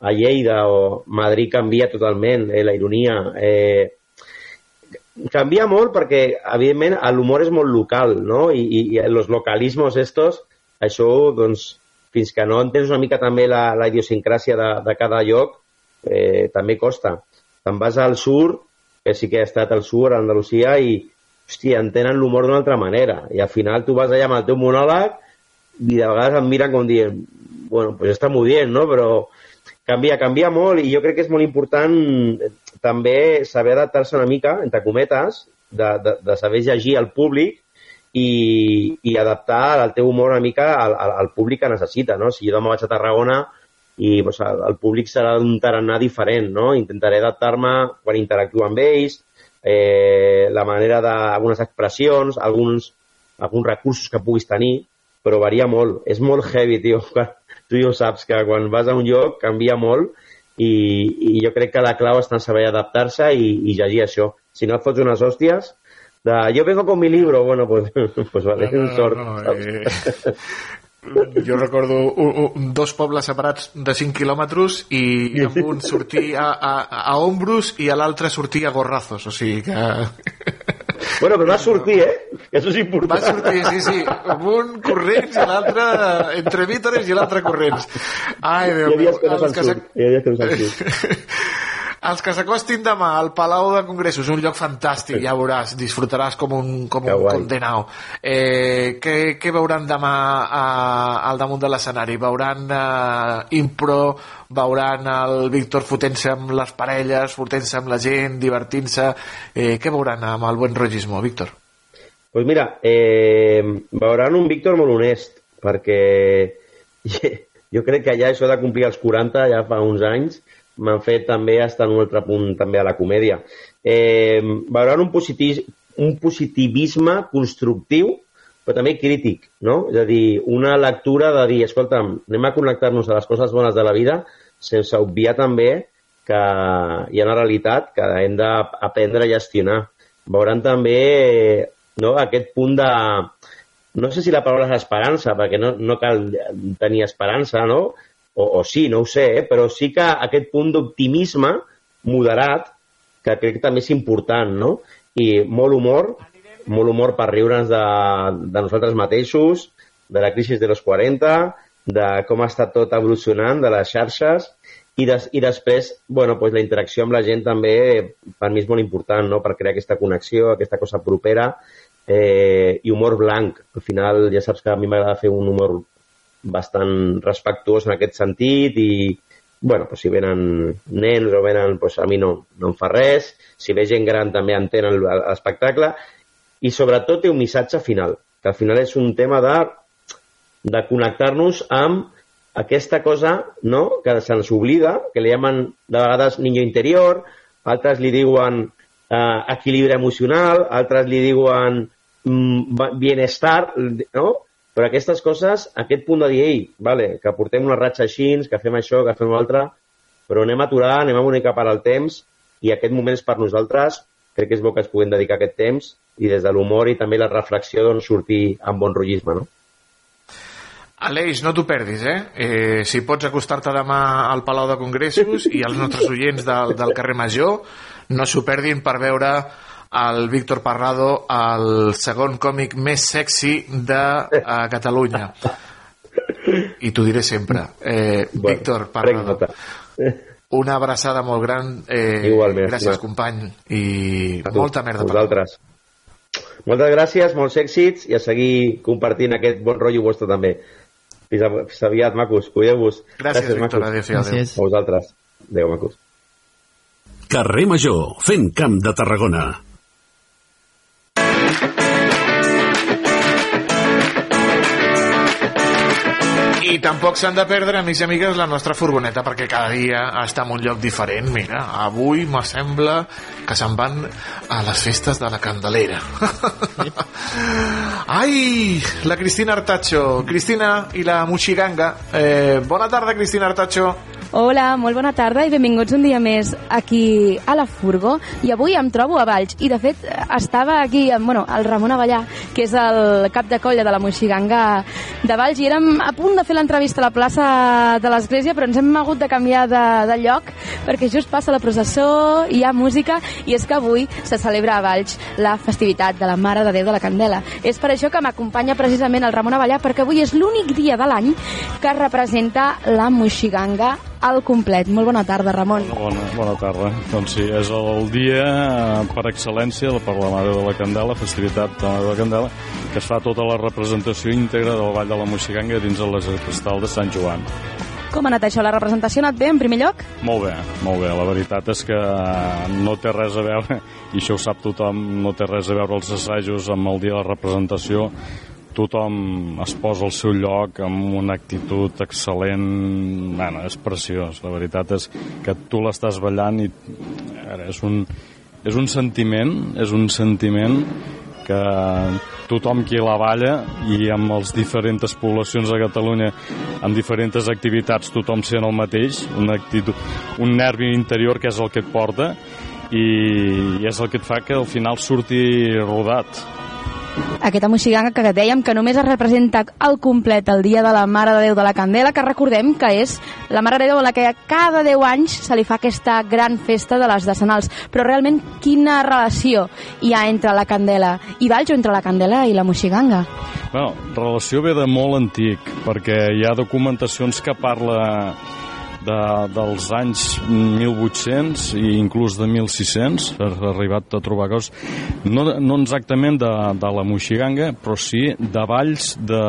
a Lleida, o Madrid canvia totalment, eh, la ironia. Eh, canvia molt perquè, evidentment, l'humor és molt local, no? I, i, i los localismos estos, això, doncs, fins que no entens una mica també la, la idiosincràsia de, de cada lloc, eh, també costa. Te'n vas al sur, que sí que he estat al sur, a Andalusia, i, hòstia, entenen l'humor d'una altra manera. I al final tu vas allà amb el teu monòleg i de vegades em miren com dient, bueno, pues està molt bien, no? Però canvia, canvia molt i jo crec que és molt important eh, també saber adaptar-se una mica, entre cometes, de, de, de saber llegir al públic i, i adaptar el teu humor una mica al, al, al públic que necessita, no? Si jo demà vaig a Tarragona i doncs, el, el públic serà d'un tarannà diferent, no? Intentaré adaptar-me quan interactuo amb ells, eh, la manera d'algunes expressions, alguns, alguns recursos que puguis tenir, però varia molt. És molt heavy, tio. Tu ja ho saps, que quan vas a un lloc canvia molt i, i jo crec que la clau està en saber adaptar-se i, i llegir això. Si no et fots unes hòsties, de, yo vengo con mi libro, bueno, pues, pues vale, No, no, sort. no, eh, jo recordo un, un, dos pobles separats de 5 quilòmetres i amb un sortir a, a, a ombros i a l'altre sortir a gorrazos, o sigui que... Bueno, però va sortir, eh? Que això és important. Va sortir, sí, sí, amb un corrents i l'altre entre vítores i l'altre corrents. Ai, Hi Déu ha meu. dies que no Els se'n que surt. Hi ha dies que no se'n surt. Els que s'acostin demà al Palau de Congressos, un lloc fantàstic, ja veuràs, disfrutaràs com un, com Que un condenau. Eh, què, què veuran demà a, al damunt de l'escenari? Veuran eh, impro, veuran el Víctor fotent-se amb les parelles, fotent-se amb la gent, divertint-se... Eh, què veuran amb el buen rotllismo, Víctor? Pues mira, eh, veuran un Víctor molt honest, perquè jo crec que ja això de complir els 40, ja fa uns anys, m'han fet també estar en un altre punt també a la comèdia. Eh, veuran un, positiv, un positivisme constructiu, però també crític, no? És a dir, una lectura de dir, escolta'm, anem a connectar-nos a les coses bones de la vida sense obviar també que hi ha una realitat que hem d'aprendre a gestionar. Veuran també no, aquest punt de... No sé si la paraula és esperança, perquè no, no cal tenir esperança, no? O, o sí, no ho sé, eh? però sí que aquest punt d'optimisme moderat, que crec que també és important, no? I molt humor, molt humor per riure'ns de, de nosaltres mateixos, de la crisi de los 40, de com estat tot evolucionant, de les xarxes, i, des, i després, bueno, pues la interacció amb la gent també per mi és molt important, no?, per crear aquesta connexió, aquesta cosa propera, eh, i humor blanc. Al final ja saps que a mi m'agrada fer un humor bastant respectuós en aquest sentit i, bueno, pues si venen nens o venen, pues a mi no, no em fa res. Si ve gent gran també entenen l'espectacle. I sobretot té un missatge final, que al final és un tema de, de connectar-nos amb aquesta cosa no? que se'ns oblida, que li llamen de vegades niño interior, altres li diuen eh, equilibri emocional, altres li diuen bienestar, no? Però aquestes coses, aquest punt de dir, ei, vale, que portem una ratxa així, que fem això, que fem l'altre, però anem a aturar, anem a mica per al temps, i aquest moment és per nosaltres, crec que és bo que es puguem dedicar aquest temps, i des de l'humor i també la reflexió, doncs, sortir amb bon rotllisme, no? Aleix, no t'ho perdis, eh? eh? Si pots acostar-te demà al Palau de Congressos i als nostres oients del, del carrer Major, no s'ho perdin per veure el Víctor Parrado el segon còmic més sexy de uh, Catalunya. I t'ho diré sempre. Eh, Bueno, Víctor Parrado, una abraçada molt gran. Eh, Igualment, gràcies, estimat. company. I A tu, molta merda. a per vosaltres. Moltes gràcies, molts èxits i a seguir compartint aquest bon rotllo vostre també. Fins, a, fins aviat, macos. Cuideu-vos. Gràcies, Víctor. macos. Adéu-siau, adéu. Gràcies. A vosaltres. Adéu, macos. Carrer Major, fent camp de Tarragona. I tampoc s'han de perdre, amics i amigues, la nostra furgoneta perquè cada dia està en un lloc diferent. Mira, avui m'assembla que se'n van a les festes de la Candelera. Ai, la Cristina Artacho. Cristina i la Moxiganga. Eh, bona tarda, Cristina Artacho. Hola, molt bona tarda i benvinguts un dia més aquí a la Furgo. I avui em trobo a Valls i, de fet, estava aquí amb bueno, el Ramon Avellà, que és el cap de colla de la Moixiganga de Valls, i érem a punt de fer l'entrevista a la plaça de l'Església, però ens hem hagut de canviar de, de lloc perquè just passa la processó, hi ha música, i és que avui se celebra a Valls la festivitat de la Mare de Déu de la Candela. És per això que m'acompanya precisament el Ramon Avellà, perquè avui és l'únic dia de l'any que representa la Moixiganga al complet. Molt bona tarda, Ramon. Bona, bona tarda. Doncs sí, és el dia eh, per excel·lència per la Mare de la Candela, festivitat de la Mare de la Candela, que es fa tota la representació íntegra del Vall de la Moixiganga dins de l'escastal de Sant Joan. Com ha anat això? La representació ha anat bé, en primer lloc? Molt bé, molt bé. La veritat és que no té res a veure, i això ho sap tothom, no té res a veure els assajos amb el dia de la representació. Tothom es posa al seu lloc amb una actitud excel·lent. Bueno, és preciós. La veritat és que tu l'estàs ballant i ara, és un, és un sentiment, és un sentiment que tothom qui la balla i amb les diferents poblacions de Catalunya amb diferents activitats tothom sent el mateix una actitud, un nervi interior que és el que et porta i, i és el que et fa que al final surti rodat Aquesta moixiganga que dèiem que només es representa al complet el dia de la Mare de Déu de la Candela, que recordem que és la Mare de Déu a la que cada 10 anys se li fa aquesta gran festa de les decenals. Però realment quina relació hi ha entre la Candela i Valls o entre la Candela i la moixiganga? Bueno, relació ve de molt antic, perquè hi ha documentacions que parla de, dels anys 1800 i inclús de 1600 ha arribat a trobar coses no, no exactament de, de la moixiganga però sí de valls de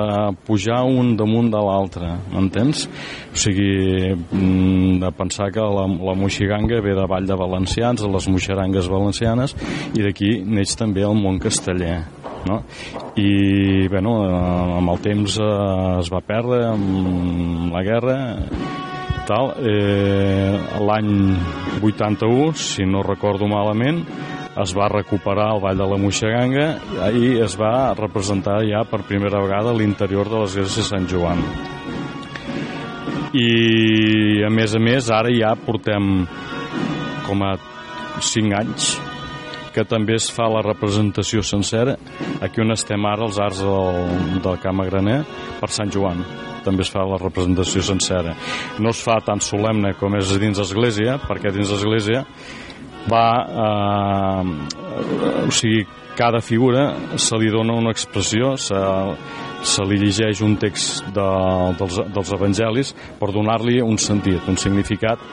pujar un damunt de l'altre m'entens? o sigui mm, de pensar que la, la moixiganga ve de Vall de Valencians de les moixerangues valencianes i d'aquí neix també el món casteller no? i bueno, eh, amb el temps eh, es va perdre amb la guerra tal, eh, l'any 81, si no recordo malament, es va recuperar el Vall de la Moixeganga i es va representar ja per primera vegada l'interior de l'església de Sant Joan. I, a més a més, ara ja portem com a 5 anys que també es fa la representació sencera aquí on estem ara, els arts del, del Camp Graner, per Sant Joan també es fa la representació sencera. No es fa tan solemne com és dins l'església, perquè dins l'església va... Eh, o sigui, cada figura se li dona una expressió, se, se li llegeix un text de, dels, dels evangelis per donar-li un sentit, un significat,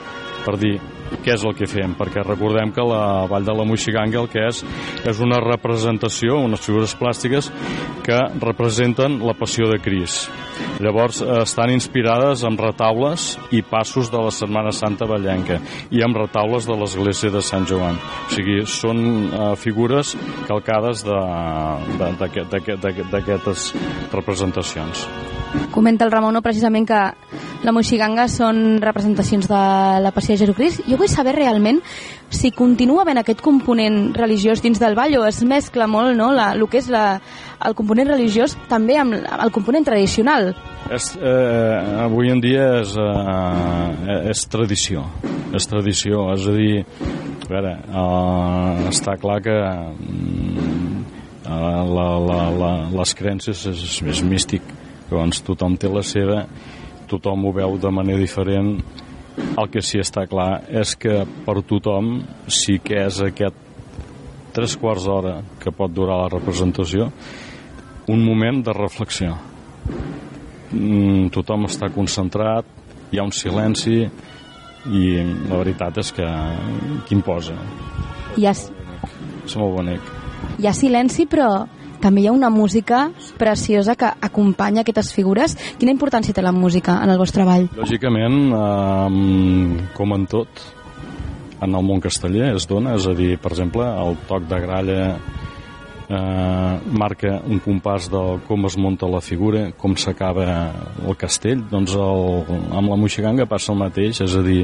per dir què és el que fem, perquè recordem que la Vall de la Moixiganga el que és és una representació, unes figures plàstiques que representen la passió de Cris. Llavors eh, estan inspirades amb retaules i passos de la Setmana Santa Vallenca i amb retaules de l'església de Sant Joan. O sigui, són eh, figures calcades d'aquestes representacions. Comenta el Ramon precisament que la Moixiganga són representacions de la Passió de Jesucrist. Jo vull saber realment si continua havent aquest component religiós dins del ball o es mescla molt no, la, el que és la, el component religiós també amb el component tradicional. És, eh, avui en dia és, eh, és tradició, és tradició, és a dir, a veure, eh, està clar que mm, eh, la, la, la, les creences és, és místic, llavors tothom té la seva, tothom ho veu de manera diferent, el que sí està clar és que per tothom sí que és aquest tres quarts d'hora que pot durar la representació, un moment de reflexió. Mm, tothom està concentrat, hi ha un silenci i la veritat és que qui imposa. Hi ha, És molt bonic. hi ha silenci, però també hi ha una música preciosa que acompanya aquestes figures. Quina importància té la música en el vostre treball? Lògicament, eh, com en tot, en el món casteller es dona, és a dir, per exemple, el toc de gralla eh, marca un compàs de com es munta la figura, com s'acaba el castell, doncs el, amb la moixiganga passa el mateix, és a dir,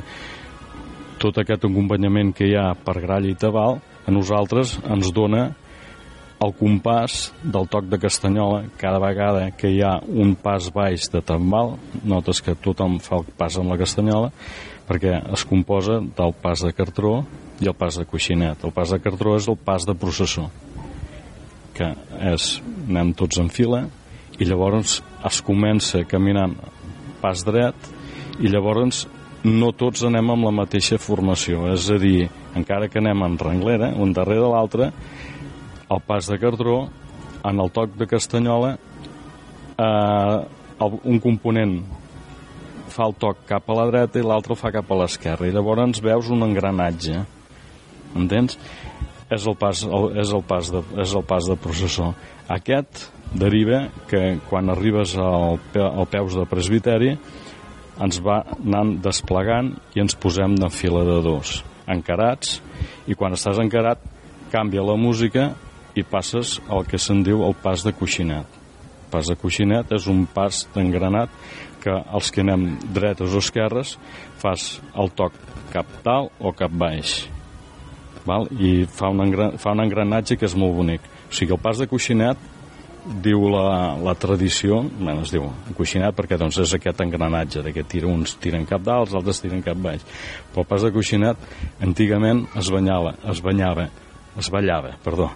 tot aquest acompanyament que hi ha per gralla i tabal, a nosaltres ens dona el compàs del toc de castanyola cada vegada que hi ha un pas baix de tambal notes que tothom fa el pas amb la castanyola perquè es composa del pas de cartró i el pas de coixinet. El pas de cartró és el pas de processó que és anem tots en fila i llavors es comença caminant pas dret i llavors no tots anem amb la mateixa formació. És a dir, encara que anem en renglera un darrere de l'altre el pas de Cardró, en el toc de Castanyola, eh, un component fa el toc cap a la dreta i l'altre fa cap a l'esquerra. I llavors veus un engranatge. Entens? És el pas, el, és el pas, de, és el pas de processó. Aquest deriva que quan arribes al, al peus de presbiteri ens va anant desplegant i ens posem de fila de dos, encarats, i quan estàs encarat canvia la música i passes al que se'n diu el pas de coixinet. El pas de coixinet és un pas d'engranat que els que anem dretes o esquerres fas el toc cap dalt o cap baix. Val? I fa un, engran, fa un engranatge que és molt bonic. O sigui, el pas de coixinet diu la, la tradició, bueno, es diu coixinat perquè doncs és aquest engranatge de que tira, uns tiren cap dalt, els altres tiren cap baix. Però el pas de coixinat antigament es banyava, es banyava, es ballava, perdó,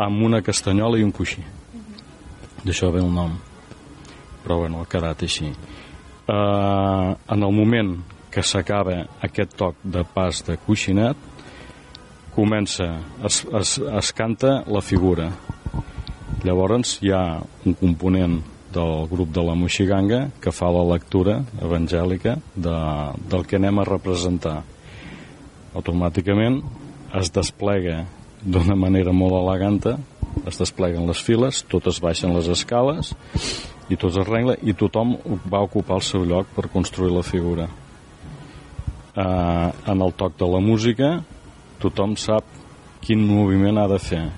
amb una castanyola i un coixí. D'això ve el nom. Però bueno, ha quedat així. Uh, en el moment que s'acaba aquest toc de pas de coixinat, comença, es, es, es canta la figura. Llavors hi ha un component del grup de la Moixiganga que fa la lectura evangèlica de, del que anem a representar. Automàticament es desplega d'una manera molt eleganta, es despleguen les files, totes baixen les escales i tot es regla i tothom va ocupar el seu lloc per construir la figura. Uh, en el toc de la música tothom sap quin moviment ha de fer.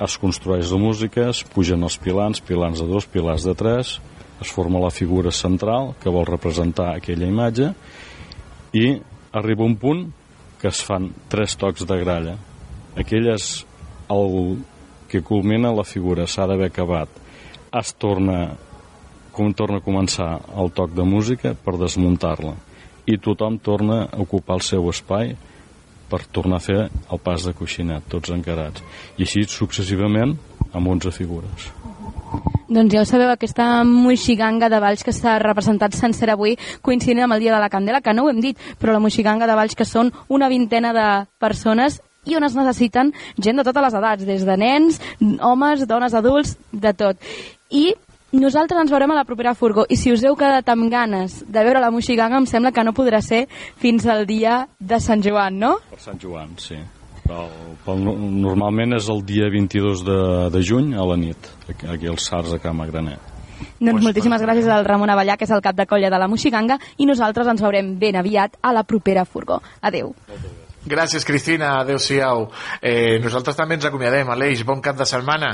Es construeix la música, es pugen els pilans, pilans de dos, pilars de tres, es forma la figura central que vol representar aquella imatge i arriba un punt que es fan tres tocs de gralla. Aquell és el que culmina la figura, s'ha d'haver acabat. Es torna, com torna a començar el toc de música per desmuntar-la i tothom torna a ocupar el seu espai per tornar a fer el pas de coixinet, tots encarats. I així successivament amb 11 figures. Doncs ja ho sabeu, aquesta moixiganga de Valls que s'ha representat sencera avui coincidint amb el Dia de la Candela, que no ho hem dit, però la moixiganga de Valls que són una vintena de persones i on es necessiten gent de totes les edats, des de nens, homes, dones, adults, de tot. I nosaltres ens veurem a la propera furgó i si us heu quedat amb ganes de veure la moixiganga em sembla que no podrà ser fins al dia de Sant Joan, no? Per Sant Joan, sí. Pel, pel, normalment és el dia 22 de, de juny a la nit, aquí, aquí als Sars a Cama Graner. Doncs moltíssimes gràcies al Ramon Avellà, que és el cap de colla de la Moixiganga, i nosaltres ens veurem ben aviat a la propera furgó. Adeu. Gràcies, Cristina. Adéu-siau. Eh, nosaltres també ens acomiadem. Aleix, bon cap de setmana.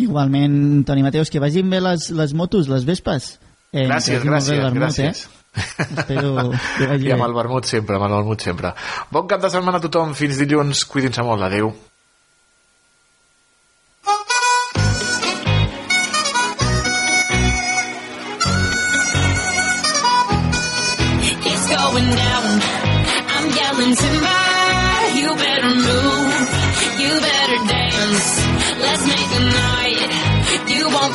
Igualment, Toni Mateus, que vagin bé les, les motos, les vespes. Eh, gràcies, bé gràcies, el vermut, gràcies. Eh? Espero que vagi I amb el vermut sempre, amb el vermut sempre. Bon cap de setmana a tothom. Fins dilluns. Cuidin-se molt. Adéu.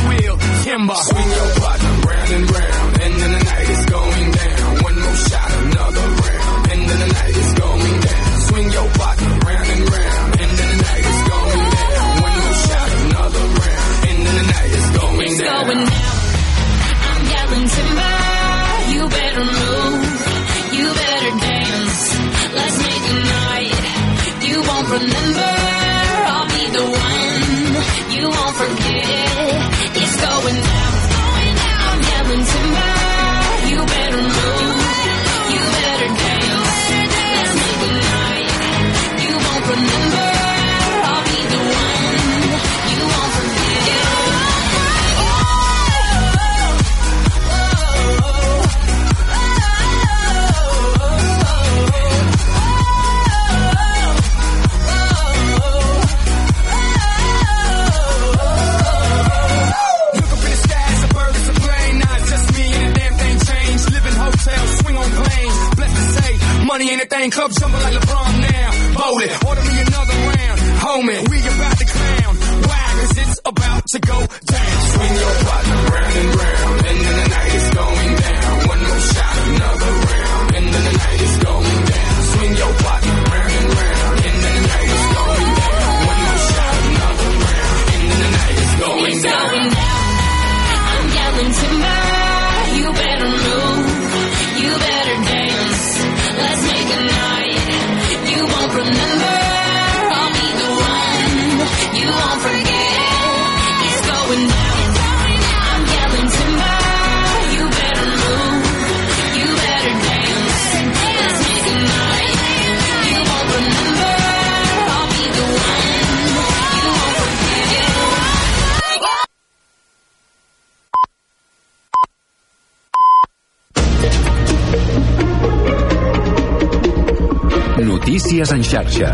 the wheel, timber. Swing your partner round and round, and then the night is going down. One more shot, another round, and then the night is going down. Swing your partner round and round, and then the night is going down. One more shot, another round, and then the night is going it's. Going down. game. Club jumping like LeBron now. Bowl it. Order me another round. Homie, we about to clown. Why? Cause it's about to go down. Swing your body. Notícies en xarxa.